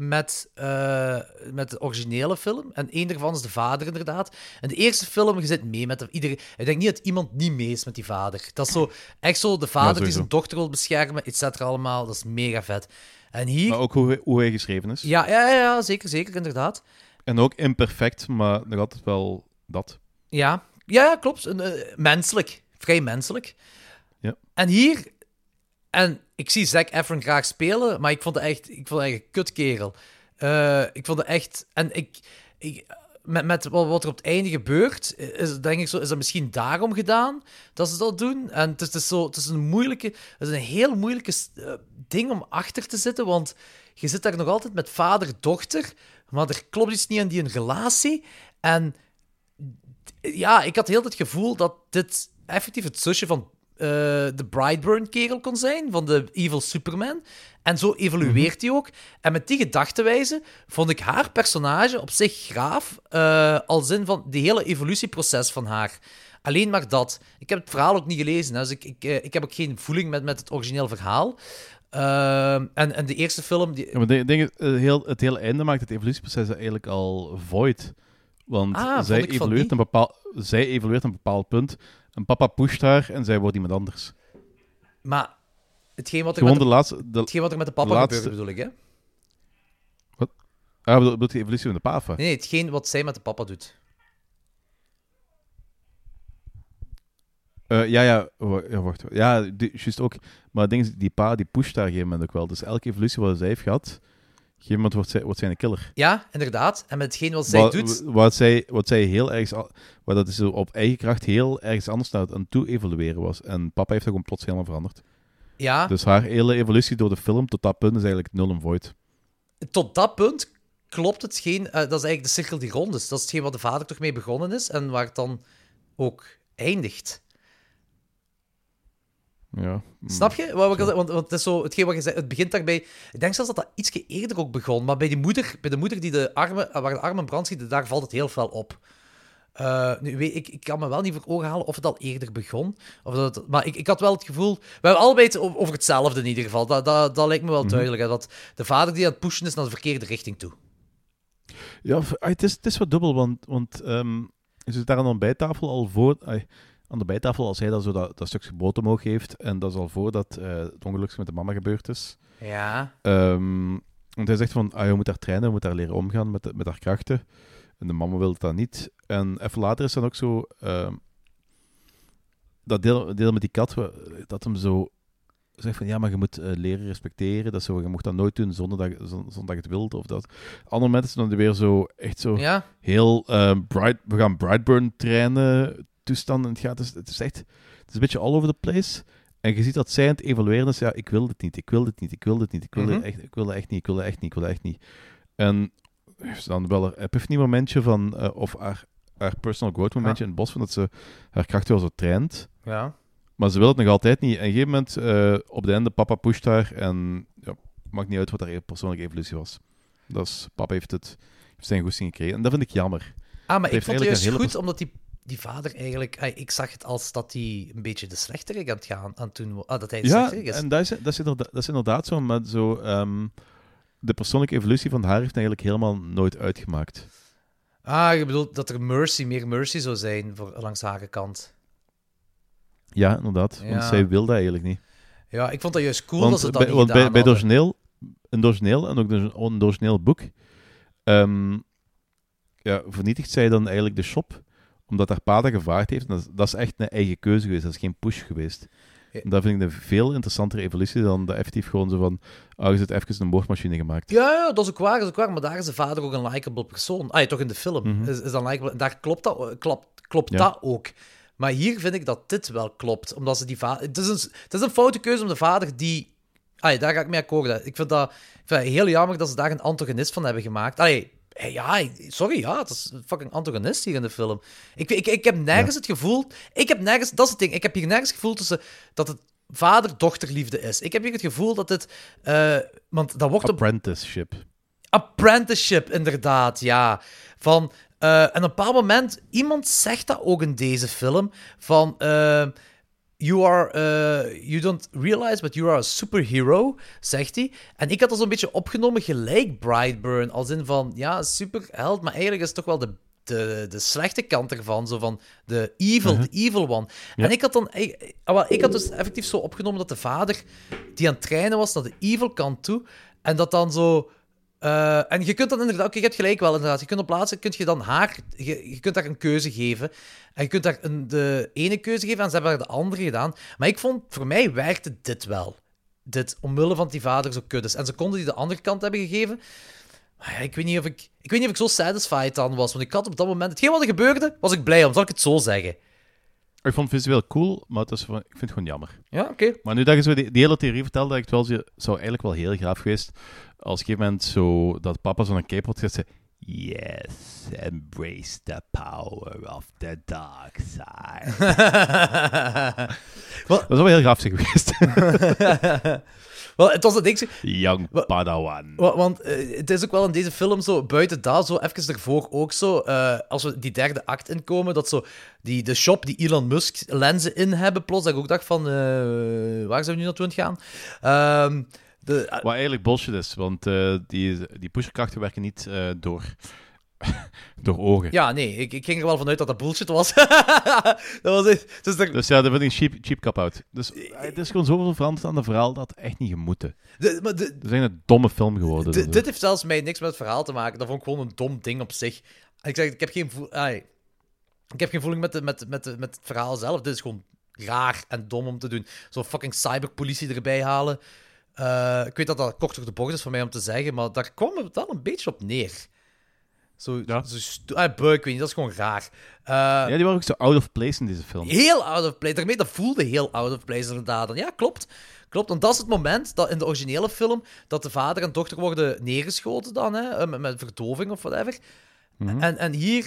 met, eh, met de originele film. En één daarvan is de vader, inderdaad. En de eerste film, je zit mee met iedereen. Ik denk niet dat iemand niet mee is met die vader. Dat is zo, echt zo de vader die zijn dochter wil beschermen, et cetera, allemaal. Dat is mega vet. En hier... Maar ook hoe, hoe hij geschreven is. Ja, ja, ja, zeker, zeker, inderdaad. En ook imperfect, maar nog altijd wel dat. Ja, ja, ja klopt. Eh, menselijk. Vrij menselijk. Ja. En hier... En ik zie Zac Efron graag spelen, maar ik vond het echt, ik vond het echt een kutkerel. Eh, ik vond het echt... En ik... ik met, met wat er op het einde gebeurt, is, denk ik zo, is dat misschien daarom gedaan dat ze dat doen. En het is, het is, zo, het is een moeilijke, het is een heel moeilijke eh, ding om achter te zitten, want je zit daar nog altijd met vader-dochter, maar er klopt iets niet aan die relatie. En ja, ik had heel het gevoel dat dit effectief het zusje van eh, de Brightburn-kerel kon zijn, van de Evil Superman. En zo evolueert hij ook. En met die gedachtenwijze vond ik haar personage op zich graaf, uh, al zin van die hele evolutieproces van haar. Alleen maar dat. Ik heb het verhaal ook niet gelezen, dus ik, ik, uh, ik heb ook geen voeling met, met het origineel verhaal. Uh, en, en de eerste film... Die... Ja, maar de, heel, het hele einde maakt het evolutieproces eigenlijk al void. Want ah, zij, evolueert een bepaald, zij evolueert een bepaald punt. En papa pusht haar en zij wordt iemand anders. Maar hetgeen wat er, Gewoon met de, de laatste, de, hetgeen wat er met de papa laatste... gebeurt, bedoel ik, hè? Wat? Ah, bedoel, bedoel je evolutie van de papa? Nee, nee, hetgeen wat zij met de papa doet. Uh, ja, ja, ja, wacht. Ja, die, juist ook. Maar ding is, die pa die pusht daar op een gegeven moment ook wel. Dus elke evolutie wat zij heeft gehad, gegeven moment wordt zij, wordt zij een killer. Ja, inderdaad. En met hetgeen wat zij wat, doet... Wat zij, wat zij heel erg... Wat dat is op eigen kracht heel ergens anders aan het toe evolueren was. En papa heeft dat gewoon plots helemaal veranderd. Ja. Dus haar hele evolutie door de film tot dat punt is eigenlijk nul en void. Tot dat punt klopt hetgeen... Uh, dat is eigenlijk de cirkel die rond is. Dat is hetgeen wat de vader toch mee begonnen is en waar het dan ook eindigt. Ja. Snap je? Want, want, want het is zo, hetgeen wat je zei, het begint daarbij... Ik denk zelfs dat dat ietsje eerder ook begon, maar bij, die moeder, bij de moeder die de armen, waar de armen brand schieten, daar valt het heel fel op. Uh, nu, weet, ik, ik kan me wel niet voor ogen halen of het al eerder begon. Of dat het, maar ik, ik had wel het gevoel... We hebben allebei het over hetzelfde in ieder geval. Dat, dat, dat lijkt me wel duidelijk. Hè, dat de vader die aan het pushen is naar de verkeerde richting toe. Ja, het is, het is wat dubbel, want, want um, je zit daar aan de bijtafel al voor... aan de bijtafel als hij dat, zo dat, dat stukje brood omhoog heeft. En dat is al voordat uh, het ongeluk met de mama gebeurd is. Ja. Um, want hij zegt van, ah, je moet daar trainen, je moet daar leren omgaan met, met haar krachten. En de mama wil dat niet. En even later is dan ook zo... Uh, dat deel, deel met die kat, dat hem zo zegt van, ja, maar je moet uh, leren respecteren. Dat zo, je mocht dat nooit doen zonder dat, zonder dat je het wilt. Of dat. Andere mensen dan weer zo, echt zo ja. heel uh, bright... We gaan Brightburn trainen toestand. En het, gaat, dus, het is echt... Het is een beetje all over the place. En je ziet dat zij aan het evalueren is. Ja, ik wil dit niet, ik wil dit niet, ik wil dit niet, ik wil, Mhm. echt, ik wil dat echt niet, ik wil dat echt niet, ik wil dat echt niet. En ze dan wel een epiphany momentje van, uh, of haar, haar personal growth momentje in het bos, van dat ze haar kracht wel zo traint. Ja. Maar ze wil het nog altijd niet. En op een gegeven moment, uh, op de einde, papa pusht haar en ja, maakt niet uit wat haar persoonlijke evolutie was. Dus papa heeft het heeft zijn goesting gekregen. En dat vind ik jammer. Ah, maar ik vond het juist goed, omdat die, die vader eigenlijk... Ik zag het als dat hij een beetje de slechterik aan het gaan aan toen... Ah, dat hij de Ja, is. en dat is, dat, is inderdaad, dat is inderdaad zo, maar zo, ehm, de persoonlijke evolutie van haar heeft eigenlijk helemaal nooit uitgemaakt. Ah, je bedoelt dat er mercy, meer mercy zou zijn voor, langs haar kant. Ja, inderdaad. Want zij wil dat eigenlijk niet. Ja, ik vond dat juist cool want dat ze dat bij, niet want bij, bij origineel, een origineel en ook een origineel boek, ehm, ja, vernietigt zij dan eigenlijk de shop, omdat haar pa dat gevraagd heeft. En dat, is- dat is echt een eigen keuze geweest, dat is geen push geweest. Ja. Dat vind ik een veel interessantere evolutie dan dat effectief gewoon zo van, oh, je zit even een moordmachine gemaakt. Ja, ja, dat is ook waar, dat is ook waar. Maar daar is de vader ook een likable persoon. Ah, toch in de film Mhm. is, is dat likable. Daar klopt dat, klopt, klopt Ja. dat ook. Maar hier vind ik dat dit wel klopt. Omdat ze die vader... Het is een, het is een foute keuze om de vader die... Ah, daar ga ik mee akkoord. Ik vind, dat, ik vind het heel jammer dat ze daar een antagonist van hebben gemaakt. Allee, eh, ja, sorry, ja, het is een fucking antagonist hier in de film. Ik, ik, ik heb nergens het gevoel... Ik heb nergens... Dat is het ding. Ik heb hier nergens het gevoel tussen, dat het vader-dochterliefde is. Ik heb hier het gevoel dat het... eh, want dat wordt op Apprenticeship. apprenticeship, inderdaad, ja. Van, eh, en op een bepaald moment, iemand zegt dat ook in deze film, van, eh, you are, eh, you don't realize, but you are a superhero, zegt hij. En ik had dat zo'n beetje opgenomen gelijk Brightburn, als in van, ja, superheld, maar eigenlijk is het toch wel de, de, de slechte kant ervan, zo van, de evil, de evil one. Ja. En ik had dan, ik, ah, wel, ik had dus effectief zo opgenomen dat de vader, die aan het trainen was naar de evil kant toe, en dat dan zo Eh, en je kunt dan inderdaad, oké, je hebt gelijk wel inderdaad. Je kunt op plaatsen, kun je dan haar, je, kunt daar een keuze geven. En je kunt daar een, de ene keuze geven en ze hebben de andere gedaan. Maar ik vond, voor mij werkte dit wel. Dit, omwille van die vader zo kut is. En ze konden die de andere kant hebben gegeven. Maar ja, ik weet niet of ik, ik weet niet of ik zo satisfied dan was. Want ik had op dat moment, hetgeen wat er gebeurde, was ik blij om. Zal ik het zo zeggen? Ik vond het visueel cool, maar het is van, ik vind het gewoon jammer. Ja, oké. Maar nu dat je zo die, die hele theorie vertelde, dat ik het wel zo- zou eigenlijk wel heel graaf geweest als op een gegeven moment zo, dat papa zo'n cape had gezet, Yes, embrace the power of the dark side. dat zou wel heel graaf geweest. Wel, het was het ding. Young Padawan. Wa- Want eh, het is ook wel in deze film zo, buiten dat, zo even ervoor ook zo, eh, als we die derde act inkomen, dat zo die, de shop die Elon Musk lenzen in hebben, plots, dat ik ook dacht van, eh, waar zijn we nu naartoe aan het gaan? Ehm, de, Wat eigenlijk bullshit is, want die, die pusherkrachten werken niet door, door ogen. ja, nee, ik, ik ging er wel vanuit dat dat bullshit was. dat was het. Dus er- Dus ja, dat vind ik cheap, cheap cop-out. Dus eh, het is gewoon zoveel veranderd aan het verhaal dat het echt niet gemoeten. de- maar de, Het is een domme film geworden. D- daardoor. dit heeft zelfs mij niks met het verhaal te maken. Dat vond ik gewoon een dom ding op zich. Ik zeg, ik heb geen, voel, ai, ik heb geen voeling met, de, met, met, de- met het verhaal zelf. Dit is gewoon raar en dom om te doen. Zo'n fucking cyberpolitie erbij halen. Eh, ik weet dat dat kort door de bocht is voor mij om te zeggen, maar daar kwam het wel een beetje op neer. Zo, zo sto- ah, buik, ik weet niet, dat is gewoon raar. Eh, ja, die waren ook zo out of place in deze film. Heel out of place. Daarmee, dat voelde heel out of place inderdaad. En ja, klopt. Klopt, want dat is het moment dat in de originele film dat de vader en dochter worden neergeschoten dan, hè, eh, met, met verdoving of whatever. Mhm. en, en hier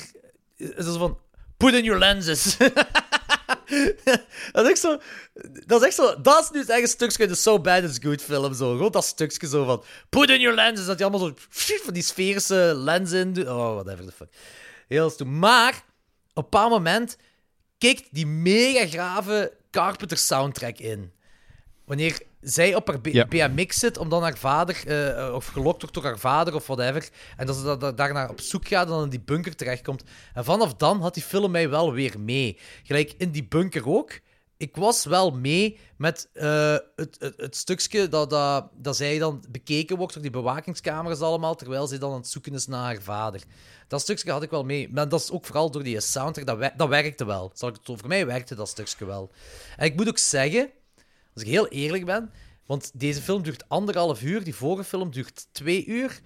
is het zo van, put in your lenses. dat is echt zo, dat is echt zo, dat is nu echt een stukje de So Bad It's Good film, zo. Gewoon dat stukje zo van, put in your lenses, dat je allemaal zo, van die sferische lenzen in doet. Oh, whatever the fuck. Heel stoem. Maar, op een bepaald moment kikt die mega grave Carpenter soundtrack in. Wanneer zij op haar B- Ja. BMX zit om dan haar vader, eh, of gelokt wordt door haar vader of whatever, en dat ze da- da- daarna op zoek gaat en dan in die bunker terechtkomt. En vanaf dan had die film mij wel weer mee. Gelijk in die bunker ook. Ik was wel mee met eh, het, het, het stukje dat, dat, dat zij dan bekeken wordt door die bewakingscamera's allemaal, terwijl zij dan aan het zoeken is naar haar vader. Dat stukje had ik wel mee. Maar dat is ook vooral door die soundtrack, dat, dat werkte wel. Zal ik het voor mij werkte dat stukje wel. En ik moet ook zeggen, als ik heel eerlijk ben, want deze film duurt anderhalf uur, die vorige film duurt twee uur.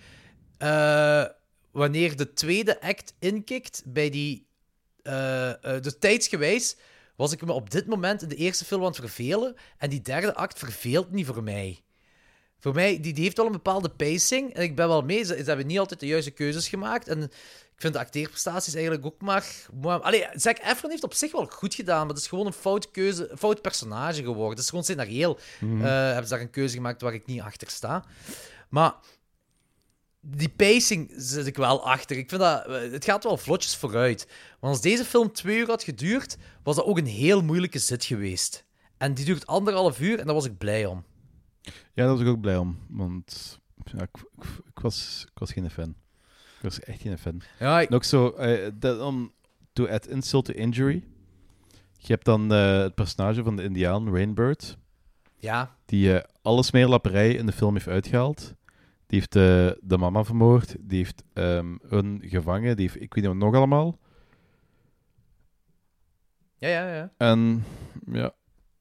Eh, wanneer de tweede act inkikt bij die. dus tijdsgewijs was ik me op dit moment in de eerste film aan het vervelen. En die derde act verveelt niet voor mij. Voor mij, die, die heeft wel een bepaalde pacing. En ik ben wel mee. Ze, ze hebben niet altijd de juiste keuzes gemaakt. En ik vind de acteerprestaties eigenlijk ook maar... maar allee, Zac Efron heeft op zich wel goed gedaan, maar het is gewoon een fout, keuze, fout personage geworden. Het is gewoon scenarioel. Mhm. eh, hebben ze daar een keuze gemaakt waar ik niet achter sta. Maar die pacing zit ik wel achter. Ik vind dat... eh, Het gaat wel vlotjes vooruit. Want als deze film twee uur had geduurd, was dat ook een heel moeilijke zit geweest. En die duurt anderhalf uur en daar was ik blij om. Ja, daar was ik ook blij om. Want ja, ik, ik, ik was, ik was geen fan. Ik was echt geen fan. Ja, ik- ook zo, eh, dat, om to add insult to injury. Je hebt dan eh, het personage van de Indiaan, Rainbird. Ja. Die eh, alle smeerlapperij in de film heeft uitgehaald. Die heeft de mama vermoord. Die heeft ehm, een gevangen. Die heeft, ik weet niet wat nog allemaal. Ja, ja, ja. En ja,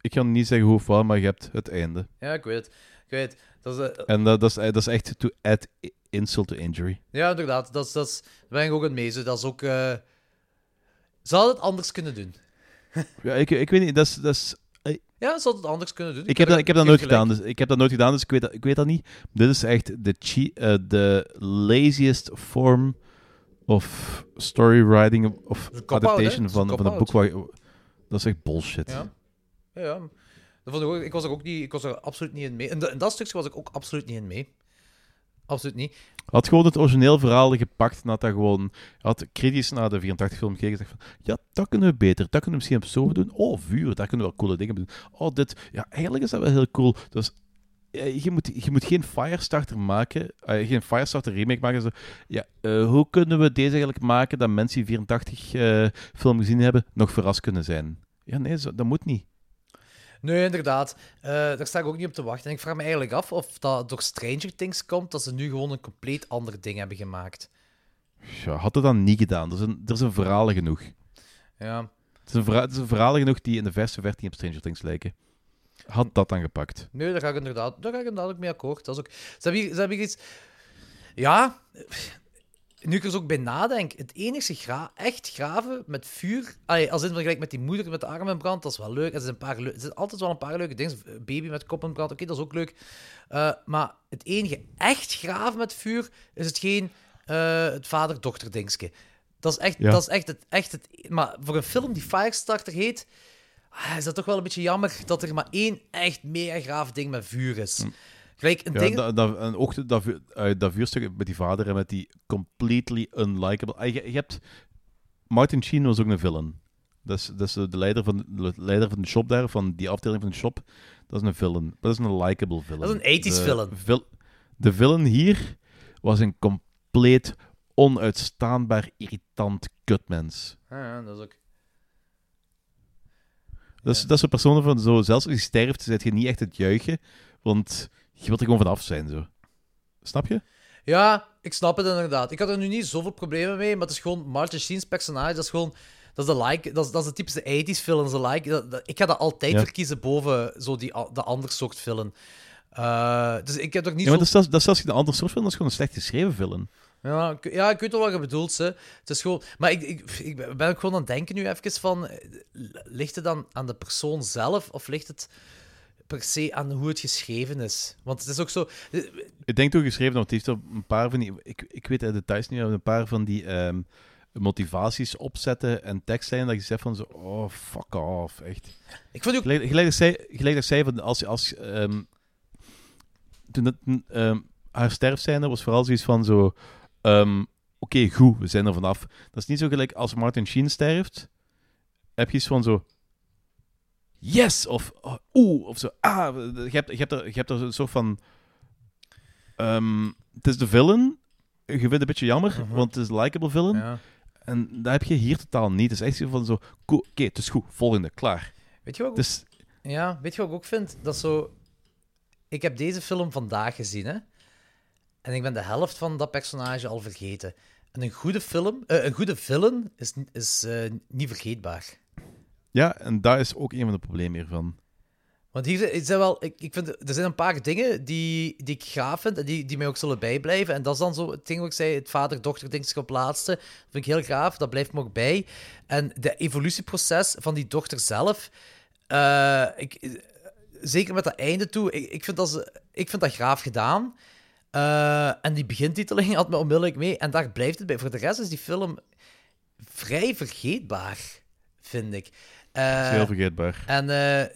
ik kan niet zeggen hoe of maar je hebt het einde. Ja, ik weet het. Ik weet het. Dat is, eh, En dat, dat, is, dat is echt to add insult to injury. Ja, inderdaad. Dat, is, dat is, daar ben ik ook aan mee. Zo, Dat is ook... eh, hadden het anders kunnen doen. Ja, ik, ik weet niet, dat is... Dat is eh, Ja, hadden het anders kunnen doen. ik, heb dat, ik heb dat nooit gelijk. gedaan, dus ik heb dat nooit gedaan, dus ik weet dat, ik weet dat niet. Dit is echt de, de laziest form of storywriting of een cop-out, adaptation? Het van, van een boek. Waar, dat is echt bullshit. Ja. Ja, vond ik, ik was er ook niet... Ik was er absoluut niet in mee. In dat stukje was ik ook absoluut niet in mee. Absoluut niet. Had gewoon het origineel verhaal gepakt en had dat gewoon... Had kritisch naar de 84-film gekeken en van... Ja, dat kunnen we beter. Dat kunnen we misschien op zo doen. Oh, vuur, daar kunnen we wel coole dingen doen. Oh, dit... Ja, eigenlijk is dat wel heel cool. Dus eh, je moet, je moet geen Firestarter maken, eh, geen Firestarter remake maken. Zo, ja, eh, hoe kunnen we deze eigenlijk maken dat mensen die 84 eh film gezien hebben nog verrast kunnen zijn? Ja, nee, dat moet niet. Nee, inderdaad. Eh, daar sta ik ook niet op te wachten. En ik vraag me eigenlijk af of dat door Stranger Things komt, dat ze nu gewoon een compleet ander ding hebben gemaakt. Ja, had het dan niet gedaan. Er zijn, er zijn verhalen genoeg. Ja. Het zijn, verha- verhalen genoeg die in de verse versie op Stranger Things lijken. Had dat dan gepakt. Nee, daar ga ik inderdaad, daar ga ik inderdaad ook mee akkoord. Dat is ook, ze, hebben hier, ze hebben hier iets... Ja, nu ik er zo ook bij nadenk, het enige gra echt graven met vuur... Allee, als in vergelijk met die moeder met de arm in brand, dat is wel leuk. Er zijn, een paar leu- er zijn altijd wel een paar leuke dingen. Baby met kop in brand, oké, dat is ook leuk. Eh, maar het enige echt graven met vuur is hetgeen eh, het vader-dochter dingske. Dat is echt, Ja. dat is echt, het, echt het... Maar voor een film die Firestarter heet, ah, is dat toch wel een beetje jammer dat er maar één echt mega graaf ding met vuur is. Gelijk een Ja, ding... dat, dat, en ook dat, eh, dat vuurstuk met die vader en met die completely unlikable... Ah, Je, je hebt... Martin Sheen was ook een villain. Dat is, dat is de leider van, de leider van de shop daar, van die afdeling van de shop. Dat is een villain. Dat is een likable villain. Dat is een 80s De villain. vil- de villain hier was een compleet onuitstaanbaar irritant kutmens. Ah, ja, dat is ook... Dat is, dat is een persoon van zo, zelfs als je sterft, zit je niet echt het juichen, want je wilt er gewoon vanaf zijn. Zo. Snap je? Ja, ik snap het inderdaad. Ik had er nu niet zoveel problemen mee, maar het is gewoon Martin Sheen's personage. Dat is gewoon... Dat is de, like, dat is, dat is de typische 80s film. De like, dat, dat- ik ga dat altijd Ja. verkiezen boven zo die, de ander soort film. Eh, dus ik heb er niet Ja, maar zo... dat is, zelfs- dat is zelfs geen ander soort film, dat is gewoon een slecht geschreven film. Ja, ik, ja, ik weet wel wat je bedoelt, ze. Het is gewoon... Maar ik, ik, ik ben ook gewoon aan het denken nu even van... eh, Ligt het dan aan de persoon zelf, of ligt het per se aan hoe het geschreven is? Want het is ook zo... eh, Ik denk toch geschreven, want het heeft op een paar van die... Ik, ik weet de details niet, maar een paar van die ehm, motivaties opzetten en tekstlijnen dat je zegt van zo... Oh, fuck off, echt. Ik vond ook... Gelijk, gelijk dat zij, gelijk dat zij van als... als ehm, toen het, ehm, haar sterfscène was vooral zoiets van zo... Oké, goed, we zijn er vanaf. Dat is niet zo gelijk als Martin Sheen sterft. Heb je iets van zo... Yes! Of oh, oeh! Of zo. Ah! Je hebt, je hebt, er, je hebt er een soort van... ehm, het is de villain. Je vindt het een beetje jammer, want het is een likable villain. Ja. En dat heb je hier totaal niet. Het is echt zo van zo... Oké, het is goed. Volgende. Klaar. Weet je wat ik Dus... Ja, weet je wat ik ook vind? Dat zo... Ik heb deze film vandaag gezien, hè. En ik ben de helft van dat personage al vergeten. En een goede film... eh, een goede villain is, is eh, niet vergeetbaar. Ja, en dat is ook een van de problemen hiervan. Want hier zijn- zijn wel... Ik, ik vind, er zijn een paar dingen die, die ik gaaf vind en die, die mij ook zullen bijblijven. En dat is dan zo het ding wat ik zei, het vader-dochter-ding op laatste. Dat vind ik heel gaaf, dat blijft me ook bij. En de evolutieproces van die dochter zelf... eh, ik, zeker met dat einde toe, ik, ik, vind, dat ze, ik vind dat graaf gedaan. Eh, en die begintiteling had me onmiddellijk mee. En daar blijft het bij. Voor de rest is die film vrij vergeetbaar, vind ik. Is Eh, heel vergeetbaar. En eh,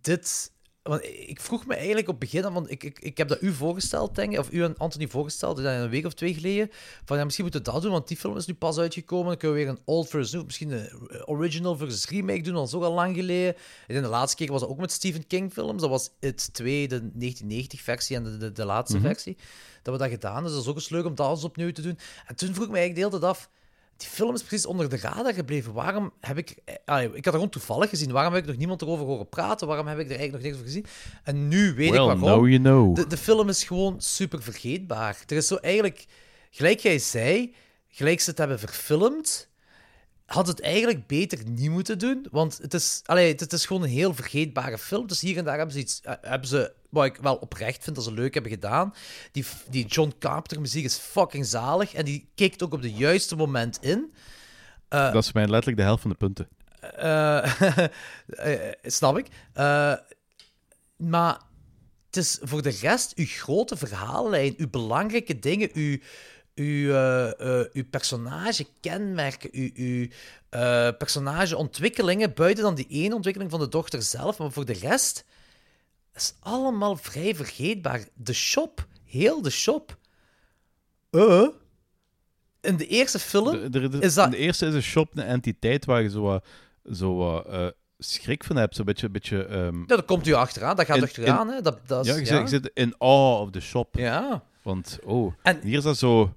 dit... Want ik vroeg me eigenlijk op het begin, want ik, ik, ik heb dat u voorgesteld, denk ik, of u en Anthony voorgesteld, dat een week of twee geleden, van ja, misschien moeten we dat doen, want die film is nu pas uitgekomen, dan kunnen we weer een old versus new, misschien een original versus remake doen, dat is ook al lang geleden. En de laatste keer was dat ook met Stephen King films, dat was It 2, de 1990 versie en de, de, de laatste Mhm. versie, dat we dat gedaan, dus dat is ook eens leuk om dat eens opnieuw te doen. En toen vroeg ik me eigenlijk de hele tijd af, die film is precies onder de radar gebleven. Waarom heb ik... eh, allee, ik had er gewoon toevallig gezien. Waarom heb ik nog niemand erover horen praten? Waarom heb ik er eigenlijk nog niks over gezien? En nu weet Well, ik waarom. now you know. De, de film is gewoon super vergeetbaar. Er is zo eigenlijk... Gelijk jij zei, gelijk ze het hebben verfilmd, had het eigenlijk beter niet moeten doen. Want het is, allee, het, het is gewoon een heel vergeetbare film. Dus hier en daar hebben ze iets... eh, hebben ze, wat ik wel oprecht vind, dat ze leuk hebben gedaan. Die, die John Carpenter muziek is fucking zalig. En die kikt ook op de juiste moment in. Eh, dat is mij letterlijk de helft van de punten. eh, snap ik. Maar het is voor de rest uw grote verhaallijn, uw belangrijke dingen, uw, uw, eh, eh, uw personagekenmerken, uw, uw eh, personageontwikkelingen, buiten dan die ene ontwikkeling van de dochter zelf, maar voor de rest is allemaal vrij vergeetbaar. De shop, heel de shop. Eh? In de eerste film De, de, de- is dat... de eerste is een shop, een entiteit waar je zo zo schrik van hebt. Zo'n beetje... beetje ehm, Ja, dat komt u achteraan. Dat gaat in- achteraan, in- hè. Dat, dat is, ja, je, Zit, je zit in awe of the shop. Ja. Want, oh, En- hier is dat zo...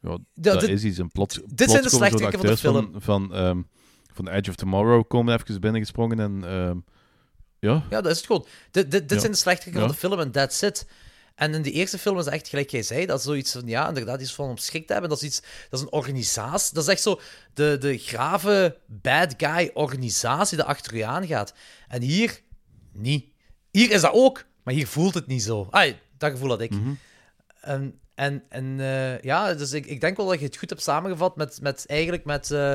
Ja, dat dit- is iets. Een plot, dit zijn de slechteriken van de film. Van, van, ehm, van The Edge of Tomorrow komen even binnengesprongen en... ehm, Ja. Ja, dat is het gewoon. Dit, dit, dit Ja. zijn de slechteriken Ja. van de film en that's it. En in de eerste film is echt, gelijk jij zei, dat is zoiets van, ja, inderdaad, iets van om schrik te hebben. Dat is, iets, dat is een organisatie. Dat is echt zo de, de grave bad guy organisatie die achter je aangaat. En hier, niet. Hier is dat ook, maar hier voelt het niet zo. Ah, dat gevoel had ik. En, en, en eh, ja, dus ik, ik denk wel dat je het goed hebt samengevat met, met eigenlijk met... eh,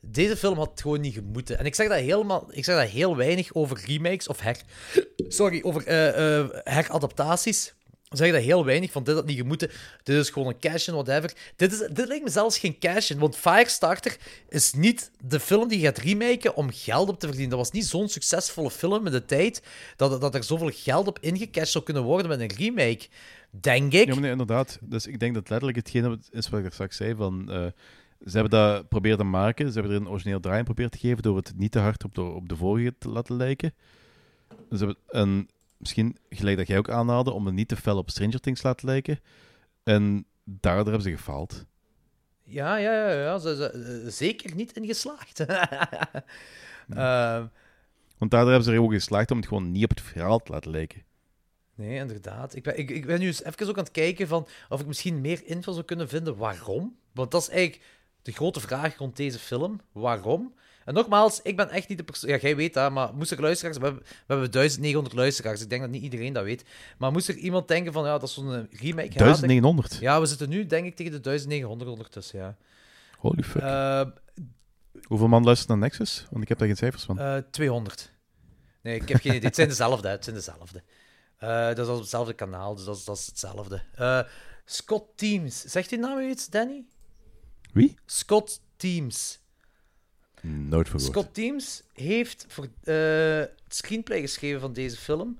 deze film had gewoon niet gemoeten. En ik zeg dat helemaal... Ik zeg dat heel weinig over remakes of her... Sorry, over eh, heradaptaties. Ik zeg dat heel weinig, van dit had niet gemoeten. Dit is gewoon een cash-in, whatever. Dit, is, dit lijkt me zelfs geen cash-in, want Firestarter is niet de film die je gaat remaken om geld op te verdienen. Dat was niet zo'n succesvolle film in de tijd dat, dat er zoveel geld op ingecashed zou kunnen worden met een remake. Denk ik. Ja, maar nee, inderdaad. Dus ik denk dat letterlijk hetgene is wat ik er straks zei, van... eh, ze hebben dat proberen te maken, ze hebben er een origineel draai proberen te geven door het niet te hard op de, op de vorige te laten lijken. Ze hebben, en misschien, gelijk dat jij ook aanhaalde, om het niet te fel op Stranger Things te laten lijken. En daardoor hebben ze gefaald. Ja, ja, ja, ja. Ze, ze- eh, zeker niet in geslaagd. Ehm, Want daardoor hebben ze er ook geslaagd om het gewoon niet op het verhaal te laten lijken. Nee, inderdaad. Ik ben, ik, ik ben nu eens even ook aan het kijken van of ik misschien meer info zou kunnen vinden waarom. Want dat is eigenlijk de grote vraag rond deze film. Waarom? En nogmaals, ik ben echt niet de persoon... Ja, jij weet dat, maar moest er luisteraars... We hebben, we hebben 1900 luisteraars. Ik denk dat niet iedereen dat weet. Maar moest er iemand denken van, ja, dat is zo'n remake... haat ik- 1900? Ja, we zitten nu, denk ik, tegen de 1900 ondertussen, ja. Holy fuck. Eh, Hoeveel man luistert naar Nexus? Want ik heb daar geen cijfers van. eh, 200. Nee, ik heb geen idee. Het zijn dezelfde. Het zijn dezelfde. Eh, dat is op hetzelfde kanaal, dus dat is, dat is hetzelfde. Eh, Scott Teams. Zegt die naam iets, Danny? Wie? Scott Teams. Nooit verwoord. Scott Teams heeft voor, eh, het screenplay geschreven van deze film.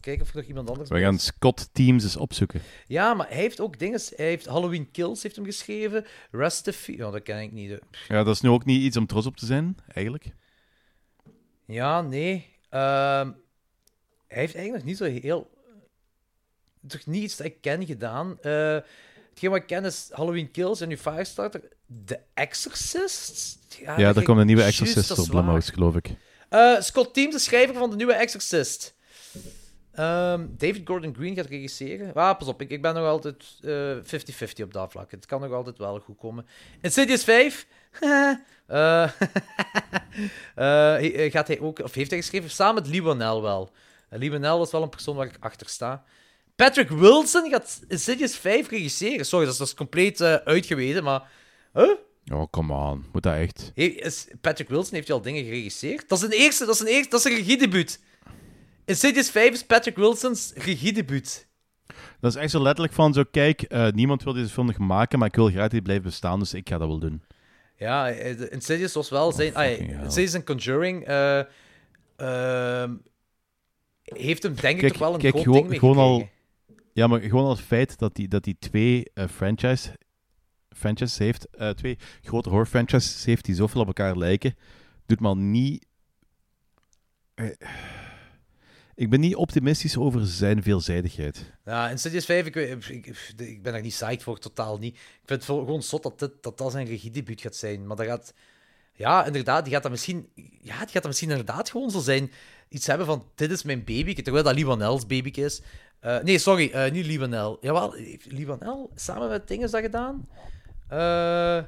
Kijken of er nog iemand anders We gaan. Scott Teams eens opzoeken. Ja, maar hij heeft ook dingen... Hij heeft Halloween Kills heeft hem geschreven. Rest of... Ja, dat ken ik niet. Ja, dat is nu ook niet iets om trots op te zijn, eigenlijk. Ja, nee. Ehm, hij heeft eigenlijk niet zo heel... Toch niet iets dat ik ken gedaan. Eh hetgeen wat ik ken is Halloween Kills en nu Firestarter. The Exorcist? Ja, daar komt een nieuwe Exorcist op Blumhouse, geloof ik. Eh, Scott Teams, de schrijver van de nieuwe Exorcist. Ehm, David Gordon Green gaat regisseren. Ah, pas op, ik, ik ben nog altijd eh, 50-50 op dat vlak. Het kan nog altijd wel goed komen. Insidious 5. Eh, eh, hij- gaat hij ook, of heeft hij geschreven, samen met Lee Wanell wel. Uh, Wanell is wel een persoon waar ik achter sta. Patrick Wilson gaat Insidious 5 regisseren. Sorry, dat is, dat is compleet eh, uitgeweten, maar... Huh? Oh, come on. Moet dat echt? Is, Patrick Wilson heeft al dingen geregisseerd? Dat is een eerste, dat is een eerste, dat is een regiedebuut. Insidious 5 is Patrick Wilson's regiedebuut. Dat is echt zo letterlijk van zo, kijk, eh, niemand wil deze film nog maken, maar ik wil graag dat die blijft bestaan, dus ik ga dat wel doen. Ja, eh, Insidious was wel zijn... ah, ja, fucking hell. Insidious en Conjuring eh, ehm, heeft hem denk ik Kijk, toch wel een kijk groot gewoon, ding gewoon al, ja, maar gewoon al het feit dat die, dat die twee eh, franchise, franchises heeft, eh, twee grote horror franchises heeft die zoveel op elkaar lijken, doet me al niet... eh, ik ben niet optimistisch over zijn veelzijdigheid. Ja, Insidious 5, ik, ik, ben er niet psyched voor, totaal niet. Ik vind het gewoon zot dat dit, dat, dat zijn regiedebuut gaat zijn. Maar dat gaat... Ja, inderdaad, die gaat dat misschien... Ja, die gaat dat misschien inderdaad gewoon zo zijn. Iets hebben van, dit is mijn baby, terwijl dat Libanel's baby is. Eh, nee, sorry, eh, niet Libanel. Jawel, heeft Libanel samen met dingen dat gedaan? Eh...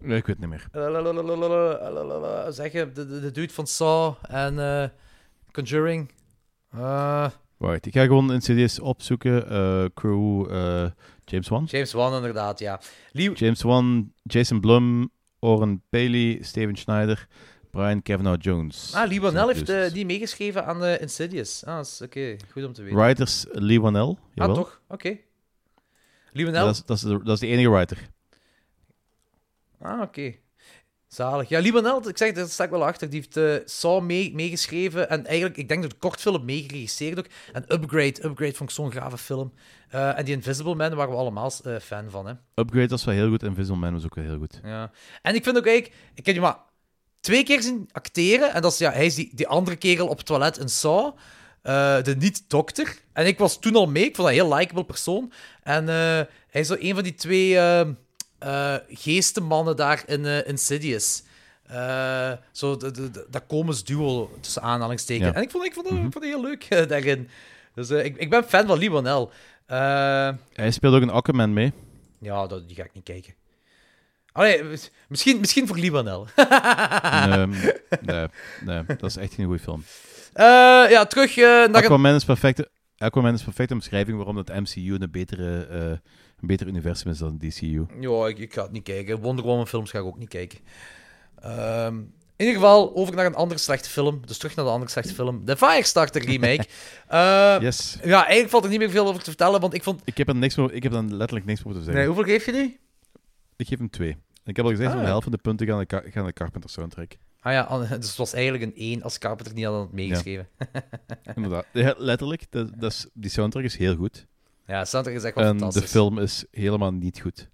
Nee, ik weet het niet meer. Zeggen, de, de, de dude van Saw en Conjuring. Wacht, ik ga gewoon Insidious opzoeken. eh, crew James Wan. James Wan, inderdaad, ja. Lee- James Wan, Jason Blum, Oren Bailey, Steven Schneider, Brian Kavanaugh Jones. Ah, Lee Wanell heeft Dus- eh, die meegeschreven aan de Insidious. Ah, dat is oké. Goed om te weten. Writers Lee Wanell. Ah, toch? Oké. Lee Ja, Wanell? dat, is, dat, is de, dat is de enige writer. Ah, oké. Zalig. Ja, Libanel, ik zeg, daar sta ik wel achter. Die heeft eh Saw mee, meegeschreven. En eigenlijk, ik denk dat de kortfilm meegeregisseerd ook. En Upgrade, Upgrade vond ik zo'n grave film. Eh, en die Invisible Man waren we allemaal eh, fan van, hè. Upgrade was wel heel goed en Invisible Man was ook wel heel goed. Ja. En ik vind ook eigenlijk... Ik heb je maar twee keer zien acteren. En dat is, ja, hij is die, die andere kerel op het toilet in Saw. eh, de niet-dokter. En ik was toen al mee. Ik vond dat een heel likable persoon. En eh, hij is zo een van die twee eh, eh, geestenmannen daar in Insidious. Zo de, de, de- dat komisch duo tussen aanhalingstekens. Ja. En ik vond, ik vond, het- Mhm. vond heel leuk daarin. Dus ik, ik ben fan van Libanel. Hij speelt ook een Aquaman mee. ja, dat, die ga ik niet kijken. Allee, mis- misschien, misschien voor Libanel. Ehm, nee, nee, dat is echt geen goede film. Eh, ja, terug eh, naar het... Aquaman is perfecte. Aquaman is een perfecte omschrijving waarom het MCU een betere, eh, een beter universum is dan DCU. Ja, ik, ik ga het niet kijken. Wonder Woman films ga ik ook niet kijken. Ehm, in ieder geval, over naar een andere slechte film. Dus terug naar de andere slechte film. De Firestarter remake. Eh, Yes. Ja, eigenlijk valt er niet meer veel over te vertellen, want ik vond... Ik heb er, niks meer, ik heb er letterlijk niks meer over te zeggen. Nee, hoeveel geef je nu? Ik geef hem twee. Ik heb al gezegd, Ah. van de helft van de punten gaan naar Car- gaan naar Carpenter soundtrack. Ah ja, an- dus het was eigenlijk een 1 als Carpenter niet had meegeschreven. Ja, Inderdaad. Ja, letterlijk, dat, dat is, die soundtrack is heel goed. ja soundtrack is echt wel En fantastisch. de film is helemaal niet goed.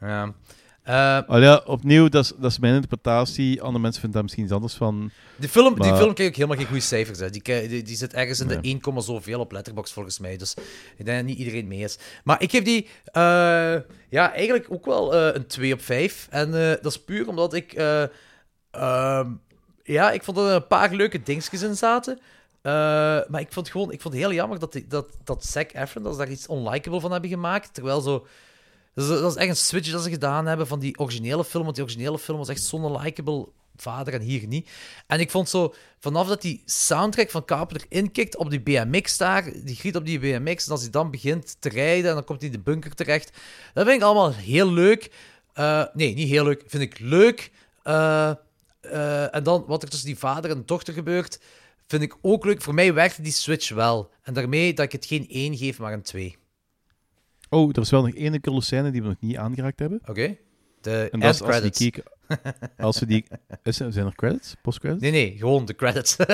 Ja. Eh, ja, opnieuw, dat is, dat is mijn interpretatie. Andere mensen vinden daar misschien iets anders van. die, film, die Maar- film krijgt ook helemaal geen goede cijfers. Hè. Die, die, die zit ergens in de Nee. 1, zoveel op Letterboxd volgens mij. Dus ik denk dat niet iedereen mee is. Maar ik geef die eh, ja, eigenlijk ook wel eh, een 2 op 5. En eh, dat is puur omdat ik... eh, ehm, ja, ik vond dat er een paar leuke dingetjes in zaten. Eh, maar ik vond, gewoon, ik vond het heel jammer dat, die, dat, dat Zac Efron dat ze daar iets onlikable van hebben gemaakt. Terwijl zo... Dat is, echt een switch dat ze gedaan hebben van die originele film. Want die originele film was echt zo'n likable vader en hier niet. En ik vond zo, vanaf dat die soundtrack van Carpenter inkikt op die BMX daar, die giet op die BMX, en als hij dan begint te rijden en dan komt hij in de bunker terecht, dat vind ik allemaal heel leuk. Eh, nee, niet heel leuk, vind ik leuk. Eh, eh, en dan wat er tussen die vader en dochter gebeurt, vind ik ook leuk. Voor mij werkte die switch wel. En daarmee dat ik het geen 1 geef, maar een 2. Oh, er is wel nog één enkele scène die we nog niet aangeraakt hebben. Oké. De En dat is als we die Als we die... Is, er- zijn er credits? Post-credits? Nee, nee, gewoon de credits.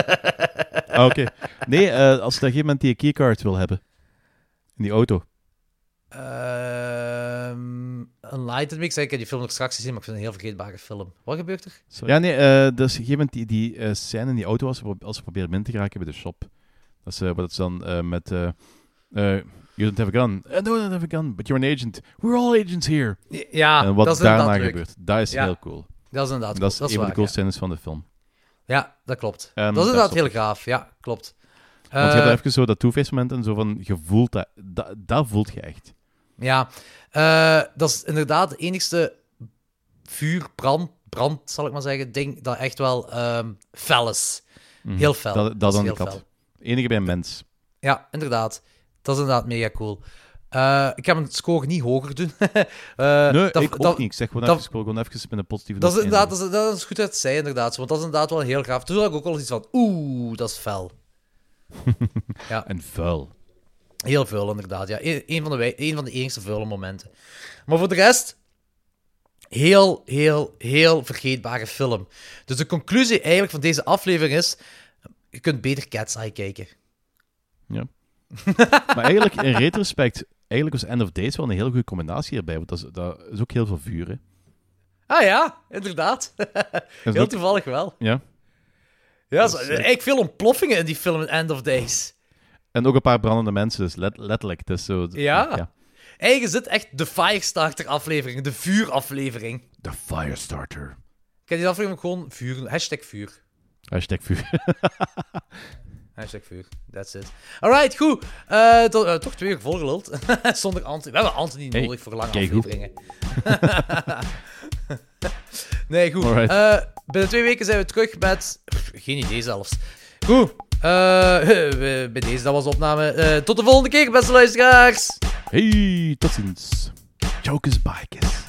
Ah, oké. Nee, eh, als je op een gegeven moment die keycard wil hebben. In die auto. Ehm Enlightened Mix, ik heb die film nog straks gezien, maar ik vind het een heel vergeetbare film. Wat gebeurt er? Ja, nee, eh dus op een gegeven moment die, die eh, scène in die auto, als ze, als ze proberen binnen te geraken bij de shop. Dat is, wat het is dan eh, met... eh eh, you don't have a gun. I don't have a gun, but you're an agent. We're all agents here. Ja, en wat dat is daarna gebeurt, dat is Ja, heel cool. Dat is inderdaad Dat is cool. een van de coolste ja. scènes van de film. Ja, dat klopt. En dat is inderdaad heel gaaf, ja, klopt. Want je Eh, hebt even zo dat Two-Face moment en zo van, je voelt dat, dat, dat voelt je echt. Ja, eh, dat is inderdaad het enigste vuur, brand, brand, zal ik maar zeggen, ding dat echt wel ehm fel is. Mhm. Heel fel. Dat, dat is dan fel. Enige bij een mens. Ja, inderdaad. Dat is inderdaad mega cool. Eh, ik ga mijn score niet hoger doen. Eh, nee, dat- ik ook dat- niet. Ik zeg gewoon, dat- even, gewoon even met een positieve Dat is inderdaad, dat is, dat is goed dat het zei, inderdaad. Want dat is inderdaad wel heel gaaf. Toen had ik ook wel iets van, oeh, dat is fel. ja. En vuil. Heel veel, inderdaad. Ja, een, een van de, een van de enigste vuile momenten. Maar voor de rest, heel, heel, heel vergeetbare film. Dus de conclusie eigenlijk van deze aflevering is, je kunt beter Cat's Eye kijken. Ja. maar eigenlijk, in retrospect, eigenlijk was End of Days wel een heel goede combinatie hierbij. Want dat is, dat is ook heel veel vuur, hè. Ah ja, inderdaad. is heel ook- toevallig wel. Ja. Ja, Dat zo- is echt- eigenlijk veel ontploffingen in die film End of Days. En ook een paar brandende mensen, dus let- letterlijk. Dus zo, Ja. Eigenlijk is dit echt de Firestarter-aflevering, de vuuraflevering. De Firestarter. Ik heb die aflevering gewoon vuur, hashtag vuur. Hashtag vuur. Hashtag vuur, that's it. Alright, goed. Eh, eh, toch twee uur volgeluld. Zonder Anthony. We hebben Anthony Hey, nodig voor lange afleveringen. nee, goed. Eh, binnen twee weken zijn we terug met... pff, geen idee zelfs. Goed. Bij deze, dat was de opname. Tot de volgende keer, beste luisteraars. Hey, tot ziens. Jokers Bikers.